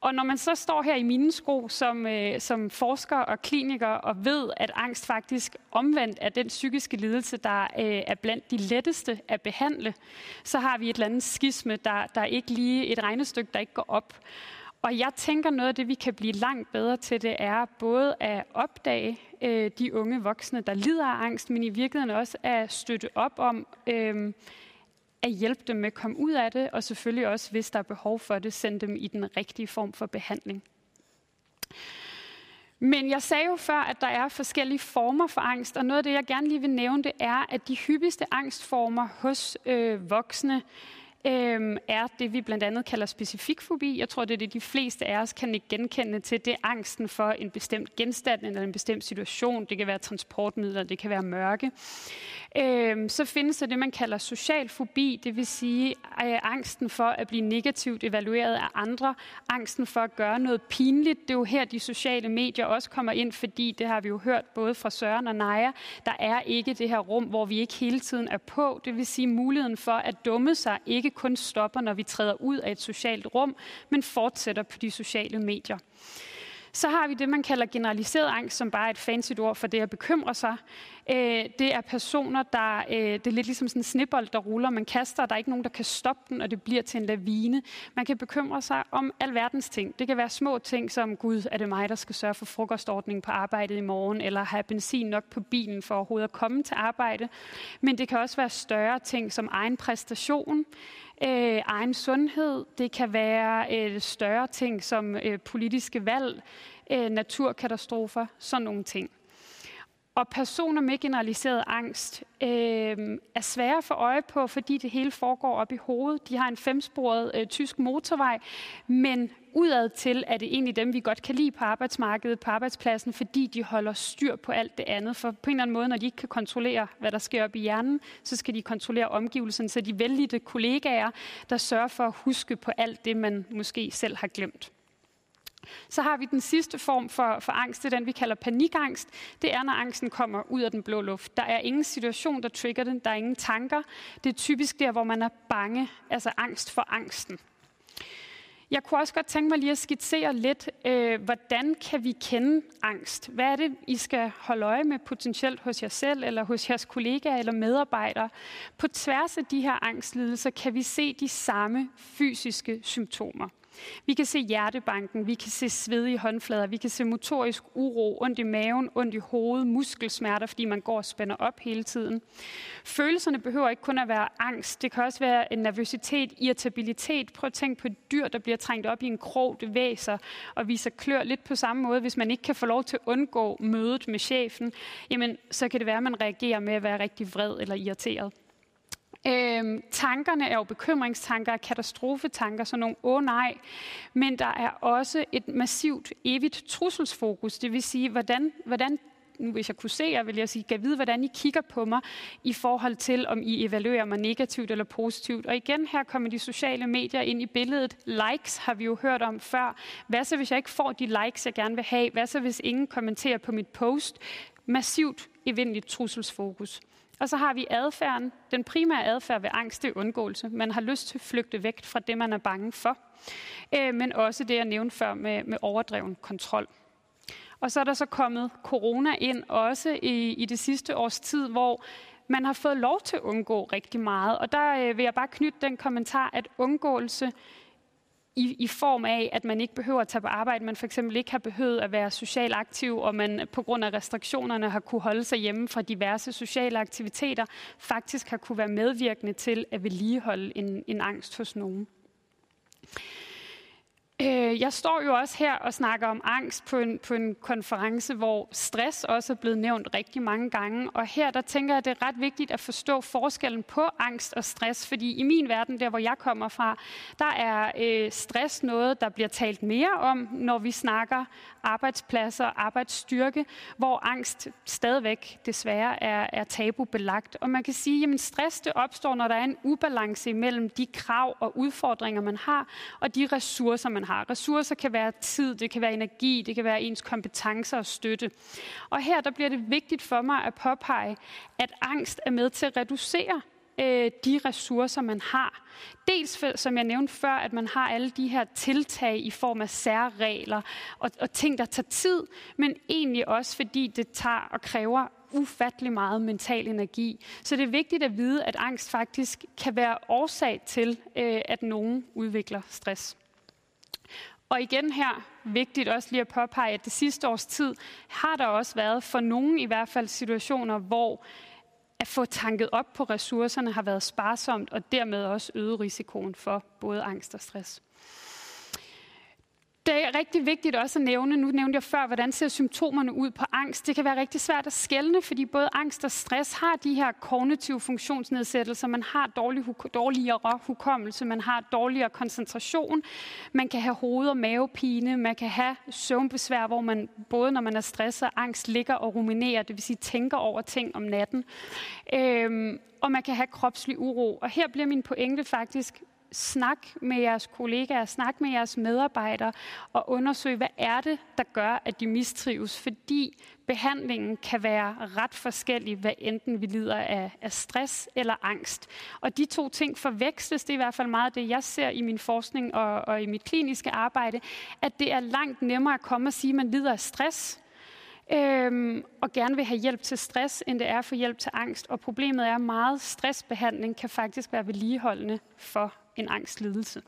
Og når man så står her i mine sko som, øh, som forsker og kliniker og ved, at angst faktisk omvendt er den psykiske lidelse, der øh, er blandt de letteste at behandle, så har vi et eller andet skisme, der, der ikke lige et regnestykke, der ikke går op. Og jeg tænker noget af det, vi kan blive langt bedre til, det er både at opdage øh, de unge voksne, der lider af angst, men i virkeligheden også at støtte op om øh, at hjælpe dem med at komme ud af det, og selvfølgelig også, hvis der er behov for det, sende dem i den rigtige form for behandling. Men jeg sagde jo før, at der er forskellige former for angst, og noget af det, jeg gerne lige vil nævne, det er, at de hyppigste angstformer hos øh, voksne øhm, er det, vi blandt andet kalder specifik fobi. Jeg tror, det er det, de fleste af os kan ikke genkende til. Det er angsten for en bestemt genstand eller en bestemt situation. Det kan være transportmidler, det kan være mørke øh, så findes der det, man kalder social fobi, det vil sige øh, angsten for at blive negativt evalueret af andre, angsten for at gøre noget pinligt. Det er jo her, de sociale medier også kommer ind, fordi det har vi jo hørt både fra Søren og Naja. Der er ikke det her rum, hvor vi ikke hele tiden er på. Det vil sige muligheden for at dumme sig ikke kun stopper, når vi træder ud af et socialt rum, men fortsætter på de sociale medier. Så har vi det, man kalder generaliseret angst, som bare er et fancy ord for det at bekymre sig. Øh, det er personer, der øh, det er lidt ligesom sådan en snibbold, der ruller. Man kaster, og der er ikke nogen, der kan stoppe den, og det bliver til en lavine. Man kan bekymre sig om alverdens ting. Det kan være små ting som, gud, er det mig, der skal sørge for frokostordningen på arbejdet i morgen, eller have benzin nok på bilen for overhovedet at komme til arbejde. Men det kan også være større ting som egen præstation, øh, egen sundhed. Det kan være øh, større ting som øh, politiske valg, øh, naturkatastrofer, sådan nogle ting. Og personer med generaliseret angst øh, er svære at få øje på, fordi det hele foregår op i hovedet. De har en femsporet øh, tysk motorvej, men udad til er det egentlig dem, vi godt kan lide på arbejdsmarkedet, på arbejdspladsen, fordi de holder styr på alt det andet. For på en eller anden måde, når de ikke kan kontrollere, hvad der sker op i hjernen, så skal de kontrollere omgivelserne, så de vældige kollegaer, der sørger for at huske på alt det, man måske selv har glemt. Så har vi den sidste form for, for angst, det er den, vi kalder panikangst. Det er, når angsten kommer ud af den blå luft. Der er ingen situation, der trigger den. Der er ingen tanker. Det er typisk der, hvor man er bange, altså angst for angsten. Jeg kunne også godt tænke mig lige at skitsere lidt, øh, hvordan kan vi kende angst? Hvad er det, I skal holde øje med potentielt hos jer selv, eller hos jeres kollegaer eller medarbejdere? På tværs af de her angstlidelser kan vi se de samme fysiske symptomer. Vi kan se hjertebanken, vi kan se svedige håndflader, vi kan se motorisk uro, ondt i maven, ondt i hovedet, muskelsmerter, fordi man går og spænder op hele tiden. Følelserne behøver ikke kun at være angst. Det kan også være en nervøsitet, irritabilitet. Prøv at tænke på et dyr, der bliver trængt op i en krog, det væser og viser klør lidt på samme måde. Hvis man ikke kan få lov til at undgå mødet med chefen, jamen, så kan det være, at man reagerer med at være rigtig vred eller irriteret. Øhm, tankerne er jo bekymringstanker, katastrofetanker, sådan nogle åh oh, nej. Men der er også et massivt, evigt trusselsfokus. Det vil sige, hvordan, hvordan nu hvis jeg kunne se jer, vil jeg sige, kan vide, hvordan I kigger på mig i forhold til, om I evaluerer mig negativt eller positivt. Og igen, her kommer de sociale medier ind i billedet. Likes har vi jo hørt om før. Hvad så, hvis jeg ikke får de likes, jeg gerne vil have? Hvad så, hvis ingen kommenterer på mit post? Massivt evindeligt trusselsfokus. Og så har vi adfærden. Den primære adfærd ved angst det er undgåelse. Man har lyst til at flygte væk fra det, man er bange for. Øh, men også det, jeg nævnte før med, med overdreven kontrol. Og så er der så kommet corona ind også i, i det sidste års tid, hvor man har fået lov til at undgå rigtig meget. Og der øh, vil jeg bare knytte den kommentar, at undgåelse i, i form af, at man ikke behøver at tage på arbejde, man for eksempel ikke har behøvet at være social aktiv, og man på grund af restriktionerne har kunne holde sig hjemme fra diverse sociale aktiviteter, faktisk har kunne være medvirkende til at vedligeholde en, en angst hos nogen. Øh, jeg står jo også her og snakker om angst på en, på en konference, hvor stress også er blevet nævnt rigtig mange gange. Og her der tænker jeg, at det er ret vigtigt at forstå forskellen på angst og stress. Fordi i min verden, der hvor jeg kommer fra, der er øh, stress noget, der bliver talt mere om, når vi snakker arbejdspladser og arbejdsstyrke, hvor angst stadigvæk desværre er, er tabubelagt. Og man kan sige, at stress det opstår, når der er en ubalance mellem de krav og udfordringer, man har, og de ressourcer, man har. Ressourcer kan være tid, det kan være energi, det kan være ens kompetencer og støtte. Og her der bliver det vigtigt for mig at påpege, at angst er med til at reducere øh, de ressourcer, man har. Dels, som jeg nævnte før, at man har alle de her tiltag i form af særregler og, og ting, der tager tid, men egentlig også fordi det tager og kræver ufattelig meget mental energi. Så det er vigtigt at vide, at angst faktisk kan være årsag til, øh, at nogen udvikler stress. Og igen her, vigtigt også lige at påpege, at det sidste års tid har der også været for nogen i hvert fald situationer, hvor at få tanket op på ressourcerne har været sparsomt, og dermed også øget risikoen for både angst og stress. Det er rigtig vigtigt også at nævne, nu nævnte jeg før, hvordan ser symptomerne ud på angst. Det kan være rigtig svært at skelne, fordi både angst og stress har de her kognitive funktionsnedsættelser. Man har dårlig, dårligere hukommelse, man har dårligere koncentration, man kan have hoved- og mavepine, man kan have søvnbesvær, hvor man både når man er stresset og angst ligger og ruminerer, det vil sige tænker over ting om natten. Øhm, og man kan have kropslig uro. Og her bliver min pointe faktisk, snak med jeres kollegaer, snak med jeres medarbejdere og undersøg, hvad er det, der gør, at de mistrives. Fordi behandlingen kan være ret forskellig, hvad enten vi lider af, af stress eller angst. Og de to ting forveksles, det er i hvert fald meget det, jeg ser i min forskning og, og i mit kliniske arbejde, at det er langt nemmere at komme og sige, at man lider af stress, øhm, og gerne vil have hjælp til stress, end det er for hjælp til angst. Og problemet er, at meget stressbehandling kan faktisk være vedligeholdende for en angstlidelse.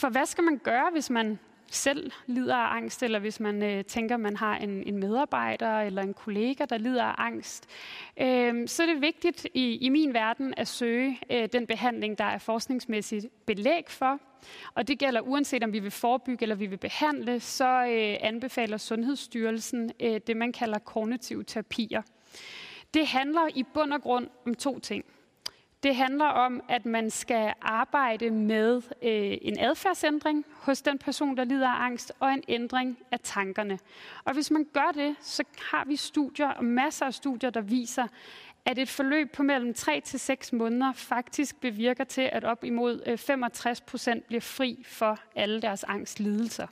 For hvad skal man gøre, hvis man selv lider af angst, eller hvis man øh, tænker, man har en, en medarbejder eller en kollega, der lider af angst, øh, så er det vigtigt i, i min verden at søge øh, den behandling, der er forskningsmæssigt belæg for. Og det gælder uanset om vi vil forebygge eller vi vil behandle, så øh, anbefaler Sundhedsstyrelsen øh, det, man kalder kognitive terapier. Det handler i bund og grund om to ting. Det handler om, at man skal arbejde med øh, en adfærdsændring hos den person, der lider af angst, og en ændring af tankerne. Og hvis man gør det, så har vi studier, og masser af studier, der viser, at et forløb på mellem 3 til 6 måneder faktisk bevirker til, at op imod øh, 65 procent bliver fri for alle deres angstlidelser.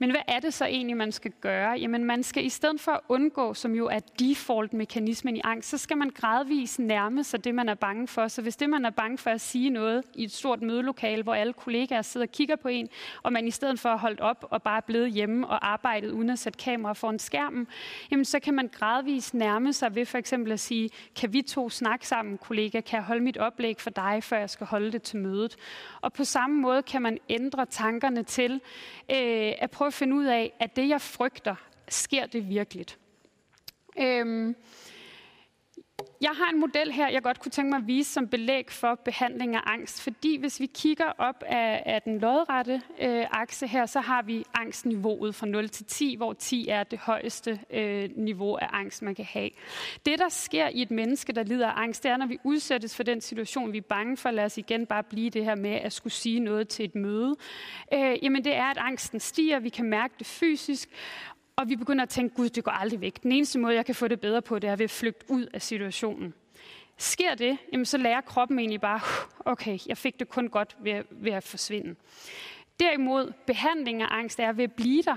Men hvad er det så egentlig, man skal gøre? Jamen man skal i stedet for at undgå, som jo er default-mekanismen i angst, så skal man gradvist nærme sig det, man er bange for. Så hvis det, man er bange for at sige noget i et stort mødelokale, hvor alle kollegaer sidder og kigger på en, og man i stedet for at holde op og bare blevet hjemme og arbejdet uden at sætte kamera foran skærmen, jamen så kan man gradvist nærme sig ved for eksempel at sige, kan vi to snakke sammen, kollega? Kan jeg holde mit oplæg for dig, før jeg skal holde det til mødet? Og på samme måde kan man ændre tankerne til øh, at prøve at finde ud af, at det, jeg frygter, sker det virkeligt. Øhm, jeg har en model her, jeg godt kunne tænke mig at vise som belæg for behandling af angst. Fordi hvis vi kigger op af, af den lodrette øh, akse her, så har vi angstniveauet fra 0 til 10, hvor 10 er det højeste øh, niveau af angst, man kan have. Det, der sker i et menneske, der lider af angst, det er, når vi udsættes for den situation, vi er bange for, lad os igen bare blive det her med at skulle sige noget til et møde, øh, jamen det er, at angsten stiger, vi kan mærke det fysisk, og vi begynder at tænke, gud, det går aldrig væk. Den eneste måde, jeg kan få det bedre på, det er ved at flygte ud af situationen. Sker det, jamen så lærer kroppen egentlig bare, okay, jeg fik det kun godt ved, ved at forsvinde. Derimod, behandling af angst er ved at blive der,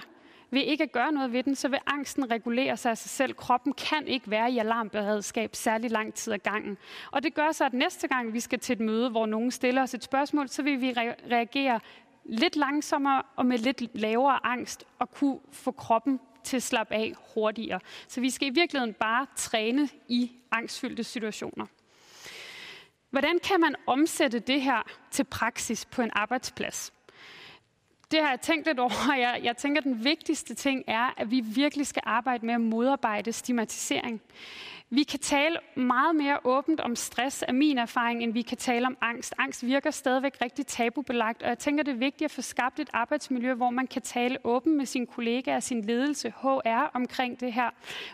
ved ikke at gøre noget ved den, så vil angsten regulere sig af sig selv. Kroppen kan ikke være i alarmberedskab særlig lang tid ad gangen. Og det gør så, at næste gang vi skal til et møde, hvor nogen stiller os et spørgsmål, så vil vi re- reagere lidt langsommere og med lidt lavere angst og kunne få kroppen til at slappe af hurtigere. Så vi skal i virkeligheden bare træne i angstfyldte situationer. Hvordan kan man omsætte det her til praksis på en arbejdsplads? Det har jeg tænkt lidt over. Jeg, jeg tænker, at den vigtigste ting er, at vi virkelig skal arbejde med at modarbejde stigmatisering. Vi kan tale meget mere åbent om stress, af min erfaring, end vi kan tale om angst. Angst virker stadigvæk rigtig tabubelagt, og jeg tænker, det er vigtigt at få skabt et arbejdsmiljø, hvor man kan tale åbent med sine kollegaer og sin ledelse, HR, omkring det her,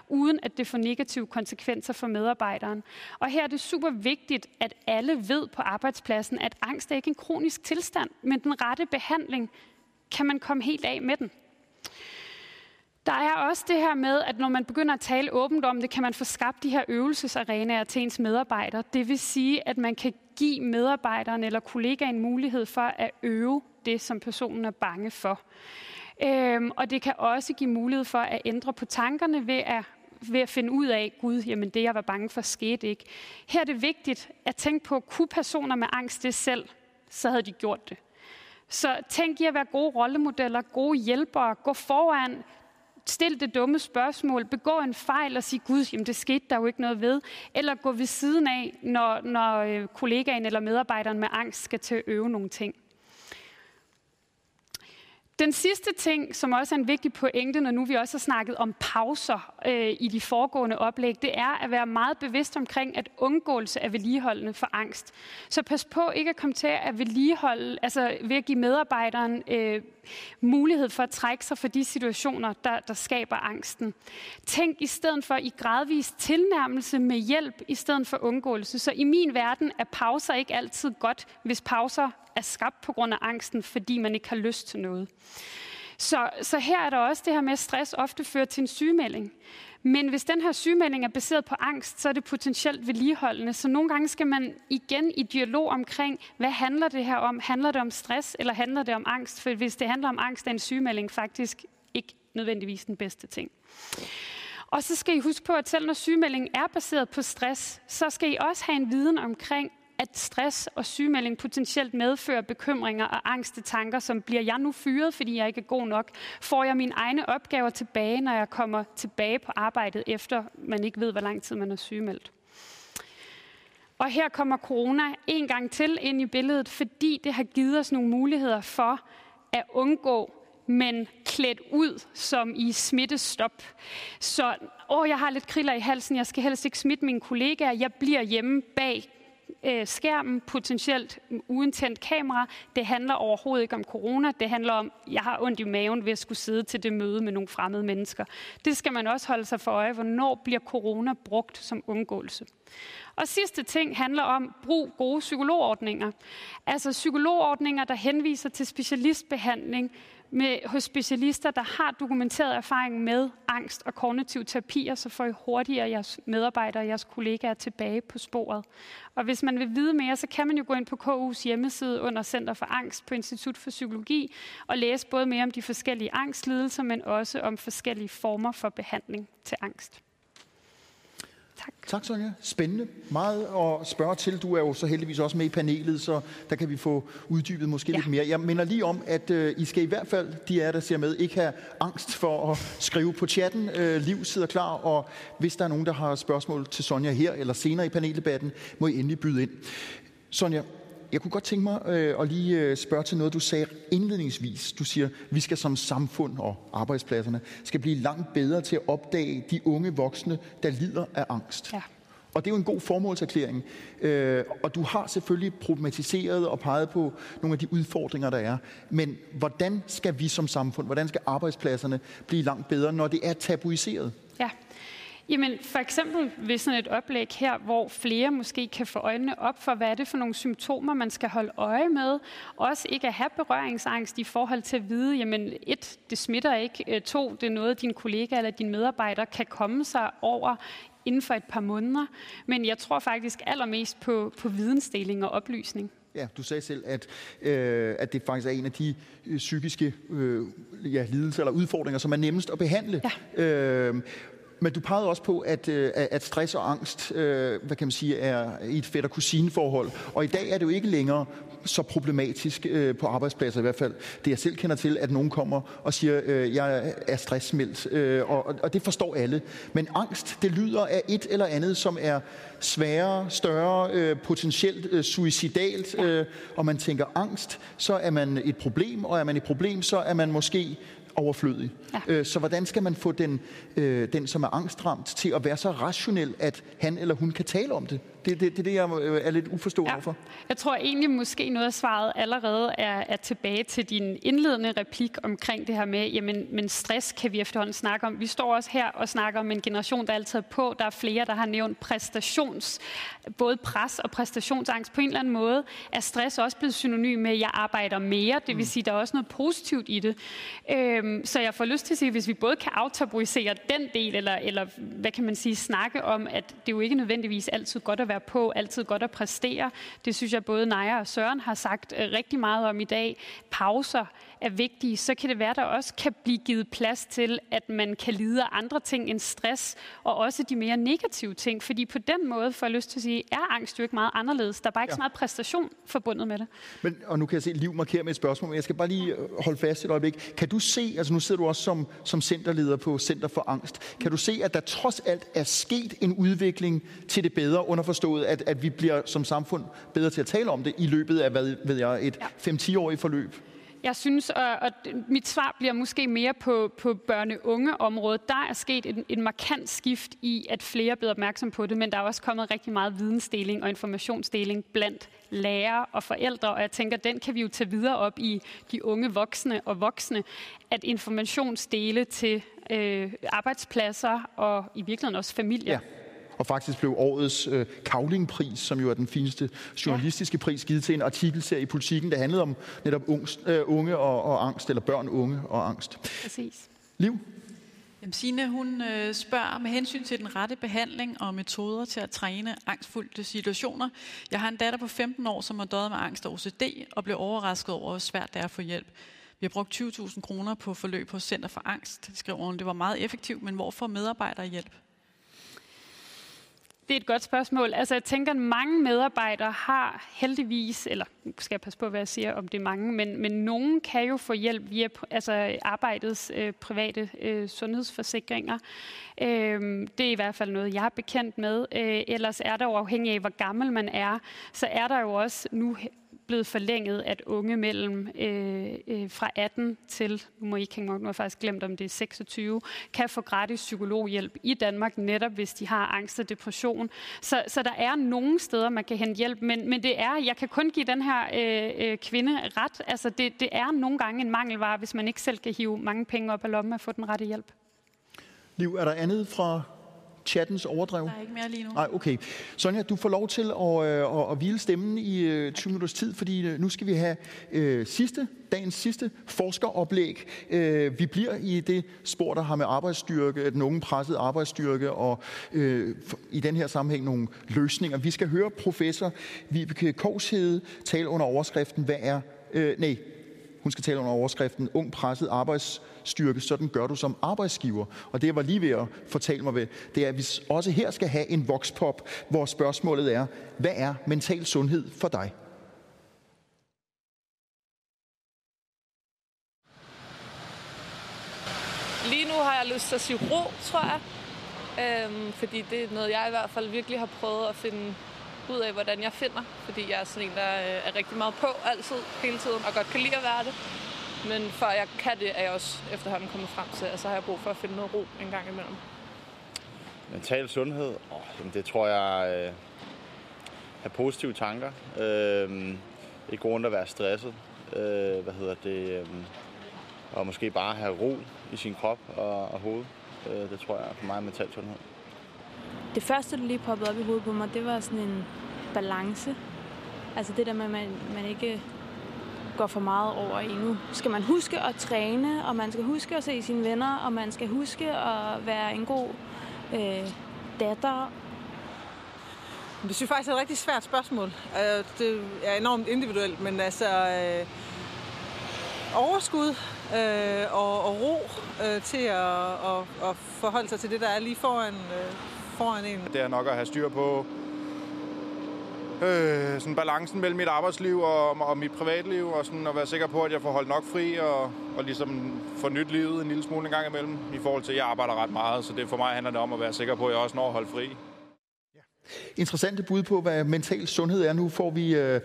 uden at det får negative konsekvenser for medarbejderen. Og her er det super vigtigt, at alle ved på arbejdspladsen, at angst er ikke en kronisk tilstand, men den rette behandling kan man komme helt af med den. Der er også det her med, at når man begynder at tale åbent om det, kan man få skabt de her øvelsesarenaer til ens medarbejdere. Det vil sige, at man kan give medarbejderen eller kollegaen mulighed for at øve det, som personen er bange for. Øhm, og det kan også give mulighed for at ændre på tankerne ved at ved at finde ud af, gud, jamen det jeg var bange for skete ikke. Her er det vigtigt at tænke på, kunne personer med angst det selv, så havde de gjort det. Så tænk i at være gode rollemodeller, gode hjælpere, gå foran, Stil det dumme spørgsmål, begå en fejl og sige, gud, jamen det skete der jo ikke noget ved. Eller gå ved siden af, når, når øh, kollegaen eller medarbejderen med angst skal til at øve nogle ting. Den sidste ting, som også er en vigtig pointe, når nu vi også har snakket om pauser øh, i de foregående oplæg, det er at være meget bevidst omkring, at undgåelse er vedligeholdende for angst. Så pas på ikke at komme til at vedligeholde, altså ved at give medarbejderen øh, mulighed for at trække sig for de situationer, der, der skaber angsten. Tænk i stedet for i gradvis tilnærmelse med hjælp, i stedet for undgåelse. Så i min verden er pauser ikke altid godt, hvis pauser er skabt på grund af angsten, fordi man ikke har lyst til noget. Så, så her er der også det her med, at stress ofte fører til en sygemelding. Men hvis den her sygemelding er baseret på angst, så er det potentielt vedligeholdende. Så nogle gange skal man igen i dialog omkring, hvad handler det her om? Handler det om stress, eller handler det om angst? For hvis det handler om angst, er en sygemelding faktisk ikke nødvendigvis den bedste ting. Og så skal I huske på, at selv når sygemeldingen er baseret på stress, så skal I også have en viden omkring, at stress og sygemelding potentielt medfører bekymringer og angste tanker, som bliver jeg nu fyret, fordi jeg ikke er god nok? Får jeg mine egne opgaver tilbage, når jeg kommer tilbage på arbejdet, efter man ikke ved, hvor lang tid man er sygemeldt? Og her kommer corona en gang til ind i billedet, fordi det har givet os nogle muligheder for at undgå men klædt ud som i smittestop. Så åh, jeg har lidt kriller i halsen, jeg skal helst ikke smitte mine kollegaer, jeg bliver hjemme bag øh, skærmen, potentielt uden tændt kamera. Det handler overhovedet ikke om corona. Det handler om, jeg har ondt i maven ved at skulle sidde til det møde med nogle fremmede mennesker. Det skal man også holde sig for øje. Hvornår bliver corona brugt som undgåelse? Og sidste ting handler om brug gode psykologordninger. Altså psykologordninger, der henviser til specialistbehandling, med, hos specialister, der har dokumenteret erfaring med angst og kognitiv terapi, så får I hurtigere jeres medarbejdere og jeres kollegaer tilbage på sporet. Og hvis man vil vide mere, så kan man jo gå ind på KU's hjemmeside under Center for Angst på Institut for Psykologi og læse både mere om de forskellige angstlidelser, men også om forskellige former for behandling til angst. Tak. Tak, Sonja. Spændende. Meget at spørge til. Du er jo så heldigvis også med i panelet, så der kan vi få uddybet måske ja. lidt mere. Jeg minder lige om, at uh, I skal i hvert fald, de er der ser med, ikke have angst for at skrive på chatten. Uh, Liv sidder klar, og hvis der er nogen, der har spørgsmål til Sonja her eller senere i paneldebatten, må I endelig byde ind. Sonja, jeg kunne godt tænke mig øh, at lige øh, spørge til noget, du sagde indledningsvis. Du siger, vi skal som samfund og arbejdspladserne skal blive langt bedre til at opdage de unge voksne, der lider af angst. Ja. Og det er jo en god formålserklæring. Øh, og du har selvfølgelig problematiseret og peget på nogle af de udfordringer, der er. Men hvordan skal vi som samfund, hvordan skal arbejdspladserne blive langt bedre, når det er tabuiseret? Ja. Jamen for eksempel ved sådan et oplæg her, hvor flere måske kan få øjnene op for, hvad er det for nogle symptomer, man skal holde øje med. Også ikke at have berøringsangst i forhold til at vide, jamen et, det smitter ikke. Øh, to, det er noget, din kollega eller din medarbejder kan komme sig over inden for et par måneder. Men jeg tror faktisk allermest på, på vidensdeling og oplysning. Ja, du sagde selv, at, øh, at det faktisk er en af de øh, psykiske øh, ja, lidelser eller udfordringer, som er nemmest at behandle. Ja. Øh, men du pegede også på, at, øh, at stress og angst, øh, hvad kan man sige, er i et fætter kusineforhold. Og i dag er det jo ikke længere så problematisk øh, på arbejdspladser i hvert fald. Det jeg selv kender til, at nogen kommer og siger, jeg er stressmeldt, og, og det forstår alle. Men angst, det lyder af et eller andet, som er sværere, større, potentielt suicidalt, og man tænker angst, så er man et problem, og er man et problem, så er man måske overflødig. Ja. Øh, så hvordan skal man få den, øh, den, som er angstramt, til at være så rationel, at han eller hun kan tale om det? Det, det, det er det, jeg øh, er lidt uforstående ja. for. Jeg tror egentlig måske noget af svaret allerede er, er tilbage til din indledende replik omkring det her med, jamen men stress kan vi efterhånden snakke om. Vi står også her og snakker om en generation, der altid er på. Der er flere, der har nævnt præstations, både pres og præstationsangst. På en eller anden måde er stress også blevet synonym med, at jeg arbejder mere. Det vil mm. sige, der er også noget positivt i det. Øhm, så jeg får lyst til at sige, at hvis vi både kan aftabuisere den del, eller, eller hvad kan man sige, snakke om, at det jo ikke nødvendigvis altid godt at være på, altid godt at præstere. Det synes jeg både Naja og Søren har sagt øh, rigtig meget om i dag. Pauser er vigtige, så kan det være, at der også kan blive givet plads til, at man kan lide af andre ting end stress, og også de mere negative ting. Fordi på den måde, får jeg lyst til at sige, er angst jo ikke meget anderledes. Der er bare ikke ja. så meget præstation forbundet med det. Men, og nu kan jeg se, Liv markerer med et spørgsmål, men jeg skal bare lige øh, holde fast et øjeblik. Kan du se, altså nu sidder du også som, som centerleder på Center for Angst, kan du se, at der trods alt er sket en udvikling til det bedre, underforstået, at, at vi bliver som samfund bedre til at tale om det i løbet af, hvad ved jeg, et ja. 5-10-årigt forløb? Jeg synes, og, og mit svar bliver måske mere på, på børne-unge-området. Der er sket en, en markant skift i, at flere er blevet opmærksom på det, men der er også kommet rigtig meget vidensdeling og informationsdeling blandt lærere og forældre, og jeg tænker, den kan vi jo tage videre op i de unge voksne og voksne, at informationsdele til øh, arbejdspladser og i virkeligheden også familier. Ja og faktisk blev årets øh, Kavlingpris, som jo er den fineste journalistiske pris, givet til en artikelserie i Politiken, der handlede om netop ungst, øh, unge og, og angst, eller børn, unge og angst. Præcis. Liv? Jamen, Signe, hun øh, spørger med hensyn til den rette behandling og metoder til at træne angstfulde situationer. Jeg har en datter på 15 år, som har døjet med angst og OCD, og blev overrasket over, hvor svært det er at få hjælp. Vi har brugt 20.000 kroner på forløb hos Center for Angst, skriver hun. Det var meget effektivt, men hvor får medarbejdere hjælp? Det er et godt spørgsmål. Altså, jeg tænker, at mange medarbejdere har heldigvis, eller skal jeg passe på, hvad jeg siger om det er mange, men, men nogen kan jo få hjælp via altså, arbejdets øh, private øh, sundhedsforsikringer. Øh, det er i hvert fald noget, jeg er bekendt med. Øh, ellers er der jo afhængig af, hvor gammel man er, så er der jo også nu blevet forlænget, at unge mellem øh, øh, fra 18 til, nu må I ikke hænge nu har jeg faktisk glemt, om det er 26, kan få gratis psykologhjælp i Danmark, netop hvis de har angst og depression. Så, så der er nogle steder, man kan hente hjælp, men, men det er, jeg kan kun give den her øh, øh, kvinde ret. Altså det, det er nogle gange en mangelvare, hvis man ikke selv kan hive mange penge op af lommen og få den rette hjælp. Liv, er der andet fra chattens overdrev? Der er ikke mere lige nu. Nej, okay. Sonja, du får lov til at, øh, at, at hvile stemmen i øh, 20 minutters tid, fordi øh, nu skal vi have øh, sidste, dagens sidste forskeroplæg. Øh, vi bliver i det spor, der har med arbejdsstyrke, den unge presset arbejdsstyrke, og øh, i den her sammenhæng nogle løsninger. Vi skal høre professor Vibeke Kovshede tale under overskriften, hvad er... Øh, nej, hun skal tale under overskriften Ung presset arbejdsstyrke, sådan gør du som arbejdsgiver. Og det, jeg var lige ved at fortælle mig ved, det er, at vi også her skal have en vokspop, hvor spørgsmålet er, hvad er mental sundhed for dig? Lige nu har jeg lyst til at sige ro, tror jeg. Øhm, fordi det er noget, jeg i hvert fald virkelig har prøvet at finde ud af, hvordan jeg finder. Fordi jeg er sådan en, der øh, er rigtig meget på altid, hele tiden, og godt kan lide at være det. Men før jeg kan det, er jeg også efterhånden kommet frem til, at så har jeg brug for at finde noget ro en gang imellem. Mental sundhed, oh, jamen det tror jeg øh, have positive tanker. Øh, ikke rundt at være stresset. Øh, hvad hedder det? Øh, og måske bare have ro i sin krop og, og hoved. Øh, det tror jeg for mig er mental sundhed. Det første, der lige poppede op i hovedet på mig, det var sådan en balance. Altså det der med, at man, man ikke går for meget over endnu. Skal man huske at træne, og man skal huske at se sine venner, og man skal huske at være en god øh, datter. Det synes jeg faktisk er et rigtig svært spørgsmål. Øh, det er enormt individuelt, men altså øh, overskud øh, og, og ro øh, til at, at, at forholde sig til det, der er lige foran, øh, foran en. Det er nok at have styr på øh, sådan balancen mellem mit arbejdsliv og, og mit privatliv, og sådan at være sikker på, at jeg får holdt nok fri, og, og ligesom få nyt livet en lille smule en gang imellem, i forhold til, at jeg arbejder ret meget, så det for mig handler det om at være sikker på, at jeg også når at holde fri. Interessante bud på, hvad mental sundhed er. Nu får vi, øh,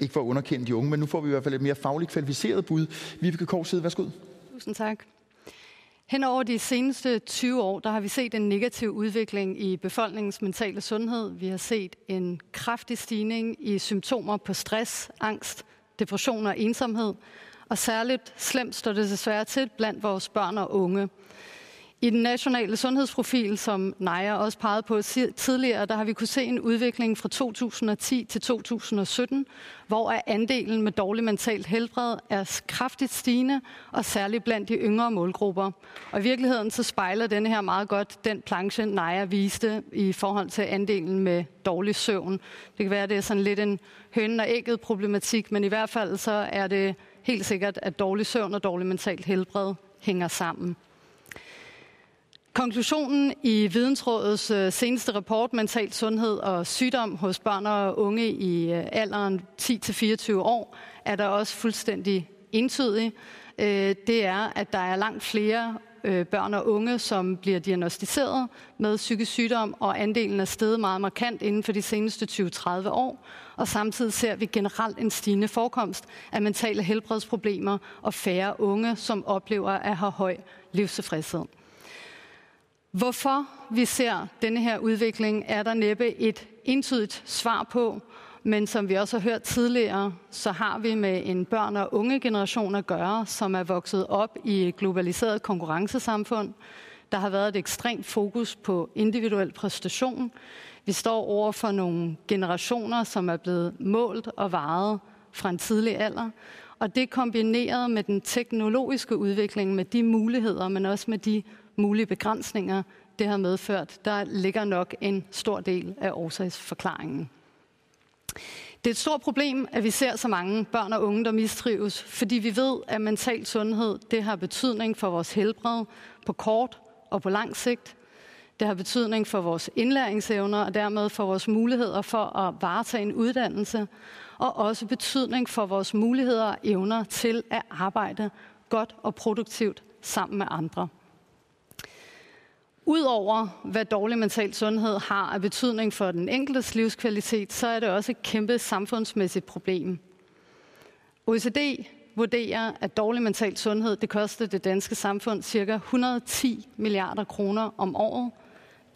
ikke for at underkende de unge, men nu får vi i hvert fald et mere fagligt kvalificeret bud. Vibeke Korsted, værsgo. Tusind tak. Hen over de seneste 20 år, der har vi set en negativ udvikling i befolkningens mentale sundhed. Vi har set en kraftig stigning i symptomer på stress, angst, depression og ensomhed. Og særligt slemt står det desværre til blandt vores børn og unge. I den nationale sundhedsprofil, som Naja også pegede på tidligere, der har vi kunne se en udvikling fra 2010 til 2017, hvor andelen med dårlig mentalt helbred er kraftigt stigende, og særligt blandt de yngre målgrupper. Og i virkeligheden så spejler denne her meget godt den planche, Naja viste i forhold til andelen med dårlig søvn. Det kan være, at det er sådan lidt en høn og ægget problematik, men i hvert fald så er det helt sikkert, at dårlig søvn og dårlig mentalt helbred hænger sammen. Konklusionen i Vidensrådets øh, seneste rapport, Mental Sundhed og Sygdom hos børn og unge i øh, alderen 10-24 år, er der også fuldstændig entydig. Øh, det er, at der er langt flere børn og unge, som bliver diagnostiseret med psykisk sygdom, og andelen er steget meget markant inden for de seneste 20-30 år. Og samtidig ser vi generelt en stigende forekomst af mentale helbredsproblemer og færre unge, som oplever at have høj livstilfredshed. Hvorfor vi ser denne her udvikling, er der næppe et entydigt svar på, men som vi også har hørt tidligere, så har vi med en børn- og unge generation at gøre, som er vokset op i et globaliseret konkurrencesamfund. Der har været et ekstremt fokus på individuel præstation. Vi står over for nogle generationer, som er blevet målt og varet fra en tidlig alder. Og det kombineret med den teknologiske udvikling, med de muligheder, men også med de mulige begrænsninger, det har medført, der ligger nok en stor del af årsagsforklaringen. Det er et stort problem, at vi ser så mange børn og unge, der mistrives, fordi vi ved, at mental sundhed det har betydning for vores helbred på kort og på lang sigt. Det har betydning for vores indlæringsevner og dermed for vores muligheder for at varetage en uddannelse, og også betydning for vores muligheder og evner til at arbejde godt og produktivt sammen med andre. Udover hvad dårlig mental sundhed har af betydning for den enkeltes livskvalitet, så er det også et kæmpe samfundsmæssigt problem. OECD vurderer, at dårlig mental sundhed det koster det danske samfund ca. 110 milliarder kroner om året.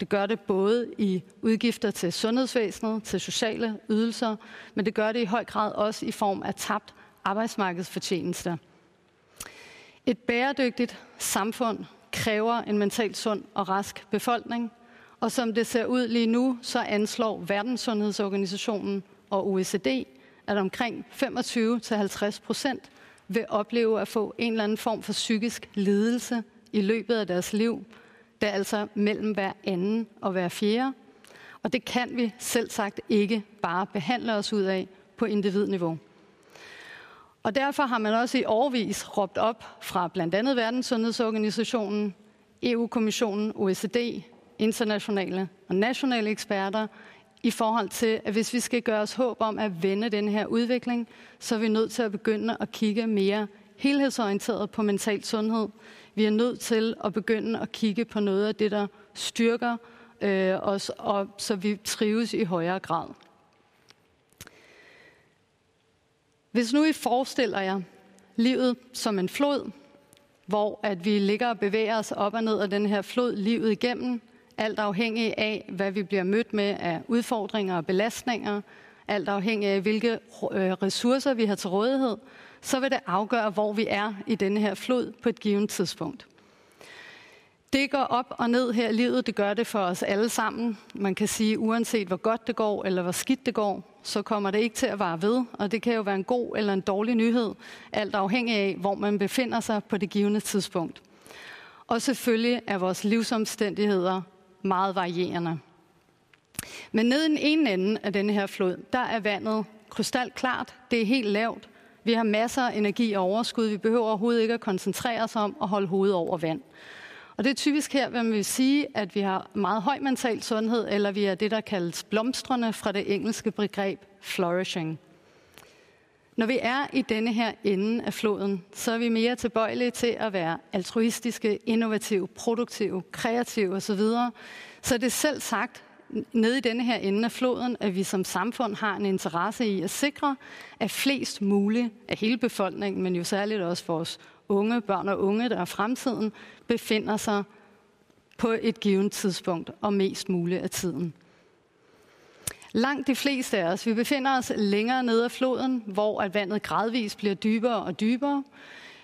Det gør det både i udgifter til sundhedsvæsenet, til sociale ydelser, men det gør det i høj grad også i form af tabt arbejdsmarkedsfortjenester. Et bæredygtigt samfund kræver en mentalt sund og rask befolkning, og som det ser ud lige nu, så anslår Verdenssundhedsorganisationen og OECD, at omkring 25-50 procent vil opleve at få en eller anden form for psykisk lidelse i løbet af deres liv. Det er altså mellem hver anden og hver fjerde. Og det kan vi selv sagt ikke bare behandle os ud af på individniveau. Og derfor har man også i årvis råbt op fra blandt andet Verdenssundhedsorganisationen, EU-kommissionen, OECD, internationale og nationale eksperter i forhold til, at hvis vi skal gøre os håb om at vende den her udvikling, så er vi nødt til at begynde at kigge mere helhedsorienteret på mental sundhed. Vi er nødt til at begynde at kigge på noget af det, der styrker øh, os, og så vi trives i højere grad. Hvis nu I forestiller jer livet som en flod, hvor at vi ligger og bevæger os op og ned af den her flod livet igennem, alt afhængig af, hvad vi bliver mødt med af udfordringer og belastninger, alt afhængig af, hvilke øh, ressourcer vi har til rådighed, så vil det afgøre, hvor vi er i denne her flod på et givet tidspunkt. Det går op og ned her i livet, det gør det for os alle sammen. Man kan sige, uanset hvor godt det går, eller hvor skidt det går, så kommer det ikke til at vare ved, og det kan jo være en god eller en dårlig nyhed, alt afhængig af, hvor man befinder sig på det givende tidspunkt. Og selvfølgelig er vores livsomstændigheder meget varierende. Men nede i den ene ende af denne her flod, der er vandet krystalklart. Det er helt lavt. Vi har masser af energi og overskud. Vi behøver overhovedet ikke at koncentrere os om at holde hovedet over vand. Og det er typisk her, hvad man vil sige, at vi har meget høj mental sundhed, eller vi er det, der kaldes blomstrende fra det engelske begreb flourishing. Når vi er i denne her ende af floden, så er vi mere tilbøjelige til at være altruistiske, innovative, produktive, kreative osv. Så det er selv sagt nede i denne her ende af floden, at vi som samfund har en interesse i at sikre, at flest muligt af hele befolkningen, men jo særligt også vores unge, børn og unge, der er fremtiden, befinder sig på et givet tidspunkt og mest muligt af tiden. Langt de fleste af os, vi befinder os længere nede af floden, hvor at vandet gradvist bliver dybere og dybere.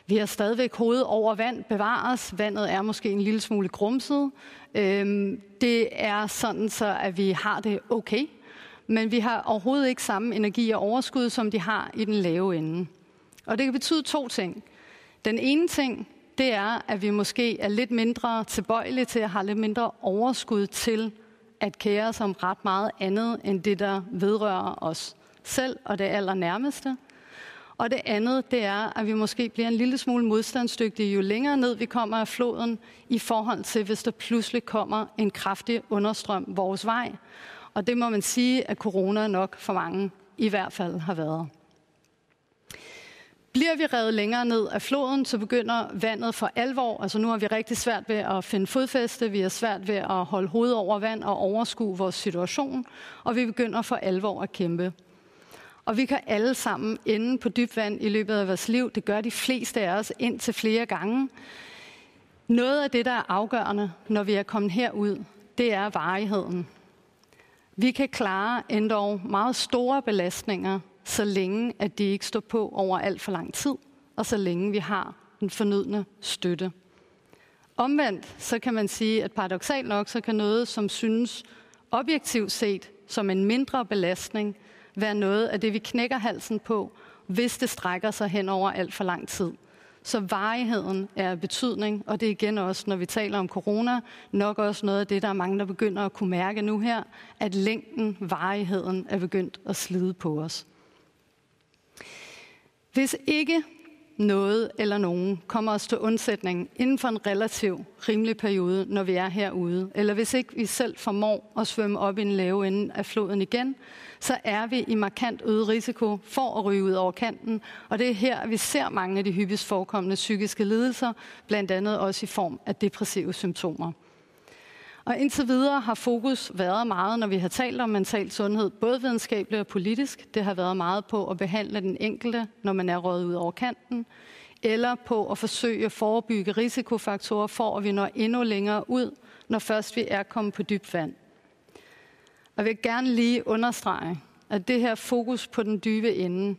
Vi har stadigvæk hovedet over vand, bevares. Vandet er måske en lille smule grumset. Øhm, det er sådan så, at vi har det okay, men vi har overhovedet ikke samme energi og overskud, som de har i den lave ende. Og det kan betyde to ting. Den ene ting, det er, at vi måske er lidt mindre tilbøjelige til at have lidt mindre overskud til at kære os om ret meget andet end det, der vedrører os selv og det allernærmeste. Og det andet, det er, at vi måske bliver en lille smule modstandsdygtige, jo længere ned vi kommer af floden, i forhold til, hvis der pludselig kommer en kraftig understrøm vores vej. Og det må man sige, at corona nok for mange i hvert fald har været. Bliver vi revet længere ned af floden, så begynder vandet for alvor. Altså nu har vi rigtig svært ved at finde fodfæste, vi har svært ved at holde hovedet over vand og overskue vores situation, og vi begynder for alvor at kæmpe. Og vi kan alle sammen ende på dybt vand i løbet af vores liv. Det gør de fleste af os ind til flere gange. Noget af det, der er afgørende, når vi er kommet herud, det er varigheden. Vi kan klare endda meget store belastninger, så længe at de ikke står på over alt for lang tid, og så længe vi har den fornødne støtte. Omvendt, så kan man sige, at paradoxalt nok, så kan noget, som synes objektivt set som en mindre belastning, være noget af det, vi knækker halsen på, hvis det strækker sig hen over alt for lang tid. Så varigheden er af betydning, og det er igen også, når vi taler om corona, nok også noget af det, der er mange, der begynder at kunne mærke nu her, at længden, varigheden er begyndt at slide på os. Hvis ikke noget eller nogen kommer os til undsætning inden for en relativ rimelig periode, når vi er herude, eller hvis ikke vi selv formår at svømme op i en lave ende af floden igen, så er vi i markant øget risiko for at ryge ud over kanten. Og det er her, vi ser mange af de hyppigst forekommende psykiske lidelser, blandt andet også i form af depressive symptomer. Og indtil videre har fokus været meget, når vi har talt om mental sundhed, både videnskabeligt og politisk. Det har været meget på at behandle den enkelte, når man er røget ud over kanten, eller på at forsøge at forebygge risikofaktorer for, at vi når endnu længere ud, når først vi er kommet på dybt vand. Og jeg vil gerne lige understrege, at det her fokus på den dybe ende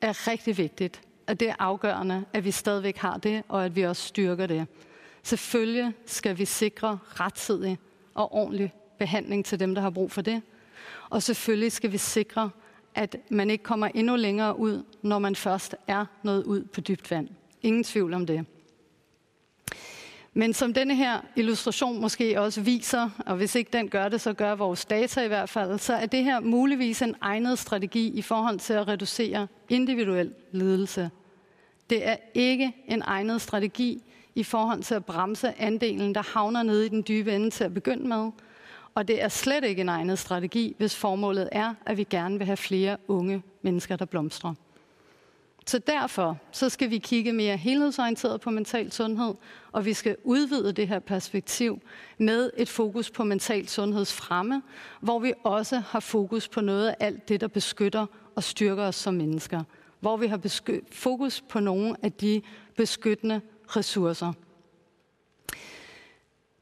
er rigtig vigtigt. At det er afgørende, at vi stadigvæk har det, og at vi også styrker det. Selvfølgelig skal vi sikre rettidig og ordentlig behandling til dem, der har brug for det. Og selvfølgelig skal vi sikre, at man ikke kommer endnu længere ud, når man først er nået ud på dybt vand. Ingen tvivl om det. Men som denne her illustration måske også viser, og hvis ikke den gør det, så gør vores data i hvert fald, så er det her muligvis en egnet strategi i forhold til at reducere individuel lidelse. Det er ikke en egnet strategi i forhold til at bremse andelen, der havner nede i den dybe ende til at begynde med. Og det er slet ikke en egnet strategi, hvis formålet er, at vi gerne vil have flere unge mennesker, der blomstrer. Så derfor så skal vi kigge mere helhedsorienteret på mental sundhed, og vi skal udvide det her perspektiv med et fokus på mental sundhedsfremme, hvor vi også har fokus på noget af alt det, der beskytter og styrker os som mennesker. Hvor vi har fokus på nogle af de beskyttende ressourcer.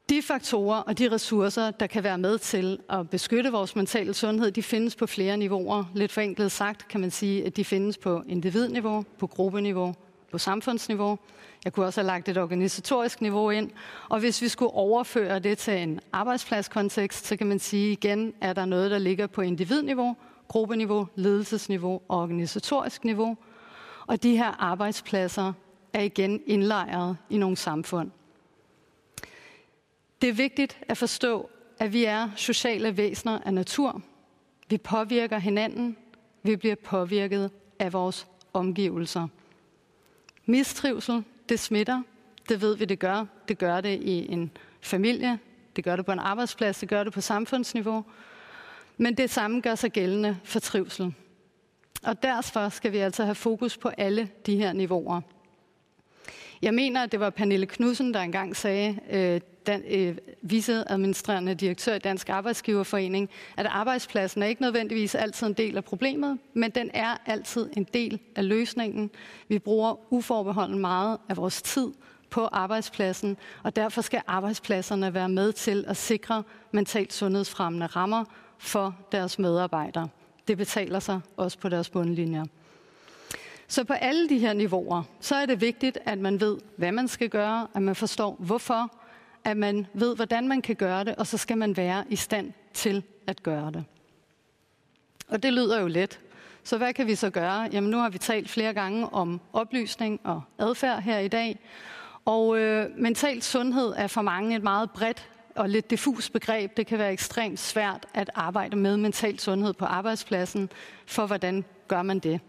De faktorer og de ressourcer, der kan være med til at beskytte vores mentale sundhed, de findes på flere niveauer. Lidt forenklet sagt kan man sige, at de findes på individniveau, på gruppeniveau, på samfundsniveau. Jeg kunne også have lagt et organisatorisk niveau ind. Og hvis vi skulle overføre det til en arbejdspladskontekst, så kan man sige igen, at der noget, der ligger på individniveau, gruppeniveau, ledelsesniveau og organisatorisk niveau. Og de her arbejdspladser er igen indlejret i nogle samfund. Det er vigtigt at forstå, at vi er sociale væsener af natur. Vi påvirker hinanden. Vi bliver påvirket af vores omgivelser. Mistrivsel, det smitter. Det ved vi, det gør. Det gør det i en familie. Det gør det på en arbejdsplads. Det gør det på samfundsniveau. Men det samme gør sig gældende for trivsel. Og derfor skal vi altså have fokus på alle de her niveauer. Jeg mener, at det var Pernille Knudsen, der engang sagde, øh, den øh, viceadministrerende direktør i Dansk Arbejdsgiverforening, at arbejdspladsen er ikke nødvendigvis altid en del af problemet, men den er altid en del af løsningen. Vi bruger uforbeholden meget af vores tid på arbejdspladsen, og derfor skal arbejdspladserne være med til at sikre mentalt sundhedsfremmende rammer for deres medarbejdere. Det betaler sig også på deres bundlinjer. Så på alle de her niveauer, så er det vigtigt, at man ved, hvad man skal gøre, at man forstår, hvorfor, at man ved, hvordan man kan gøre det, og så skal man være i stand til at gøre det. Og det lyder jo let. Så hvad kan vi så gøre? Jamen nu har vi talt flere gange om oplysning og adfærd her i dag. Og øh, mental sundhed er for mange et meget bredt og lidt diffus begreb. Det kan være ekstremt svært at arbejde med mental sundhed på arbejdspladsen, for hvordan gør man det?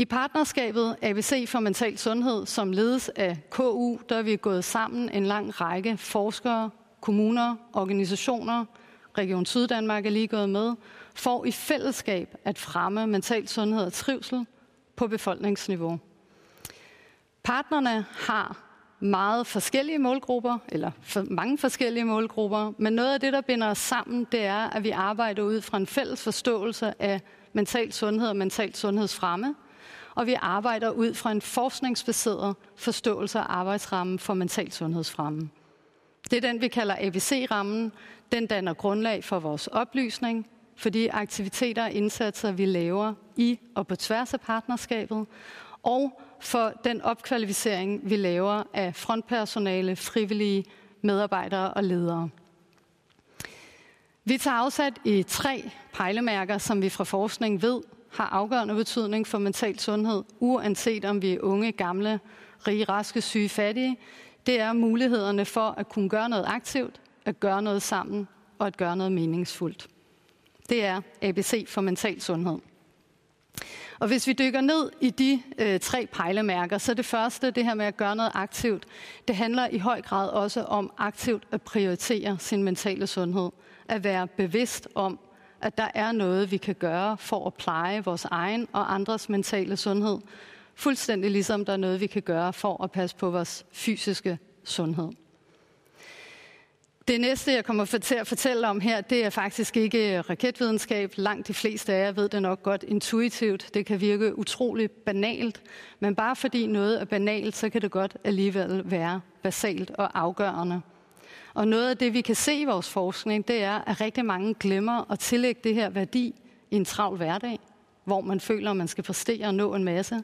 I partnerskabet ABC for Mental Sundhed, som ledes af KU, der er vi gået sammen en lang række forskere, kommuner, organisationer, Region Syddanmark er lige gået med, for i fællesskab at fremme mental sundhed og trivsel på befolkningsniveau. Partnerne har meget forskellige målgrupper, eller for mange forskellige målgrupper, men noget af det, der binder os sammen, det er, at vi arbejder ud fra en fælles forståelse af mental sundhed og mental sundhedsfremme, og vi arbejder ud fra en forskningsbaseret forståelse af arbejdsrammen for mental sundhedsfremme. Det er den, vi kalder ABC-rammen. Den danner grundlag for vores oplysning, for de aktiviteter og indsatser, vi laver i og på tværs af partnerskabet, og for den opkvalificering, vi laver af frontpersonale, frivillige medarbejdere og ledere. Vi tager afsat i tre pejlemærker, som vi fra forskning ved har afgørende betydning for mental sundhed, uanset om vi er unge, gamle, rige, raske, syge, fattige. Det er mulighederne for at kunne gøre noget aktivt, at gøre noget sammen og at gøre noget meningsfuldt. Det er ABC for mental sundhed. Og hvis vi dykker ned i de øh, tre pejlemærker, så det første, det her med at gøre noget aktivt, det handler i høj grad også om aktivt at prioritere sin mentale sundhed. At være bevidst om, at der er noget, vi kan gøre for at pleje vores egen og andres mentale sundhed. Fuldstændig ligesom der er noget, vi kan gøre for at passe på vores fysiske sundhed. Det næste, jeg kommer til at fortælle om her, det er faktisk ikke øh, raketvidenskab. Langt de fleste af jer ved det nok godt intuitivt. Det kan virke utroligt banalt, men bare fordi noget er banalt, så kan det godt alligevel være basalt og afgørende. Og noget af det, vi kan se i vores forskning, det er, at rigtig mange glemmer at tillægge det her værdi i en travl hverdag, hvor man føler, at man skal præstere og nå en masse.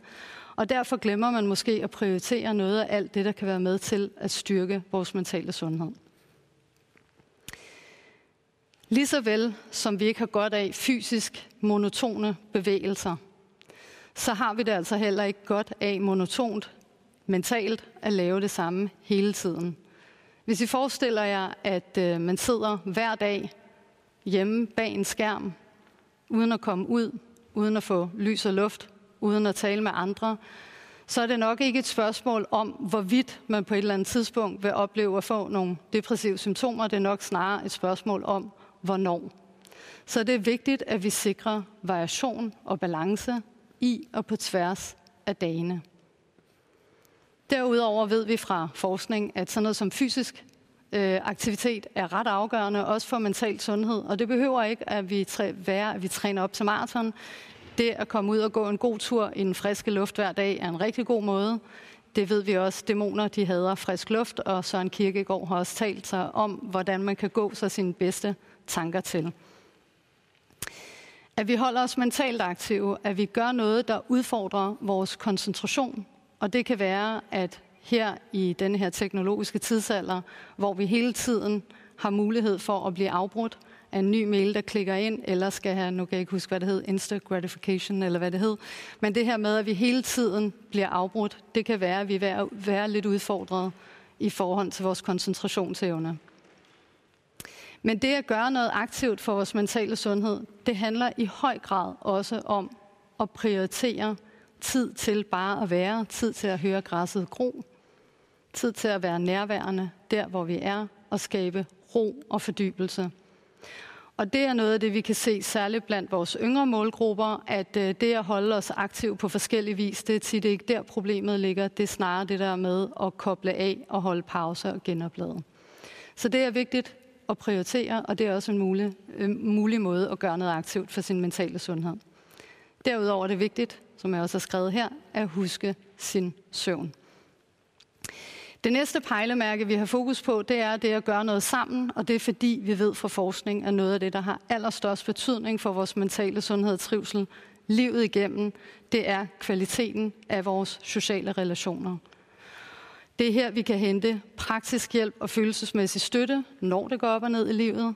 Og derfor glemmer man måske at prioritere noget af alt det, der kan være med til at styrke vores mentale sundhed. Lige så vel som vi ikke har godt af fysisk monotone bevægelser, så har vi det altså heller ikke godt af monotont mentalt at lave det samme hele tiden. Hvis I forestiller jer, at øh, man sidder hver dag hjemme bag en skærm, uden at komme ud, uden at få lys og luft, uden at tale med andre, så er det nok ikke et spørgsmål om, hvorvidt man på et eller andet tidspunkt vil opleve at få nogle depressive symptomer. Det er nok snarere et spørgsmål om, hvornår. Så det er vigtigt, at vi sikrer variation og balance i og på tværs af dagene. Derudover ved vi fra forskning, at sådan noget som fysisk øh, aktivitet er ret afgørende, også for mental sundhed. Og det behøver ikke at vi træ, være, at vi træner op til maraton. Det at komme ud og gå en god tur i den friske luft hver dag er en rigtig god måde. Det ved vi også, dæmoner de hader frisk luft, og Søren Kirkegaard har også talt sig om, hvordan man kan gå sig sine bedste tanker til. At vi holder os mentalt aktive, at vi gør noget, der udfordrer vores koncentration. Og det kan være, at her i denne her teknologiske tidsalder, hvor vi hele tiden har mulighed for at blive afbrudt af en ny mail, der klikker ind, eller skal have, nu kan jeg ikke huske, hvad det hed, instant gratification, eller hvad det hed. Men det her med, at vi hele tiden bliver afbrudt, det kan være, at vi er være lidt udfordret i forhold til vores koncentrationsevne. Men det at gøre noget aktivt for vores mentale sundhed, det handler i høj grad også om at prioritere tid til bare at være, tid til at høre græsset gro, tid til at være nærværende der, hvor vi er, og skabe ro og fordybelse. Og det er noget af det, vi kan se særligt blandt vores yngre målgrupper, at øh, det at holde os aktiv på forskellige vis, det er tit ikke der problemet ligger. Det er snarere det der med at koble af og holde pause og genoplade. Så det er vigtigt at prioritere, og det er også en mulig, øh, mulig måde at gøre noget aktivt for sin mentale sundhed. Derudover er det vigtigt, som jeg også har skrevet her, at huske sin søvn. Det næste pejlemærke, vi har fokus på, det er det at gøre noget sammen, og det er fordi, vi ved fra forskning, at noget af det, der har allerstørst betydning for vores mentale sundhed og trivsel livet igennem, det er kvaliteten af vores sociale relationer. Det er her, vi kan hente praktisk hjælp og følelsesmæssig støtte, når det går op og ned i livet.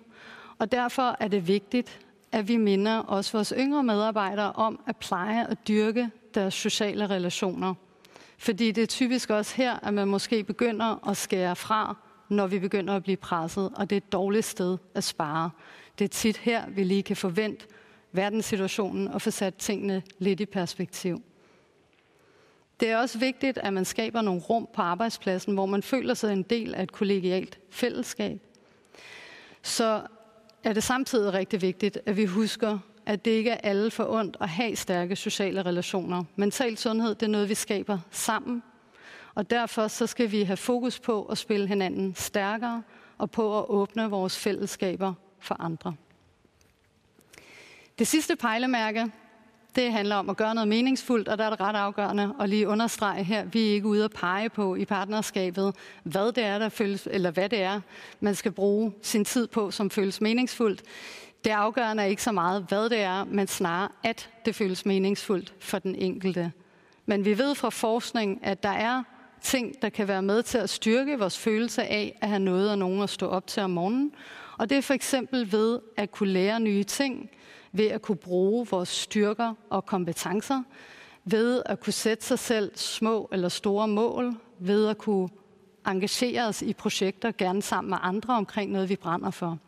Og derfor er det vigtigt, at vi minder også vores yngre medarbejdere om at pleje og dyrke deres sociale relationer. Fordi det er typisk også her, at man måske begynder at skære fra, når vi begynder at blive presset, og det er et dårligt sted at spare. Det er tit her, vi lige kan forvente verdenssituationen og få sat tingene lidt i perspektiv. Det er også vigtigt, at man skaber nogle rum på arbejdspladsen, hvor man føler sig en del af et kollegialt fællesskab. Så er det samtidig rigtig vigtigt, at vi husker, at det ikke er alle for ondt at have stærke sociale relationer. Mental sundhed, det er noget, vi skaber sammen. Og derfor så skal vi have fokus på at spille hinanden stærkere og på at åbne vores fællesskaber for andre. Det sidste pejlemærke, det handler om at gøre noget meningsfuldt, og der er det ret afgørende at lige understrege her, vi er ikke ude at pege på i partnerskabet, hvad det er, der føles, eller hvad det er, man skal bruge sin tid på, som føles meningsfuldt. Det afgørende er ikke så meget, hvad det er, men snarere, at det føles meningsfuldt for den enkelte. Men vi ved fra forskning, at der er ting, der kan være med til at styrke vores følelse af at have noget og nogen at stå op til om morgenen. Og det er for eksempel ved at kunne lære nye ting, ved at kunne bruge vores styrker og kompetencer, ved at kunne sætte sig selv små eller store mål, ved at kunne engagere os i projekter, gerne sammen med andre omkring noget, vi brænder for.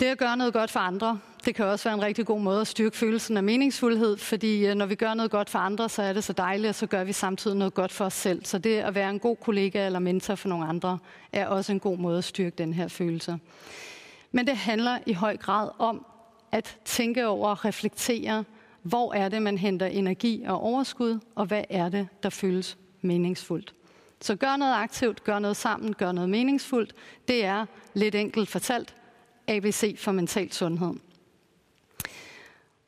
Det at gøre noget godt for andre, Det kan også være en rigtig god måde at styrke følelsen af meningsfuldhed, fordi øh, når vi gør noget godt for andre, så er det så dejligt, og så gør vi samtidig noget godt for os selv. Så det at være en god kollega eller mentor for nogle andre, er også en god måde at styrke den her følelse. Men det handler i høj grad om at tænke over og reflektere, hvor er det, man henter energi og overskud, og hvad er det, der føles meningsfuldt. Så gør noget aktivt, gør noget sammen, gør noget meningsfuldt. Det er lidt enkelt fortalt ABC for mental sundhed.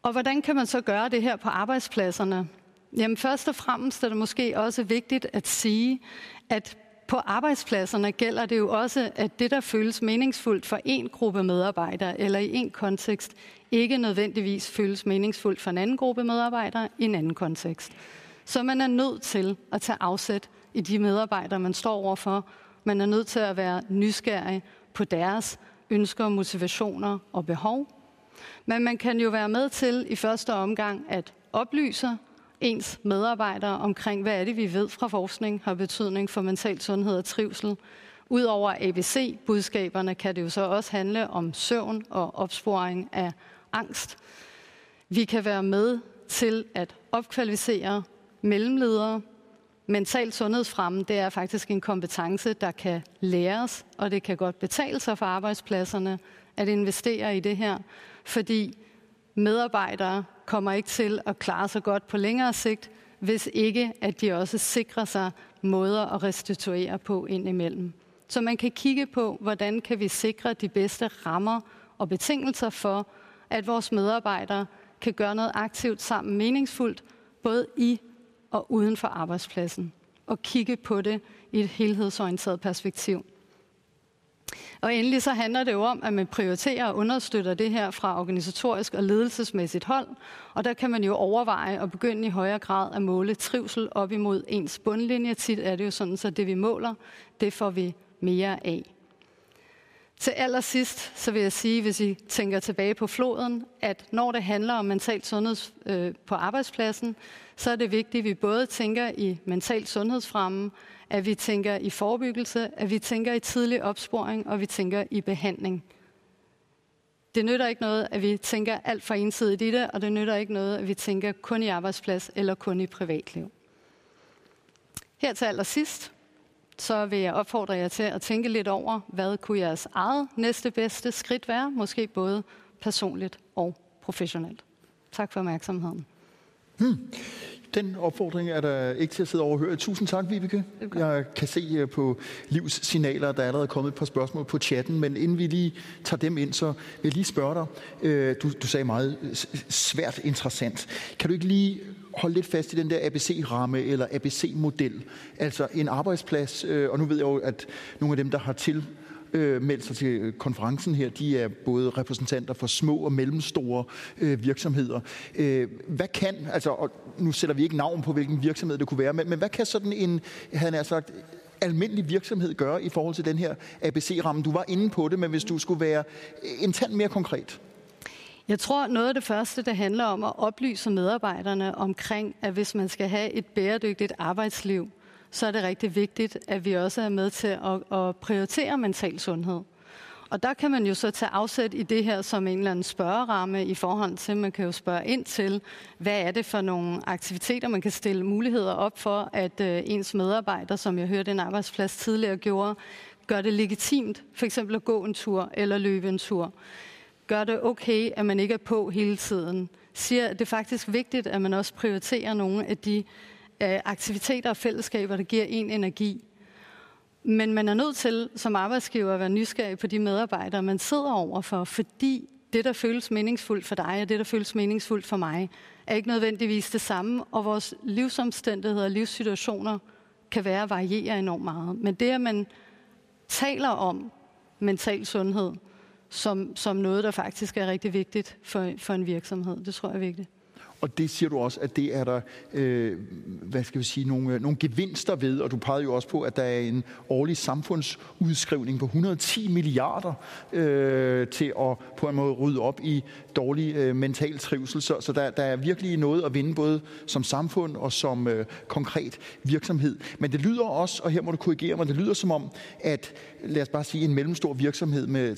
Og hvordan kan man så gøre det her på arbejdspladserne? Jamen først og fremmest er det måske også vigtigt at sige, at på arbejdspladserne gælder det jo også, at det, der føles meningsfuldt for en gruppe medarbejdere eller i en kontekst, ikke nødvendigvis føles meningsfuldt for en anden gruppe medarbejdere i en anden kontekst. Så man er nødt til at tage afsæt i de medarbejdere, man står overfor. Man er nødt til at være nysgerrig på deres ønsker, motivationer og behov. Men man kan jo være med til i første omgang at oplyse ens medarbejdere omkring, hvad er det, vi ved fra forskning har betydning for mental sundhed og trivsel. Udover ABC-budskaberne kan det jo så også handle om søvn og opsporing af angst. Vi kan være med til at opkvalificere mellemledere. Mental sundhedsfremme, det er faktisk en kompetence, der kan læres, og det kan godt betale sig for arbejdspladserne at investere i det her, fordi medarbejdere kommer ikke til at klare sig godt på længere sigt, hvis ikke at de også sikrer sig måder at restituere på indimellem. Så man kan kigge på, hvordan kan vi sikre de bedste rammer og betingelser for, at vores medarbejdere kan gøre noget aktivt sammen meningsfuldt, både i og uden for arbejdspladsen, og kigge på det i et helhedsorienteret perspektiv. Og endelig så handler det jo om, at man prioriterer og understøtter det her fra organisatorisk og ledelsesmæssigt hold. Og der kan man jo overveje at begynde i højere grad at måle trivsel op imod ens bundlinje. Tit er det jo sådan, så det vi måler, det får vi mere af. Til allersidst, så vil jeg sige, hvis I tænker tilbage på floden, at når det handler om mental sundhed øh, på arbejdspladsen, så er det vigtigt, at vi både tænker i mental sundhedsfremme, at vi tænker i forebyggelse, at vi tænker i tidlig opsporing, og vi tænker i behandling. Det nytter ikke noget, at vi tænker alt for ensidigt i det, og det nytter ikke noget, at vi tænker kun i arbejdsplads eller kun i privatliv. Her til allersidst, så vil jeg opfordre jer til at tænke lidt over, hvad kunne jeres eget næste bedste skridt være, måske både personligt og professionelt. Tak for opmærksomheden. Hmm. Den opfordring er der ikke til at sidde overhøre. Tusind tak, Vibeke. Jeg kan se øh, på Livs signaler, at der er allerede kommet et par spørgsmål på chatten, men inden vi lige tager dem ind, så vil jeg lige spørge dig. Øh, du, du sagde meget svært interessant. Kan du ikke lige holde lidt fast i den der ABC-ramme eller ABC-model? Altså en arbejdsplads, øh, og nu ved jeg jo, at nogle af dem, der har til øh, meldt sig til øh, konferencen her, de er både repræsentanter for små og mellemstore øh, virksomheder. Øh, hvad kan, altså, og nu sætter vi ikke navn på, hvilken virksomhed det kunne være, men, men hvad kan sådan en, havde jeg sagt, almindelig virksomhed gøre i forhold til den her ABC-ramme? Du var inde på det, men hvis du skulle være en tand mere konkret. Jeg tror, noget af det første, det handler om at oplyse medarbejderne omkring, at hvis man skal have et bæredygtigt arbejdsliv, så er det rigtig vigtigt, at vi også er med til at, at prioritere mental sundhed. Og der kan man jo så tage afsæt i det her som en eller anden spørgeramme i forhold til, man kan jo spørge ind til, hvad er det for nogle aktiviteter, man kan stille muligheder op for, at øh, ens medarbejdere, som jeg hørte en arbejdsplads tidligere gjorde, gør det legitimt, for eksempel at gå en tur eller løbe en tur. Gør det okay, at man ikke er på hele tiden. Siger, at det er faktisk vigtigt, at man også prioriterer nogle af de Øh, aktiviteter og fællesskaber, der giver en energi. Men man er nødt til som arbejdsgiver at være nysgerrig på de medarbejdere, man sidder overfor, fordi det, der føles meningsfuldt for dig, og det, der føles meningsfuldt for mig, er ikke nødvendigvis det samme, og vores livsomstændigheder og livssituationer kan være at variere enormt meget. Men det, at man taler om mental sundhed som, som noget, der faktisk er rigtig vigtigt for, for en virksomhed, det tror jeg er vigtigt. Og det siger du også, at det er der, øh, hvad skal vi sige, nogle, øh, nogle gevinster ved, og du pegede jo også på, at der er en årlig samfundsudskrivning på 110 milliarder øh, til at på en måde rydde op i dårlig øh, mental trivsel. Så, så der, der er virkelig noget at vinde, både som samfund og som øh, konkret virksomhed. Men det lyder også, og her må du korrigere mig, det lyder som om, at lad os bare sige en mellemstor virksomhed med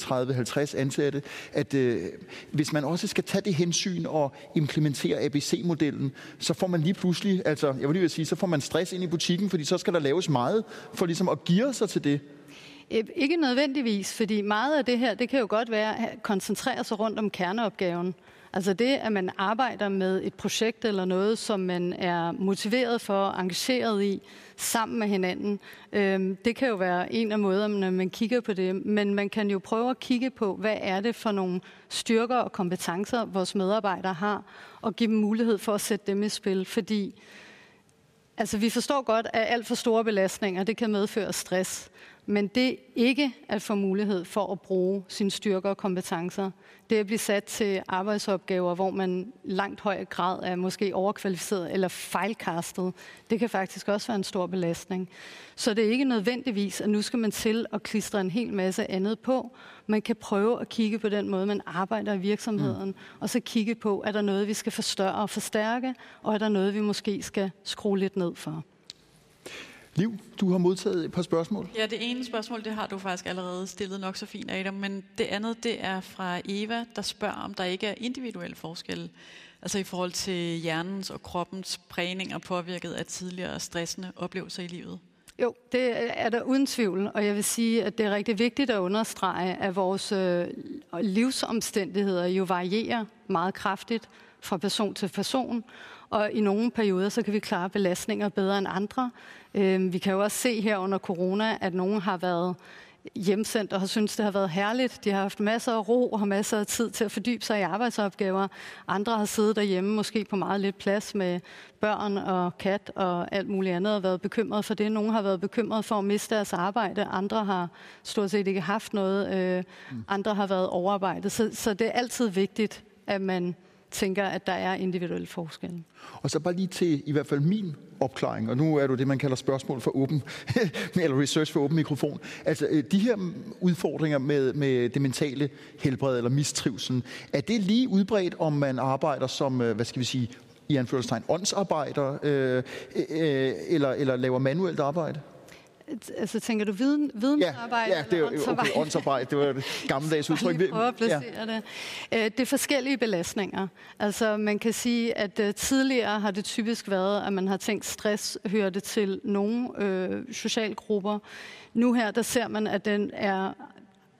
30-50 ansatte, at øh, hvis man også skal tage det hensyn og implementere ABC-modellen, så får man lige pludselig, altså jeg vil lige sige, så får man stress ind i butikken, fordi så skal der laves meget for ligesom at give sig til det. Ikke nødvendigvis, fordi meget af det her, det kan jo godt være at koncentrere sig rundt om kerneopgaven. Altså det, at man arbejder med et projekt eller noget, som man er motiveret for, og engageret i, sammen med hinanden, øh, det kan jo være en af måderne, når man kigger på det. Men man kan jo prøve at kigge på, hvad er det for nogle styrker og kompetencer, vores medarbejdere har, og give dem mulighed for at sætte dem i spil. Fordi altså, vi forstår godt, at alt for store belastninger, det kan medføre stress. Men det ikke at få mulighed for at bruge sine styrker og kompetencer, det at blive sat til arbejdsopgaver, hvor man langt høj grad er måske overkvalificeret eller fejlkastet, det kan faktisk også være en stor belastning. Så det er ikke nødvendigvis, at nu skal man til at klistre en hel masse andet på. Man kan prøve at kigge på den måde, man arbejder i virksomheden, mm. og så kigge på, er der noget, vi skal forstørre og forstærke, og er der noget, vi måske skal skrue lidt ned for. Liv, du har modtaget et par spørgsmål. Ja, det ene spørgsmål, det har du faktisk allerede stillet nok så fint, Adam, men det andet, det er fra Eva, der spørger, om der ikke er individuelle forskelle, altså i forhold til hjernens og kroppens prægninger påvirket af tidligere stressende oplevelser i livet. Jo, det er der uden tvivl, og jeg vil sige, at det er rigtig vigtigt at understrege, at vores øh, livsomstændigheder jo varierer meget kraftigt fra person til person, og i nogle perioder, så kan vi klare belastninger bedre end andre. Øh, vi kan jo også se her under corona, at nogen har været hjemsendt og har syntes, det har været herligt. De har haft masser af ro og masser af tid til at fordybe sig i arbejdsopgaver. Andre har siddet derhjemme måske på meget lidt plads med børn og kat og alt muligt andet og været bekymret for det. Nogle har været bekymret for at miste deres arbejde. Andre har stort set ikke haft noget. Øh, mm. Andre har været overarbejdet. Så, så det er altid vigtigt, at man tænker, at der er individuelle forskelle. Og så bare lige til i hvert fald min opklaring, og nu er du det, man kalder spørgsmål for åben, eller research for åben mikrofon. Altså, øh, de her udfordringer med, med det mentale helbred eller mistrivsel, er det lige udbredt, om man arbejder som, øh, hvad skal vi sige, i anførselstegn, åndsarbejder, øh, øh, øh eller, eller laver manuelt arbejde? Altså tænker du viden, vidensarbejde? Ja, ja det er jo okay, åndsarbejde. Det var et gammeldags udtryk. Vi prøver at placere ja. det. Øh, det er forskellige belastninger. Altså man kan sige, at uh, tidligere har det typisk været, at man har tænkt, stress hører det til nogle øh, socialgrupper. Nu her, der ser man, at den er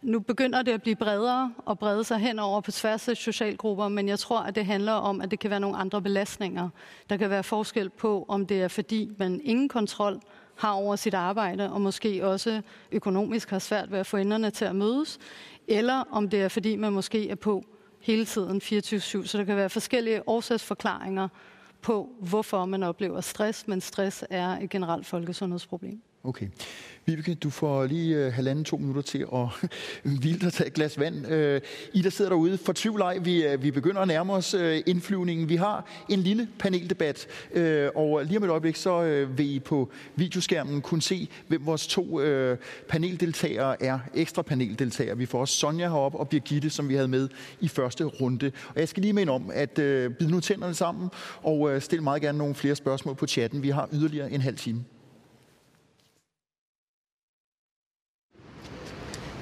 nu begynder det at blive bredere og brede sig henover på tværs af socialgrupper, men jeg tror, at det handler om, at det kan være nogle andre belastninger. Der kan være forskel på, om det er fordi man ingen kontrol har over sit arbejde, og måske også økonomisk har svært ved at få enderne til at mødes, eller om det er fordi, man måske er på hele tiden 24-7. Så der kan være forskellige årsagsforklaringer på, hvorfor man oplever stress, men stress er et generelt folkesundhedsproblem. Okay. Vibeke, du får lige øh, halvanden, to minutter til at hvile dig tage et glas vand. Øh, I, der sidder derude, for tvivl ej, vi, øh, vi begynder at nærme os øh, indflyvningen. Vi har en lille paneldebat, øh, og lige om et øjeblik, så øh, vil I på videoskærmen kunne se, hvem vores to øh, paneldeltagere er. Ekstra paneldeltagere. Vi får også Sonja herop og Birgitte, som vi havde med i første runde. Og jeg skal lige minde om, at øh, bide nu tænderne sammen og øh, stille meget gerne nogle flere spørgsmål på chatten. Vi har yderligere en halv time.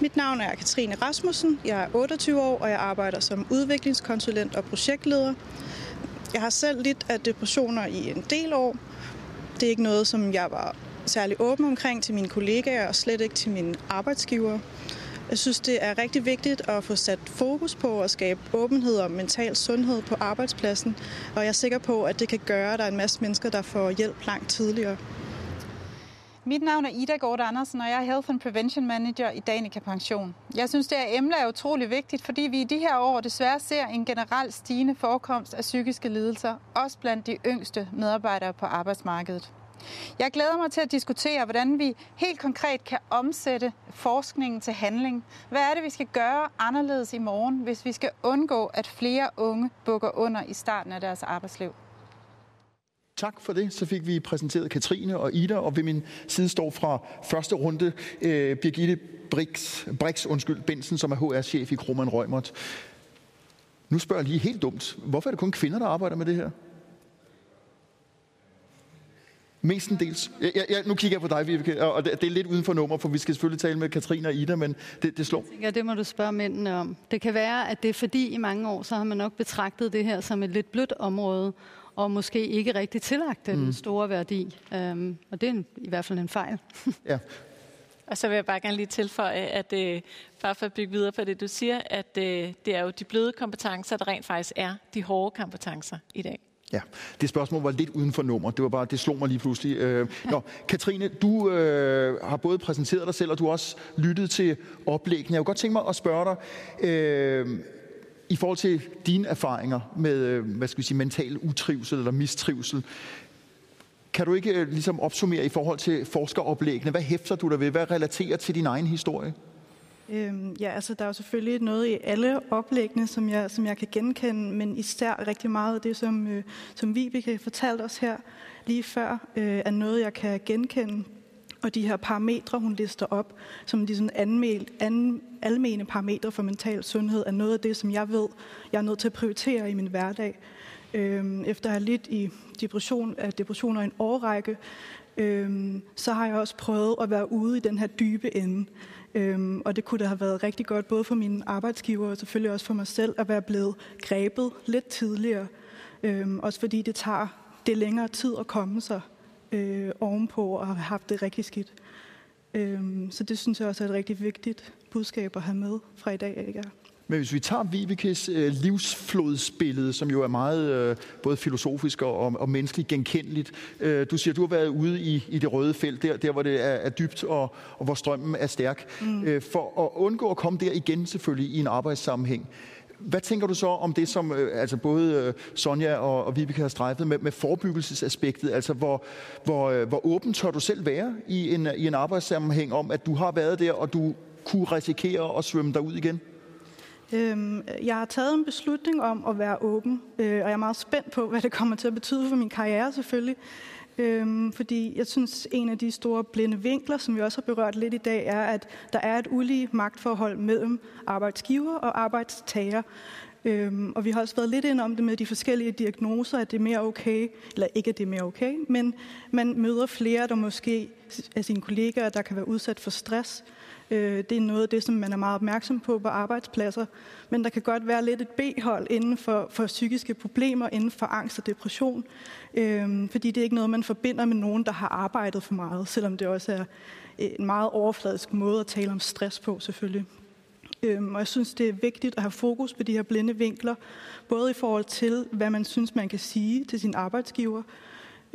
Mit navn er Katrine Rasmussen. Jeg er 28 år, og jeg arbejder som udviklingskonsulent og projektleder. Jeg har selv lidt af depressioner i en del år. Det er ikke noget, som jeg var særlig åben omkring til mine kollegaer og slet ikke til mine arbejdsgiver. Jeg synes, det er rigtig vigtigt at få sat fokus på at skabe åbenhed om mental sundhed på arbejdspladsen, og jeg er sikker på, at det kan gøre, at der er en masse mennesker, der får hjælp langt tidligere. Mit navn er Ida Gård Andersen, og jeg er Health and Prevention Manager i Danica Pension. Jeg synes, det her emne er utrolig vigtigt, fordi vi i de her år desværre ser en generelt stigende forekomst af psykiske lidelser, også blandt de yngste medarbejdere på arbejdsmarkedet. Jeg glæder mig til at diskutere, hvordan vi helt konkret kan omsætte forskningen til handling. Hvad er det, vi skal gøre anderledes i morgen, hvis vi skal undgå, at flere unge bukker under i starten af deres arbejdsliv? Tak for det. Så fik vi præsenteret Katrine og Ida, og ved min side står fra første runde øh, Birgitte Brix, Brix undskyld, Bensen, som er HR-chef i Kroman Rømert. Nu spørger jeg lige helt dumt. Hvorfor er det kun kvinder, der arbejder med det her? Mestendels. Ja, ja, nu kigger jeg på dig, Vibeke, og det, det er lidt uden for nummer, for vi skal selvfølgelig tale med Katrine og Ida, men det, det slår. Jeg tænker, det må du spørge mændene om. Det kan være, at det er fordi i mange år, så har man nok betragtet det her som et lidt blødt område, og måske ikke rigtig tillagt den mm. store værdi. Um, og det er en, i hvert fald en fejl. ja. Og så vil jeg bare gerne lige tilføje, at øh, bare for at bygge videre på det, du siger, at øh, det er jo de bløde kompetencer, der rent faktisk er de hårde kompetencer i dag. Ja, det spørgsmål var lidt uden for nummer. Det var bare, det slog mig lige pludselig. Øh, nå, Katrine, du øh, har både præsenteret dig selv, og du har også lyttet til oplæggene. Jeg kunne godt tænke mig at spørge dig, øh, i forhold til dine erfaringer med, øh, hvad skal vi sige, mental utrivsel eller mistrivsel, kan du ikke øh, ligesom opsummere i forhold til forskeroplæggene? Hvad hæfter du dig ved? Hvad relaterer til din egen historie? Øhm, ja, altså der er jo selvfølgelig noget i alle oplæggene, som jeg, som jeg kan genkende, men især rigtig meget af det, som, øh, som Vibeke fortalte os her lige før, øh, er noget, jeg kan genkende. Og de her parametre, hun lister op, som de sådan anmel, an, almene parametre for mental sundhed, er noget af det, som jeg ved, jeg er nødt til at prioritere i min hverdag. Øhm, efter at have lidt i depression, af depressioner i en årrække, øhm, så har jeg også prøvet at være ude i den her dybe ende. Øhm, og det kunne da have været rigtig godt, både for mine arbejdsgiver og selvfølgelig også for mig selv, at være blevet grebet lidt tidligere. Øhm, også fordi det tager det længere tid at komme sig øh, ovenpå og have haft det rigtig skidt. Øhm, så det synes jeg også er et rigtig vigtigt budskab at have med fra i dag. Ikke? Men hvis vi tager Vibekes øh, livsflodsbillede, som jo er meget øh, både filosofisk og, og, og menneskeligt genkendeligt. Øh, du siger, du har været ude i, i det røde felt, der, der hvor det er, er dybt og, og hvor strømmen er stærk. Mm. Øh, for at undgå at komme der igen selvfølgelig i en arbejdssammenhæng. Hvad tænker du så om det, som øh, altså både øh, Sonja og, og Vibeke har strejfet med, med forebyggelsesaspektet? Altså, hvor, hvor, øh, hvor åben tør du selv være i en, i en arbejdssammenhæng om, at du har været der, og du kunne risikere at svømme dig ud igen? Øhm, jeg har taget en beslutning om at være åben, øh, og jeg er meget spændt på, hvad det kommer til at betyde for min karriere selvfølgelig. Øhm, fordi jeg synes, en af de store blinde vinkler, som vi også har berørt lidt i dag, er, at der er et ulige magtforhold mellem arbejdsgiver og arbejdstager. Øhm, og vi har også været lidt ind om det med de forskellige diagnoser, at det er mere okay, eller ikke at det er mere okay, men man møder flere, der måske af sine kollegaer, der kan være udsat for stress, Øh, det er noget af det, som man er meget opmærksom på på arbejdspladser. Men der kan godt være lidt et B-hold inden for, for psykiske problemer, inden for angst og depression. Øh, fordi det er ikke noget, man forbinder med nogen, der har arbejdet for meget, selvom det også er øh, en meget overfladisk måde at tale om stress på, selvfølgelig. Øhm, og jeg synes, det er vigtigt at have fokus på de her blinde vinkler, både i forhold til, hvad man synes, man kan sige til sin arbejdsgiver,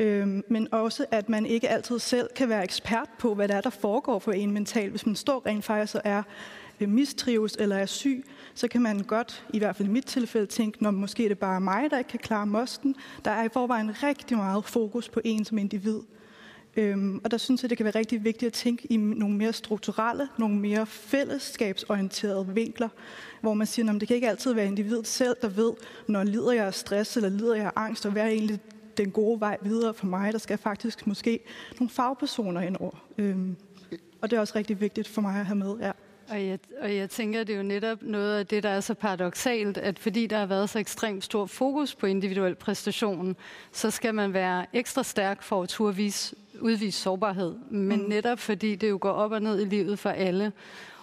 Øhm, men også, at man ikke altid selv kan være ekspert på, hvad der er, der foregår for en mentalt. Hvis man står rent faktisk og er øh, mistrives eller er syg, så kan man godt, i hvert fald i mit tilfælde, tænke, når måske er det bare mig, der ikke kan klare mosten. Der er i forvejen rigtig meget fokus på en som individ. Øhm, og der synes jeg, det kan være rigtig vigtigt at tænke i nogle mere strukturelle, nogle mere fællesskabsorienterede vinkler, hvor man siger, at det kan ikke altid være individet selv, der ved, når lider jeg af stress eller lider jeg af angst, og hvad er egentlig den gode vej videre for mig. Der skal faktisk måske nogle fagpersoner ind over. Øhm, og det er også rigtig vigtigt for mig at have med. Ja. Og jeg, og jeg tænker, det er jo netop noget af det, der er så paradoxalt, at fordi der har været så ekstremt stor fokus på individuel præstation, så skal man være ekstra stærk for at turde vise, udvise sårbarhed. Men mm. netop fordi det jo går op og ned i livet for alle,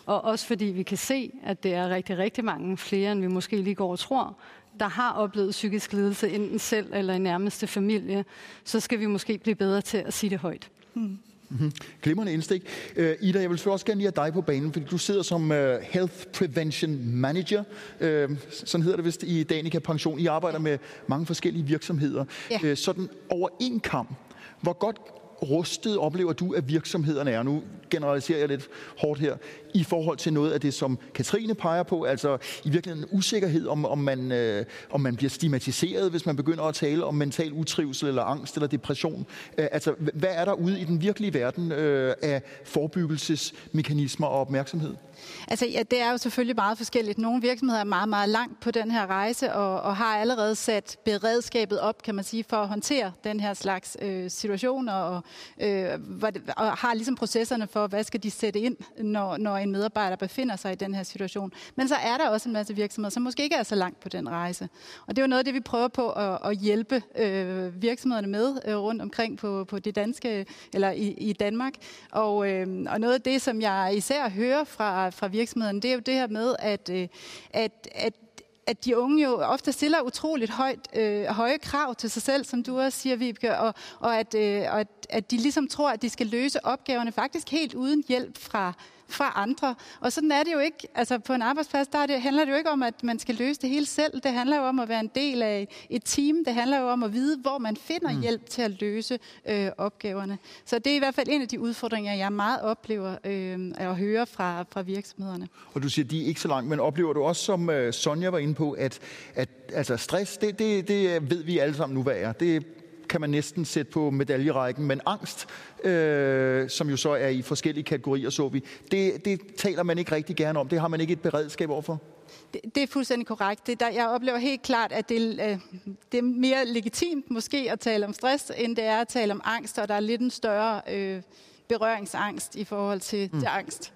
og også fordi vi kan se, at det er rigtig, rigtig mange flere, end vi måske lige går og tror, der har oplevet psykisk lidelse, enten selv eller i nærmeste familie, så skal vi måske blive bedre til at sige det højt. Mm. Mm-hmm. Glimrende indstik. Uh, Ida, jeg vil også gerne lige have dig på banen, fordi du sidder som uh, Health Prevention Manager. Uh, sådan hedder det vist i Danica Pension. I arbejder med mange forskellige virksomheder. Ja. Uh, sådan over en kamp. Hvor godt rustet oplever du, at virksomhederne er? Nu generaliserer jeg lidt hårdt her, i forhold til noget af det, som Katrine peger på, altså i virkeligheden en usikkerhed, om, om, man, øh, om man bliver stigmatiseret, hvis man begynder at tale om mental utrivsel, eller angst, eller depression. Øh, altså, hvad er der ude i den virkelige verden øh, af forebyggelsesmekanismer og opmærksomhed? Altså, ja, det er jo selvfølgelig meget forskelligt. Nogle virksomheder er meget, meget langt på den her rejse, og, og har allerede sat beredskabet op, kan man sige, for at håndtere den her slags øh, situationer, og, øh, og har ligesom processerne for, hvad skal de sætte ind, når, når en medarbejder befinder sig i den her situation. Men så er der også en masse virksomheder, som måske ikke er så langt på den rejse. Og det er jo noget af det, vi prøver på at, at hjælpe øh, virksomhederne med øh, rundt omkring på, på det danske, eller i, i Danmark. Og, øh, og noget af det, som jeg især hører fra, fra virksomheden, det er jo det her med, at, øh, at, at at de unge jo ofte stiller utroligt højt, øh, høje krav til sig selv, som du også siger, Vibeke, og, og, at, øh, og at, at de ligesom tror, at de skal løse opgaverne faktisk helt uden hjælp fra, fra andre. Og sådan er det jo ikke. Altså på en arbejdsplads, der det, handler det jo ikke om, at man skal løse det hele selv. Det handler jo om at være en del af et team. Det handler jo om at vide, hvor man finder mm. hjælp til at løse øh, opgaverne. Så det er i hvert fald en af de udfordringer, jeg meget oplever øh, at høre fra, fra virksomhederne. Og du siger, de er ikke så langt, men oplever du også, som øh, Sonja var inde på, at, at altså stress, det, det, det ved vi alle sammen nu, hvad er. Det kan man næsten sætte på medaljerækken, men angst, øh, som jo så er i forskellige kategorier, så vi, det, det taler man ikke rigtig gerne om. Det har man ikke et beredskab overfor. Det, det er fuldstændig korrekt. Det der, jeg oplever helt klart, at det, øh, det er mere legitimt måske at tale om stress, end det er at tale om angst, og der er lidt en større øh, berøringsangst i forhold til, mm. til angst.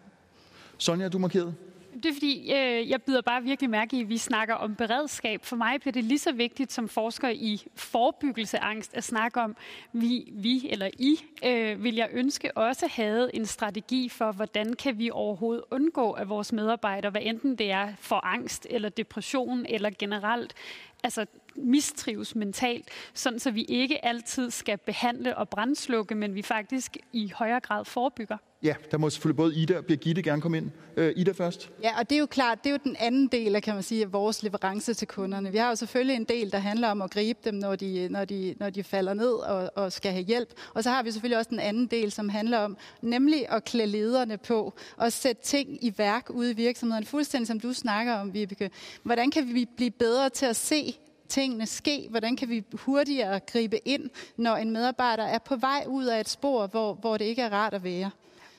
Sonja, du markerede. Det er fordi, øh, jeg byder bare virkelig mærke i, at vi snakker om beredskab. For mig bliver det lige så vigtigt som forsker i forebyggelse af angst at snakke om, vi, vi eller I, øh, vil jeg ønske også havde en strategi for, hvordan kan vi overhovedet undgå, at vores medarbejdere, hvad enten det er for angst eller depression eller generelt, altså mistrives mentalt, sådan så vi ikke altid skal behandle og brændslukke, men vi faktisk i højere grad forebygger. Ja, der må selvfølgelig både Ida og Birgitte gerne komme ind. Øh, Ida først. Ja, og det er jo klart, det er jo den anden del af, kan man sige, af vores leverance til kunderne. Vi har jo selvfølgelig en del, der handler om at gribe dem, når de, når de, når de falder ned og, og skal have hjælp. Og så har vi selvfølgelig også den anden del, som handler om nemlig at klæde lederne på og sætte ting i værk ude i virksomheden. Fuldstændig som du snakker om, Vibeke. Hvordan kan vi blive bedre til at se tingene ske? Hvordan kan vi hurtigere gribe ind, når en medarbejder er på vej ud af et spor, hvor, hvor det ikke er rart at være?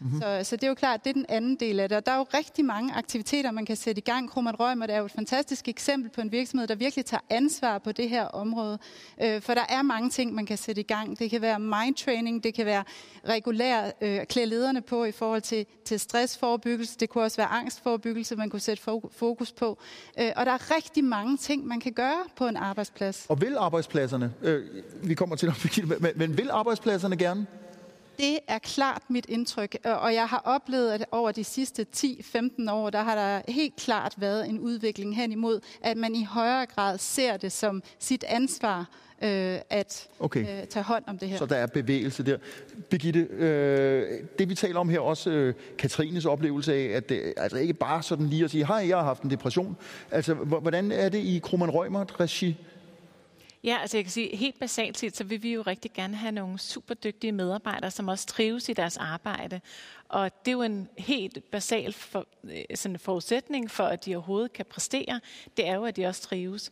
Mm-hmm. Så, så det er jo klart, det er den anden del af det. Og der er jo rigtig mange aktiviteter, man kan sætte i gang. Kromat Rømer er jo et fantastisk eksempel på en virksomhed, der virkelig tager ansvar på det her område. Øh, for der er mange ting, man kan sætte i gang. Det kan være mindtraining, det kan være regulær øh, klæde lederne på i forhold til, til stressforebyggelse. Det kunne også være angstforebyggelse, man kunne sætte fokus på. Øh, og der er rigtig mange ting, man kan gøre på en arbejdsplads. Og vil arbejdspladserne, øh, vi kommer til at men, men vil arbejdspladserne gerne? Det er klart mit indtryk, og jeg har oplevet, at over de sidste 10-15 år, der har der helt klart været en udvikling hen imod, at man i højere grad ser det som sit ansvar øh, at okay. øh, tage hånd om det her. Så der er bevægelse der. Birgitte, øh, det vi taler om her også, øh, Katrines oplevelse af, at det altså ikke bare sådan lige at sige, hej, jeg har haft en depression. Altså, hvordan er det i Krummern Rømert regi? Ja, altså jeg kan sige, helt basalt set, så vil vi jo rigtig gerne have nogle super dygtige medarbejdere, som også trives i deres arbejde. Og det er jo en helt basal for, øh, sådan en forudsætning for, at de overhovedet kan præstere, det er jo, at de også trives.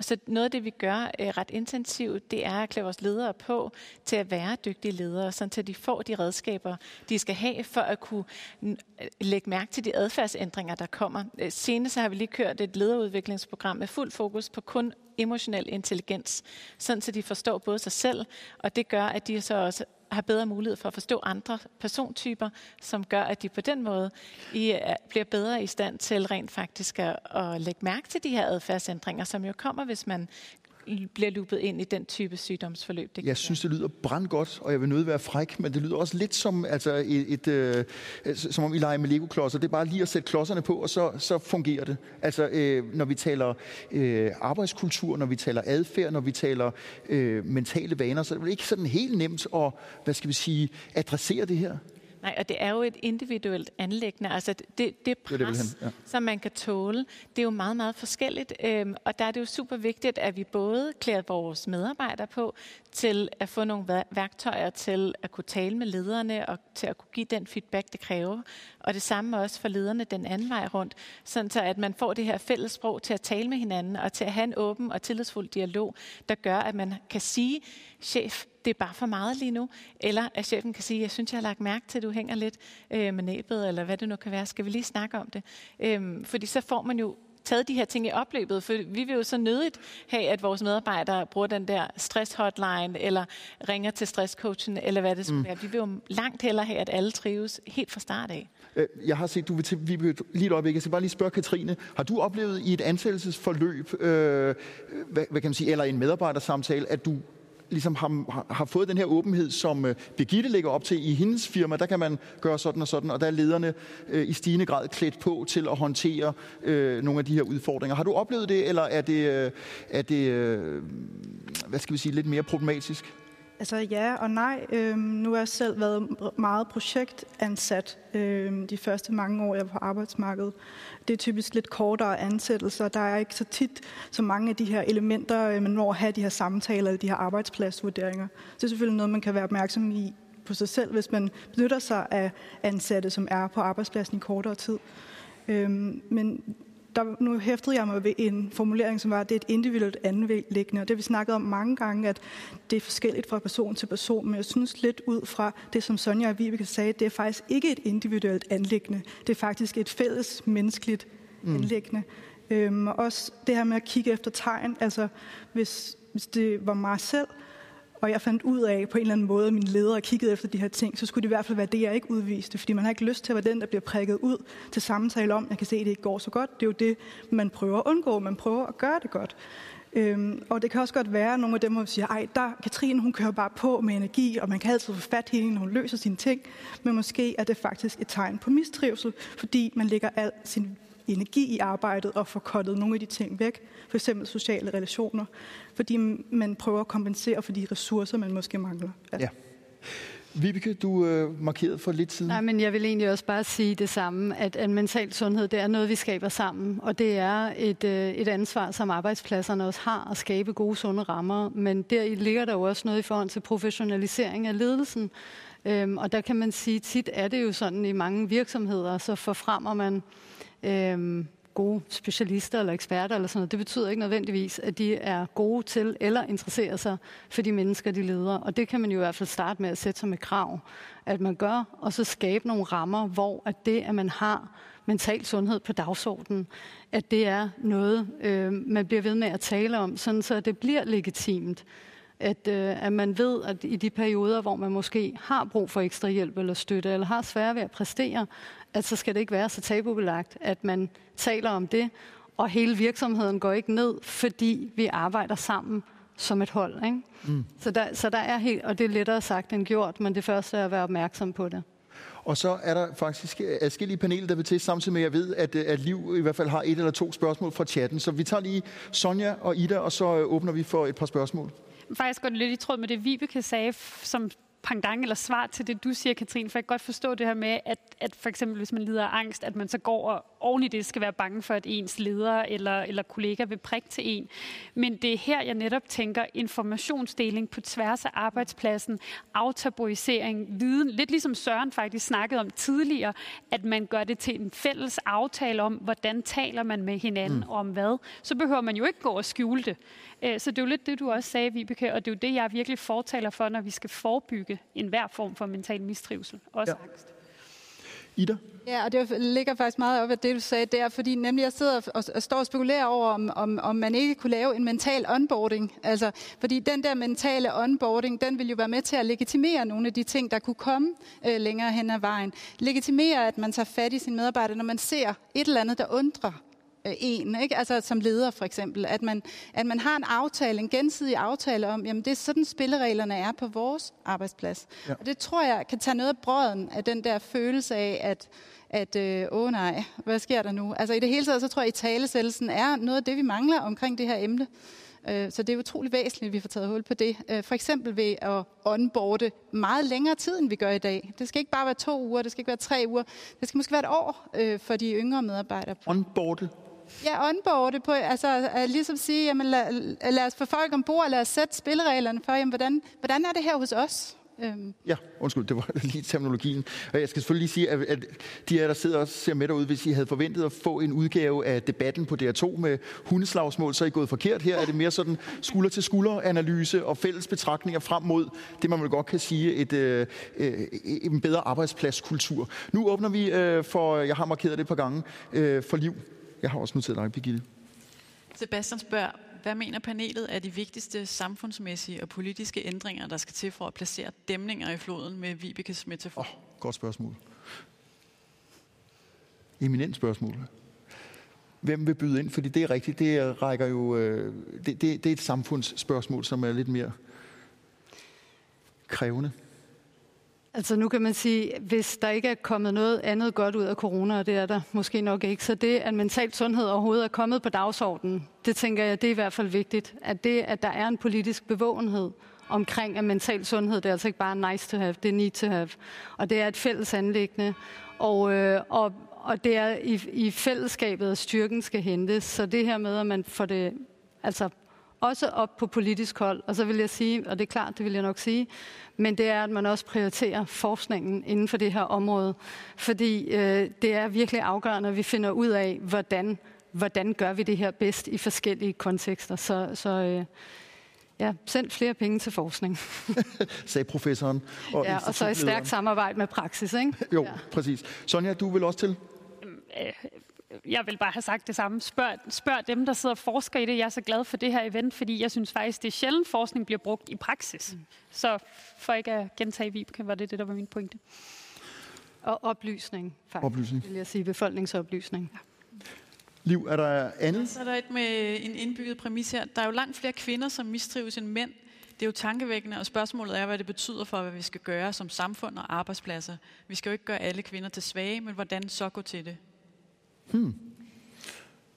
Så noget af det, vi gør øh, ret intensivt, det er at klæde vores ledere på til at være dygtige ledere, så de får de redskaber, de skal have for at kunne øh, lægge mærke til de adfærdsændringer, der kommer. Senere senest har vi lige kørt et lederudviklingsprogram med fuld fokus på kun emotionel intelligens, sådan så de forstår både sig selv, og det gør, at de så også har bedre mulighed for at forstå andre persontyper, som gør, at de på den måde I bliver bedre i stand til rent faktisk at, at lægge mærke til de her adfærdsændringer, som jo kommer, hvis man bliver lupet ind i den type sygdomsforløb. Det jeg synes, det lyder brandgodt, og jeg vil nødt være fræk, men det lyder også lidt som, altså et, et, øh, som om I leger med Lego-klodser. Det er bare lige at sætte klodserne på, og så, så fungerer det. Altså, øh, når vi taler øh, arbejdskultur, når vi taler adfærd, når vi taler øh, mentale vaner, så er det ikke sådan helt nemt at, hvad skal vi sige, adressere det her. Nej, og det er jo et individuelt anlæggende. Altså det, det pres, det, det ja. som man kan tåle, det er jo meget, meget forskelligt. Øhm, og der er det jo super vigtigt, at vi både klæder vores medarbejdere på til at få nogle værktøjer til at kunne tale med lederne og til at kunne give den feedback, det kræver. Og det samme også for lederne den anden vej rundt, sådan så at man får det her fælles sprog til at tale med hinanden og til at have en åben og tillidsfuld dialog, der gør, at man kan sige, chef, det er bare for meget lige nu. Eller at chefen kan sige, jeg synes, jeg har lagt mærke til, at du hænger lidt øh, med næbet, eller hvad det nu kan være. Skal vi lige snakke om det? Øhm, fordi så får man jo taget de her ting i opløbet, for vi vil jo så nødigt have, at vores medarbejdere bruger den der stress-hotline, eller ringer til stresscoachen, eller hvad det skal mm. være. Vi vil jo langt hellere have, at alle trives helt fra start af. Øh, jeg har set, du vil til vi vil lige et øjeblik. Jeg skal bare lige spørge Katrine. Har du oplevet i et ansættelsesforløb, øh, hvad, hvad kan man sige, eller en medarbejdersamtale, at du ligesom har, har fået den her åbenhed, som øh, Birgitte lægger op til i hendes firma. Der kan man gøre sådan og sådan, og der er lederne øh, i stigende grad klædt på til at håndtere øh, nogle af de her udfordringer. Har du oplevet det, eller er det, øh, er det øh, hvad skal vi sige, lidt mere problematisk? Altså ja og nej. Øhm, nu har jeg selv været meget projektansat øhm, de første mange år, jeg var på arbejdsmarkedet. Det er typisk lidt kortere ansættelser. Der er ikke så tit så mange af de her elementer, øh, man når at have de her samtaler eller de her arbejdspladsvurderinger. Så det er selvfølgelig noget, man kan være opmærksom i på sig selv, hvis man benytter sig af ansatte, som er på arbejdspladsen i kortere tid. Øhm, men der, nu hæftede jeg mig ved en formulering, som var, at det er et individuelt anlæggende, og det har vi snakket om mange gange, at det er forskelligt fra person til person, men jeg synes lidt ud fra det, som Sonja og Vibeke sagde, det er faktisk ikke et individuelt anlæggende, det er faktisk et fælles menneskeligt mm. anlæggende. Øhm, og også det her med at kigge efter tegn, altså hvis, hvis det var mig selv, og jeg fandt ud af på en eller anden måde, at mine ledere kiggede efter de her ting, så skulle det i hvert fald være det, jeg ikke udviste. Fordi man har ikke lyst til at være den, der bliver prikket ud til samtale om, jeg kan se, at det ikke går så godt. Det er jo det, man prøver at undgå. Man prøver at gøre det godt. Øhm, og det kan også godt være, at nogle af dem, der siger, ej, der, Katrine, hun kører bare på med energi, og man kan altid få fat i hende, når hun løser sine ting. Men måske er det faktisk et tegn på mistrivsel, fordi man lægger al sin energi i arbejdet og få kottet nogle af de ting væk, for eksempel sociale relationer, fordi man prøver at kompensere for de ressourcer, man måske mangler. Ja. ja. Vibeke, du øh, markerede for lidt siden. Nej, men jeg vil egentlig også bare sige det samme, at, at mental sundhed, det er noget, vi skaber sammen, og det er et, øh, et ansvar, som arbejdspladserne også har, at skabe gode, sunde rammer, men der ligger der jo også noget i forhold til professionalisering af ledelsen, øhm, og der kan man sige, tit er det jo sådan i mange virksomheder, så forfremmer man øhm, gode specialister eller eksperter eller sådan noget. Det betyder ikke nødvendigvis, at de er gode til eller interesserer sig for de mennesker, de leder. Og det kan man jo i hvert fald starte med at sætte som et krav, at man gør, og så skabe nogle rammer, hvor at det, at man har mental sundhed på dagsordenen, at det er noget, øh, man bliver ved med at tale om, sådan så det bliver legitimt. At, øh, at man ved, at i de perioder, hvor man måske har brug for ekstra hjælp eller støtte, eller har svært ved at præstere, at så skal det ikke være så tabubelagt, at man taler om det, og hele virksomheden går ikke ned, fordi vi arbejder sammen som et hold. Ikke? Mm. Så, der, så der er helt, og det er lettere sagt end gjort, men det første er at være opmærksom på det. Og så er der faktisk adskillige paneler, der vil til, samtidig med, at jeg ved, at, at Liv i hvert fald har et eller to spørgsmål fra chatten. Så vi tager lige Sonja og Ida, og så åbner vi for et par spørgsmål. Faktisk går det lidt i tråd med det, Vibeke sagde, som pangdang eller svar til det, du siger, Katrine, for jeg kan godt forstå det her med, at, at for eksempel hvis man lider af angst, at man så går og i det skal være bange for, at ens leder eller, eller kollega vil prikke til en. Men det er her, jeg netop tænker informationsdeling på tværs af arbejdspladsen, aftabuisering, viden, lidt ligesom Søren faktisk snakkede om tidligere, at man gør det til en fælles aftale om, hvordan taler man med hinanden mm. om hvad. Så behøver man jo ikke gå og skjule det. Øh, så det er jo lidt det, du også sagde, Vibeke, og det er jo det, jeg virkelig fortaler for, når vi skal forebygge enhver form for mental mistrivsel, også ja. angst. Ida? Ja, og det ligger faktisk meget op af det, du sagde der, fordi nemlig jeg sidder og, og står og spekulerer over, om, om, om man ikke kunne lave en mental onboarding. Altså, fordi den der mentale onboarding, den vil jo være med til at legitimere nogle af de ting, der kunne komme øh, længere hen ad vejen. Legitimere, at man tager fat i sine medarbejdere, når man ser et eller andet, der undrer en, ikke? altså som leder for eksempel, at man, at man har en aftale, en gensidig aftale om, jamen det er sådan spillereglerne er på vores arbejdsplads. Ja. Og det tror jeg kan tage noget af brøden af den der følelse af, at at øh, åh nej, hvad sker der nu? Altså i det hele taget, så tror jeg, at talesættelsen er noget af det, vi mangler omkring det her emne. Øh, så det er utrolig væsentligt, at vi får taget hul på det. Øh, for eksempel ved at onboarde meget længere tid, end vi gør i dag. Det skal ikke bare være to uger, det skal ikke være tre uger. Det skal måske være et år øh, for de yngre medarbejdere. Onboarde? Ja, onboarde på, altså at ligesom sige, jamen lad, lad os få folk ombord, lad os sætte spillereglerne for, jamen, hvordan, hvordan er det her hos os? Øhm. Ja, undskyld, det var lige terminologien. Og jeg skal selvfølgelig lige sige, at, at de af der sidder og ser med derude, hvis I havde forventet at få en udgave af debatten på DR2 med hundeslagsmål, så er I gået forkert. Her er det mere sådan skulder-til-skulder-analyse og fælles betragtninger frem mod det, man vel godt kan sige, et, øh, øh, en bedre arbejdspladskultur. Nu åbner vi øh, for, jeg har markeret det et par gange, øh, for liv. Jeg har også noteret dig, Birgitte. Sebastian spørger, hvad mener panelet er de vigtigste samfundsmæssige og politiske ændringer, der skal til for at placere dæmninger i floden med Vibekes metafor? Oh, godt spørgsmål. Eminent spørgsmål. Hvem vil byde ind? Fordi det er rigtigt, det rækker jo... Øh, det, det, det er et samfundsspørgsmål, som er lidt mere krævende. Altså nu kan man sige, hvis der ikke er kommet noget andet godt ud af corona, og det er der måske nok ikke, så det, at mental sundhed overhovedet er kommet på dagsordenen, det tænker jeg, det er i hvert fald vigtigt. At det, at der er en politisk bevågenhed omkring, at mental sundhed, det er altså ikke bare nice to have, det er need to have. Og det er et fælles anlæggende. Og, øh, og, og det er i, i fællesskabet, at styrken skal hentes. Så det her med, at man får det altså også op på politisk hold. Og så vil jeg sige, og det er klart, det vil jeg nok sige, men det er, at man også prioriterer forskningen inden for det her område. Fordi øh, det er virkelig afgørende, at vi finder ud af, hvordan, hvordan gør vi det her bedst i forskellige kontekster. Så, så øh, ja, send flere penge til forskning. Sagde professoren. Og ja, og så et stærkt samarbejde med praksis, ikke? jo, ja. præcis. Sonja, du vil også til? Jeg vil bare have sagt det samme. Spørg, spørg dem, der sidder og forsker i det. Jeg er så glad for det her event, fordi jeg synes faktisk, det er sjældent, forskning bliver brugt i praksis. Mm. Så for ikke at gentage Vibeke, var det det, der var min pointe. Og oplysning, faktisk. Oplysning. Vil jeg sige, befolkningsoplysning. Ja. Liv, er der andet? Så er der et med en indbygget præmis her. Der er jo langt flere kvinder, som mistrives end mænd. Det er jo tankevækkende, og spørgsmålet er, hvad det betyder for, hvad vi skal gøre som samfund og arbejdspladser. Vi skal jo ikke gøre alle kvinder til svage, men hvordan så gå til det? Hmm.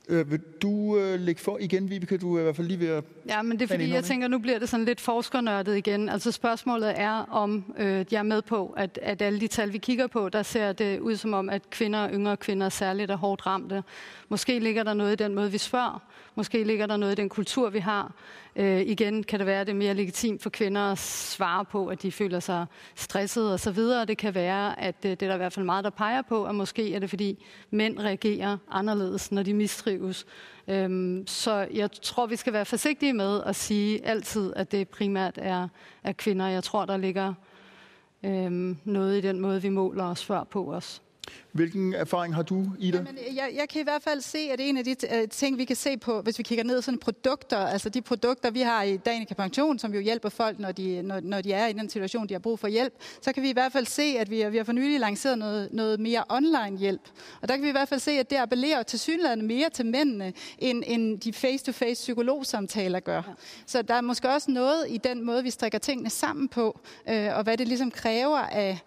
Øh, vil du øh, lægge for igen, Vibeke? Du er i hvert fald lige ved at... Ja, men det er fordi, jeg tænker, nu bliver det sådan lidt forskernørdet igen. Altså spørgsmålet er, om øh, jeg er med på, at, at alle de tal, vi kigger på, der ser det ud som om, at kvinder og yngre kvinder særligt er hårdt ramte. Måske ligger der noget i den måde, vi spørger. Måske ligger der noget i den kultur, vi har. Øh, igen kan det være, at det er mere legitimt for kvinder at svare på, at de føler sig stresset og så videre. Det kan være, at øh, det er der i hvert fald meget, der peger på, at måske er det, fordi mænd reagerer anderledes, når de mistrives. Øhm, så jeg tror, vi skal være forsigtige med at sige altid, at det primært er, er kvinder. Jeg tror, der ligger øhm, noget i den måde, vi måler os før på os. Hvilken erfaring har du, Ida? Jamen, jeg, jeg kan i hvert fald se, at en af de uh, ting, vi kan se på, hvis vi kigger ned sådan produkter, altså de produkter, vi har i Danica Pension, som jo hjælper folk, når de, når, når de er i den situation, de har brug for hjælp, så kan vi i hvert fald se, at vi, vi har for nylig lanceret noget, noget mere online hjælp. Og der kan vi i hvert fald se, at det appellerer til synligheden mere til mændene, end, end de face-to-face psykologsamtaler gør. Ja. Så der er måske også noget i den måde, vi strikker tingene sammen på, øh, og hvad det ligesom kræver af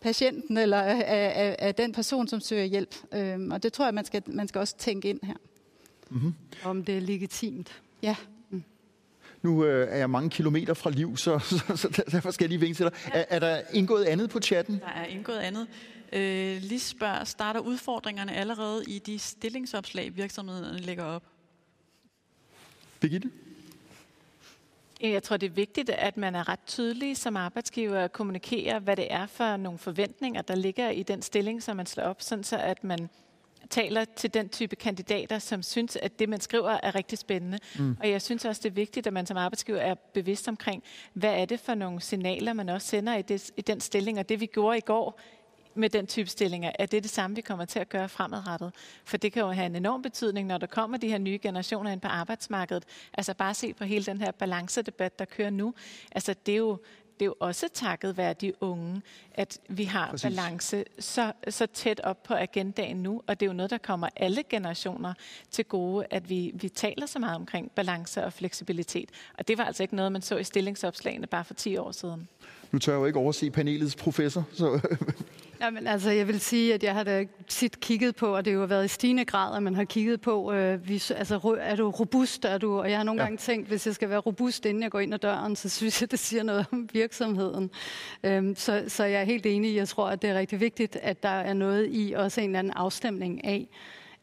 patienten eller af, af, af den person, som søger hjælp. Øhm, og det tror jeg, man skal, man skal også tænke ind her. Mm-hmm. Om det er legitimt. Ja. Mm. Nu øh, er jeg mange kilometer fra liv, så, så, så derfor skal jeg lige vinke til dig. Er, er der indgået andet på chatten? Der er indgået andet. Øh, lige spørger, starter udfordringerne allerede i de stillingsopslag, virksomhederne lægger op? Birgitte? Jeg tror, det er vigtigt, at man er ret tydelig som arbejdsgiver at kommunikere, hvad det er for nogle forventninger, der ligger i den stilling, som man slår op, sådan så at man taler til den type kandidater, som synes, at det, man skriver, er rigtig spændende. Mm. Og jeg synes også, det er vigtigt, at man som arbejdsgiver er bevidst omkring, hvad er det for nogle signaler, man også sender i, det, i den stilling. Og det, vi gjorde i går, med den type stillinger, er det det samme, vi kommer til at gøre fremadrettet. For det kan jo have en enorm betydning, når der kommer de her nye generationer ind på arbejdsmarkedet. Altså bare se på hele den her balancedebat, der kører nu. Altså det er jo, det er jo også takket være de unge, at vi har Præcis. balance så, så tæt op på agendaen nu, og det er jo noget, der kommer alle generationer til gode, at vi, vi taler så meget omkring balance og fleksibilitet. Og det var altså ikke noget, man så i stillingsopslagene bare for 10 år siden. Nu tør jeg jo ikke overse panelets professor, så Jamen, altså, jeg vil sige, at jeg har da tit kigget på, og det har jo været i stigende grad, at man har kigget på, øh, vi, altså, er du robust, er du, og jeg har nogle ja. gange tænkt, hvis jeg skal være robust, inden jeg går ind ad døren, så synes jeg, det siger noget om virksomheden. Øhm, så, så jeg er helt enig, jeg tror, at det er rigtig vigtigt, at der er noget i også en eller anden afstemning af,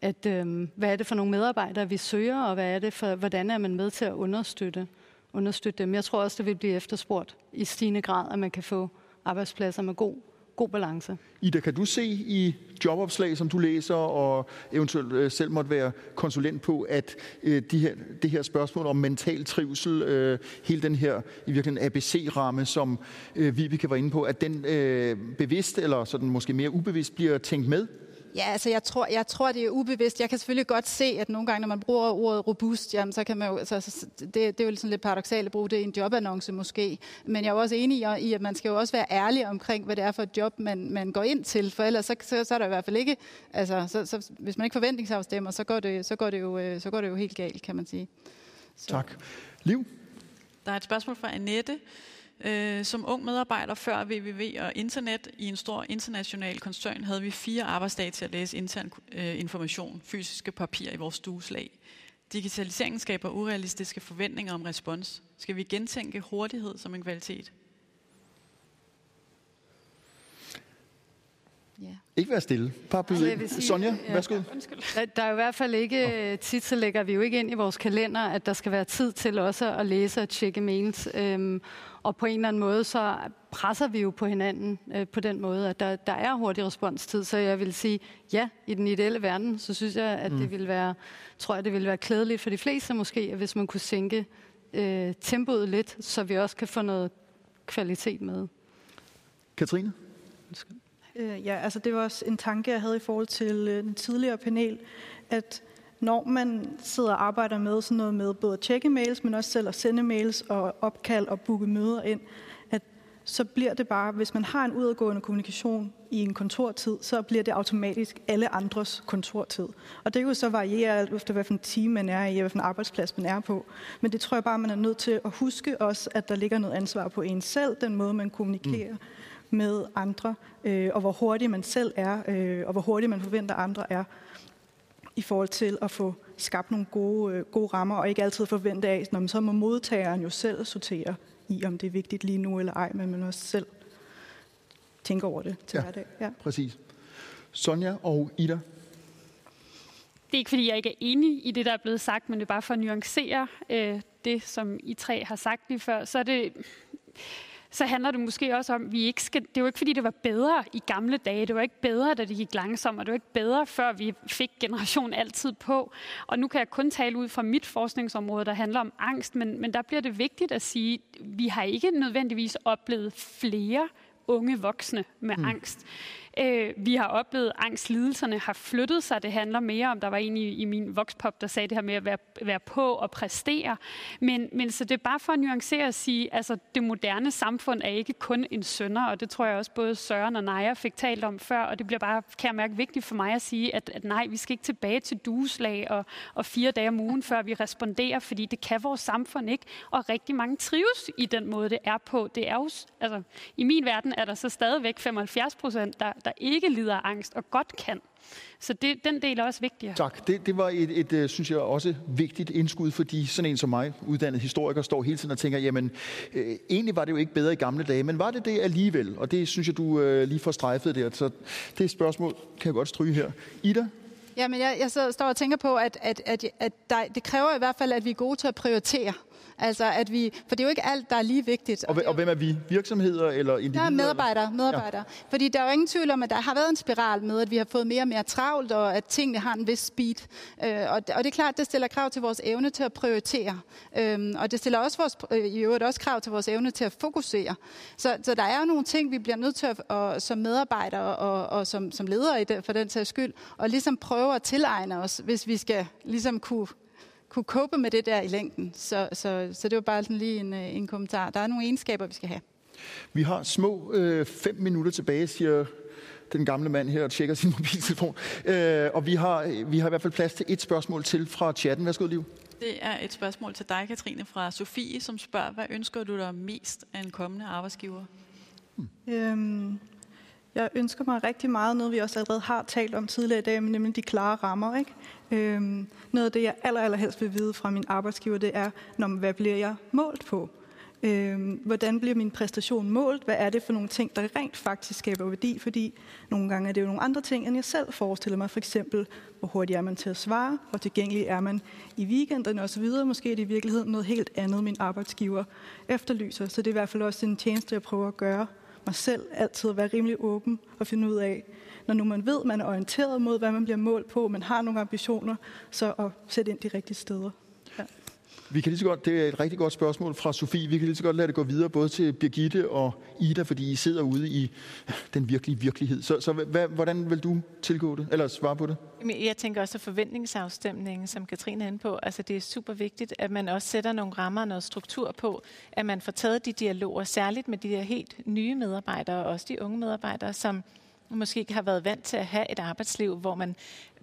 at øh, hvad er det for nogle medarbejdere, vi søger, og hvad er det for, hvordan er man med til at understøtte, understøtte dem. Jeg tror også, det vil blive efterspurgt i stigende grad, at man kan få arbejdspladser med god god balance. Ida, kan du se i jobopslag, som du læser, og eventuelt øh, selv måtte være konsulent på, at øh, de her, det her spørgsmål om mental trivsel, øh, hele den her i virkeligheden ABC-ramme, som vi Vibeke var inde på, at den bevidst eller sådan måske mere ubevidst bliver tænkt med? Ja, altså jeg tror, jeg tror, det er ubevidst. Jeg kan selvfølgelig godt se, at nogle gange, når man bruger ordet robust, jamen, så kan man jo, altså, det, det er jo sådan lidt paradoxalt at bruge det i en jobannonce måske. Men jeg er jo også enig i, at man skal jo også være ærlig omkring, hvad det er for et job, man, man går ind til. For ellers så, så, så er der i hvert fald ikke, altså, så, så, hvis man ikke forventningsafstemmer, så går, det, så, går det jo, øh, så går det jo helt galt, kan man sige. Så. Tak. Liv? Der er et spørgsmål fra Annette. Øh, som ung medarbejder før VVV og internet i en stor international koncern havde vi fire arbejdsdage til at læse intern øh, information, fysiske papir i vores stueslag. Digitaliseringen skaber urealistiske forventninger om respons. Skal vi gentænke hurtighed som en kvalitet? Ja. Ikke være stille. Bare byde ind. Sonja, ja, værsgo. Der, der er jo i hvert fald ikke, oh. tit så lægger vi jo ikke ind i vores kalender, at der skal være tid til også at læse og tjekke mails. Øhm, og på en eller anden måde, så presser vi jo på hinanden øh, på den måde, at der, der er hurtig responstid. Så jeg vil sige, ja, i den ideelle verden, så synes jeg, at mm. det vil være, tror jeg, det vil være klædeligt for de fleste måske, at hvis man kunne sænke øh, tempoet lidt, så vi også kan få noget kvalitet med. Katrine? Øh, ja, altså det var også en tanke, jeg havde i forhold til øh, den tidligere panel, at når man sidder og arbejder med sådan noget med både at tjekke mails, men også selv at sende mails og opkald og booke møder ind, at så bliver det bare, hvis man har en udadgående kommunikation i en kontortid, så bliver det automatisk alle andres kontortid. Og det kan jo så variere alt efter, hvilken team man er i, hvilken arbejdsplads man er på. Men det tror jeg bare, man er nødt til at huske også, at der ligger noget ansvar på en selv, den måde, man kommunikerer. Mm med andre, øh, og hvor hurtigt man selv er, øh, og hvor hurtigt man forventer andre er, i forhold til at få skabt nogle gode, øh, gode rammer, og ikke altid forvente af, når man så må modtageren jo selv sortere i, om det er vigtigt lige nu eller ej, men man også selv tænker over det til ja, hverdag. Ja, præcis. Sonja og Ida? Det er ikke, fordi jeg ikke er enig i det, der er blevet sagt, men det er bare for at nuancere øh, det, som I tre har sagt lige før. Så er det så handler det måske også om, at vi ikke skal... Det er jo ikke, fordi det var bedre i gamle dage. Det var ikke bedre, da det gik langsomt, og det var ikke bedre, før vi fik generation altid på. Og nu kan jeg kun tale ud fra mit forskningsområde, der handler om angst, men, men der bliver det vigtigt at sige, at vi har ikke nødvendigvis oplevet flere unge voksne med mm. angst. Øh, vi har oplevet, at angstlidelserne har flyttet sig. Det handler mere om, der var en i, i min vokspop, der sagde det her med at være, være på og præstere. Men, men så det er bare for at nuancere og sige, altså det moderne samfund er ikke kun en sønder, og det tror jeg også både Søren og Naja fik talt om før, og det bliver bare, kan jeg mærke, vigtigt for mig at sige, at, at nej, vi skal ikke tilbage til dueslag og, og fire dage om ugen, før vi responderer, fordi det kan vores samfund ikke, og rigtig mange trives i den måde, det er på. Det er jo, altså, I min verden er der så stadigvæk 75 procent, der, der ikke lider af angst og godt kan. Så det, den del er også vigtig. Tak. Det, det var et, et, øh, synes jeg, også vigtigt indskud, fordi sådan en som mig, uddannet historiker, står hele tiden og tænker, jamen, øh, egentlig var det jo ikke bedre i gamle dage, men var det det alligevel? Og det synes jeg, du øh, lige får strejfet der. Så det spørgsmål kan jeg godt stryge her. Ida? Ja, men jeg, jeg så står og tænker på, at, at, at, at der, det kræver i hvert fald, at vi er gode til at prioritere. Altså, at vi, for det er jo ikke alt, der er lige vigtigt. Og, og, og hvem er vi? Virksomheder eller individer? Ja, medarbejdere. medarbejdere. Ja. Fordi der er jo ingen tvivl om, at der har været en spiral med, at vi har fået mere og mere travlt, og at tingene har en vis speed. Øh, og, og det er klart, det stiller krav til vores evne til at prioritere. Øh, og det stiller også vores, øh, i øvrigt også krav til vores evne til at fokusere. Så, så der er jo nogle ting, vi bliver nødt til at, og, som medarbejdere og, og som, som ledere i det, for den sags skyld, og ligesom prøve at tilegne os, hvis vi skal ligesom kunne kunne cope med det der i længden. Så, så, så det var bare sådan lige en, øh, en kommentar. Der er nogle egenskaber, vi skal have. Vi har små øh, fem minutter tilbage, siger den gamle mand her og tjekker sin mobiltelefon. Øh, og vi har, vi har i hvert fald plads til et spørgsmål til fra chatten. Værsgo, Liv. Det er et spørgsmål til dig, Katrine, fra Sofie, som spørger, hvad ønsker du dig mest af en kommende arbejdsgiver? Hmm. Øhm, Jeg ønsker mig rigtig meget noget, vi også allerede har talt om tidligere i dag, men nemlig de klare rammer. Ikke? Øhm, noget af det, jeg aller, allerhelst vil vide fra min arbejdsgiver, det er, når, hvad bliver jeg målt på? Øhm, hvordan bliver min præstation målt? Hvad er det for nogle ting, der rent faktisk skaber værdi? Fordi nogle gange er det jo nogle andre ting, end jeg selv forestiller mig. For eksempel, hvor hurtigt er man til at svare? Hvor tilgængelig er man i weekenderne osv.? Måske er det i virkeligheden noget helt andet, min arbejdsgiver efterlyser. Så det er i hvert fald også en tjeneste, jeg prøver at gøre mig selv. Altid at være rimelig åben og finde ud af, når nu man ved, man er orienteret mod, hvad man bliver målt på, man har nogle ambitioner, så at sætte ind de rigtige steder. Vi kan lige så godt, det er et rigtig godt spørgsmål fra Sofie. Vi kan lige så godt lade det gå videre både til Birgitte og Ida, fordi I sidder ude i den virkelige virkelighed. Så, så hvad, hvordan vil du tilgå det, eller svare på det? Jeg tænker også, at forventningsafstemningen, som Katrine er inde på, altså det er super vigtigt, at man også sætter nogle rammer og noget struktur på, at man får taget de dialoger, særligt med de her helt nye medarbejdere, og også de unge medarbejdere, som måske ikke har været vant til at have et arbejdsliv, hvor man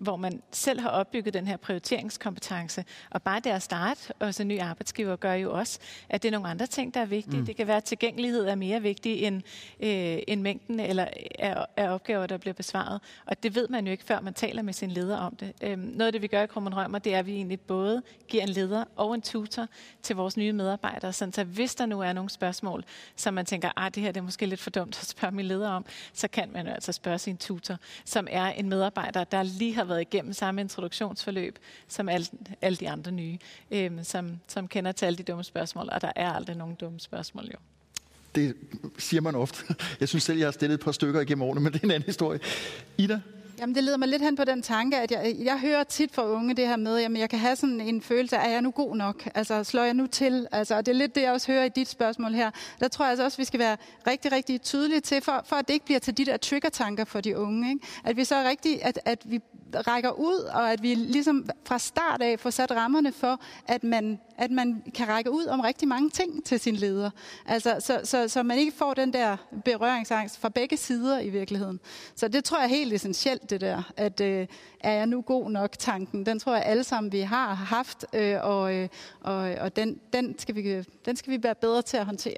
hvor man selv har opbygget den her prioriteringskompetence. Og bare det at starte hos en ny arbejdsgiver gør jo også, at det er nogle andre ting, der er vigtige. Mm. Det kan være, at tilgængelighed er mere vigtig end, øh, end mængden eller af, af opgaver, der bliver besvaret. Og det ved man jo ikke, før man taler med sin leder om det. Øhm, noget af det, vi gør i Krummen Rømer, det er, at vi egentlig både giver en leder og en tutor til vores nye medarbejdere, sådan så hvis der nu er nogle spørgsmål, som man tænker, at ah, det her det er måske lidt for dumt at spørge min leder om, så kan man jo altså spørge sin tutor, som er en medarbejder, der lige har været igennem samme introduktionsforløb som alle, alle de andre nye, øhm, som, som kender til alle de dumme spørgsmål, og der er aldrig nogen dumme spørgsmål jo. Det siger man ofte. Jeg synes selv, jeg har stillet et par stykker igennem årene, men det er en anden historie. Ida? Jamen, det leder mig lidt hen på den tanke, at jeg, jeg hører tit fra unge det her med, at jeg kan have sådan en følelse af, er jeg nu god nok? Altså, slår jeg nu til? Altså, og det er lidt det, jeg også hører i dit spørgsmål her. Der tror jeg altså også, at vi skal være rigtig, rigtig tydelige til, for, for at det ikke bliver til de der trigger-tanker for de unge. Ikke? At vi så er rigtig, at, at vi rækker ud, og at vi ligesom fra start af får sat rammerne for, at man, at man kan række ud om rigtig mange ting til sin leder. Altså, så, så, så man ikke får den der berøringsangst fra begge sider i virkeligheden. Så det tror jeg er helt essentielt, det der, at øh, er jeg nu god nok tanken. Den tror jeg alle sammen, vi har haft, øh, og, øh, og, og den, den, skal vi, den skal vi være bedre til at håndtere.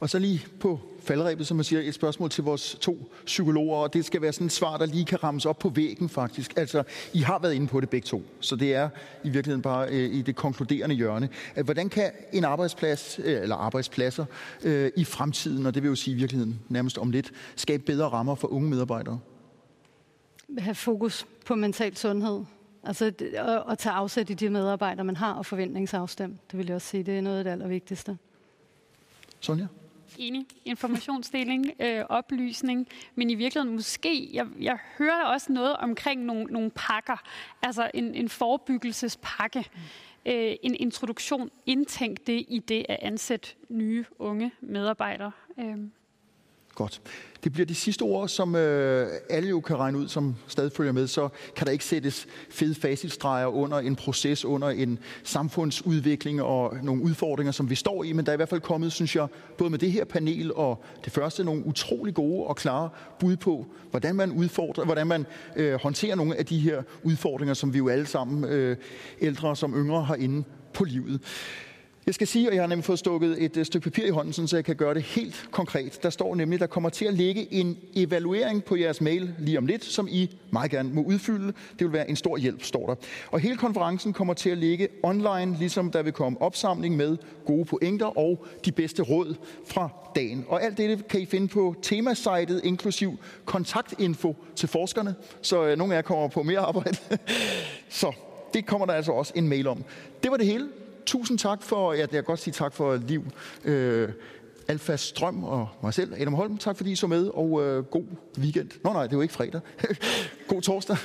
Og så lige på faldrebet, som man siger, et spørgsmål til vores to psykologer, og det skal være sådan et svar, der lige kan rammes op på væggen faktisk. Altså, I har været inde på det begge to, så det er i virkeligheden bare øh, i det konkluderende hjørne. At, hvordan kan en arbejdsplads, øh, eller arbejdspladser øh, i fremtiden, og det vil jo sige i virkeligheden nærmest om lidt, skabe bedre rammer for unge medarbejdere? Have fokus på mental sundhed. Altså at, at tage afsæt i de medarbejdere, man har, og forventningsafstem. Det vil jeg også sige, det er noget af det allervigtigste. Sonja? enig. Informationsdeling, øh, oplysning, men i virkeligheden måske, jeg, jeg hører også noget omkring nogle, nogle pakker, altså en, en forebyggelsespakke, mm. øh, en introduktion, indtænk det i det at ansætte nye unge medarbejdere. Øh. Godt. Det bliver de sidste ord, som øh, alle jo kan regne ud, som stadig følger med. Så kan der ikke sættes fede facitstreger under en proces, under en samfundsudvikling og nogle udfordringer, som vi står i. Men der er i hvert fald kommet, synes jeg, både med det her panel og det første, nogle utrolig gode og klare bud på, hvordan man udfordrer, hvordan man øh, håndterer nogle af de her udfordringer, som vi jo alle sammen, øh, ældre som yngre, har inde på livet. Jeg skal sige, at jeg har nemlig fået stukket et øh, stykke papir i hånden, så jeg kan gøre det helt konkret. Der står nemlig, at der kommer til at ligge en evaluering på jeres mail lige om lidt, som I meget gerne må udfylde. Det vil være en stor hjælp, står der. Og hele konferencen kommer til at ligge online, ligesom der vil komme opsamling med gode pointer og de bedste råd fra dagen. Og alt det kan I finde på temasitet, inklusiv kontaktinfo til forskerne, så øh, nogle af jer kommer på mere arbejde. så det kommer der altså også en mail om. Det var det hele tusind tak for, ja, jeg kan godt sige tak for liv. Øh, Alfa Strøm og mig selv, Adam Holm. Tak fordi I så med, og øh, god weekend. Nå nej, det er jo ikke fredag. god torsdag.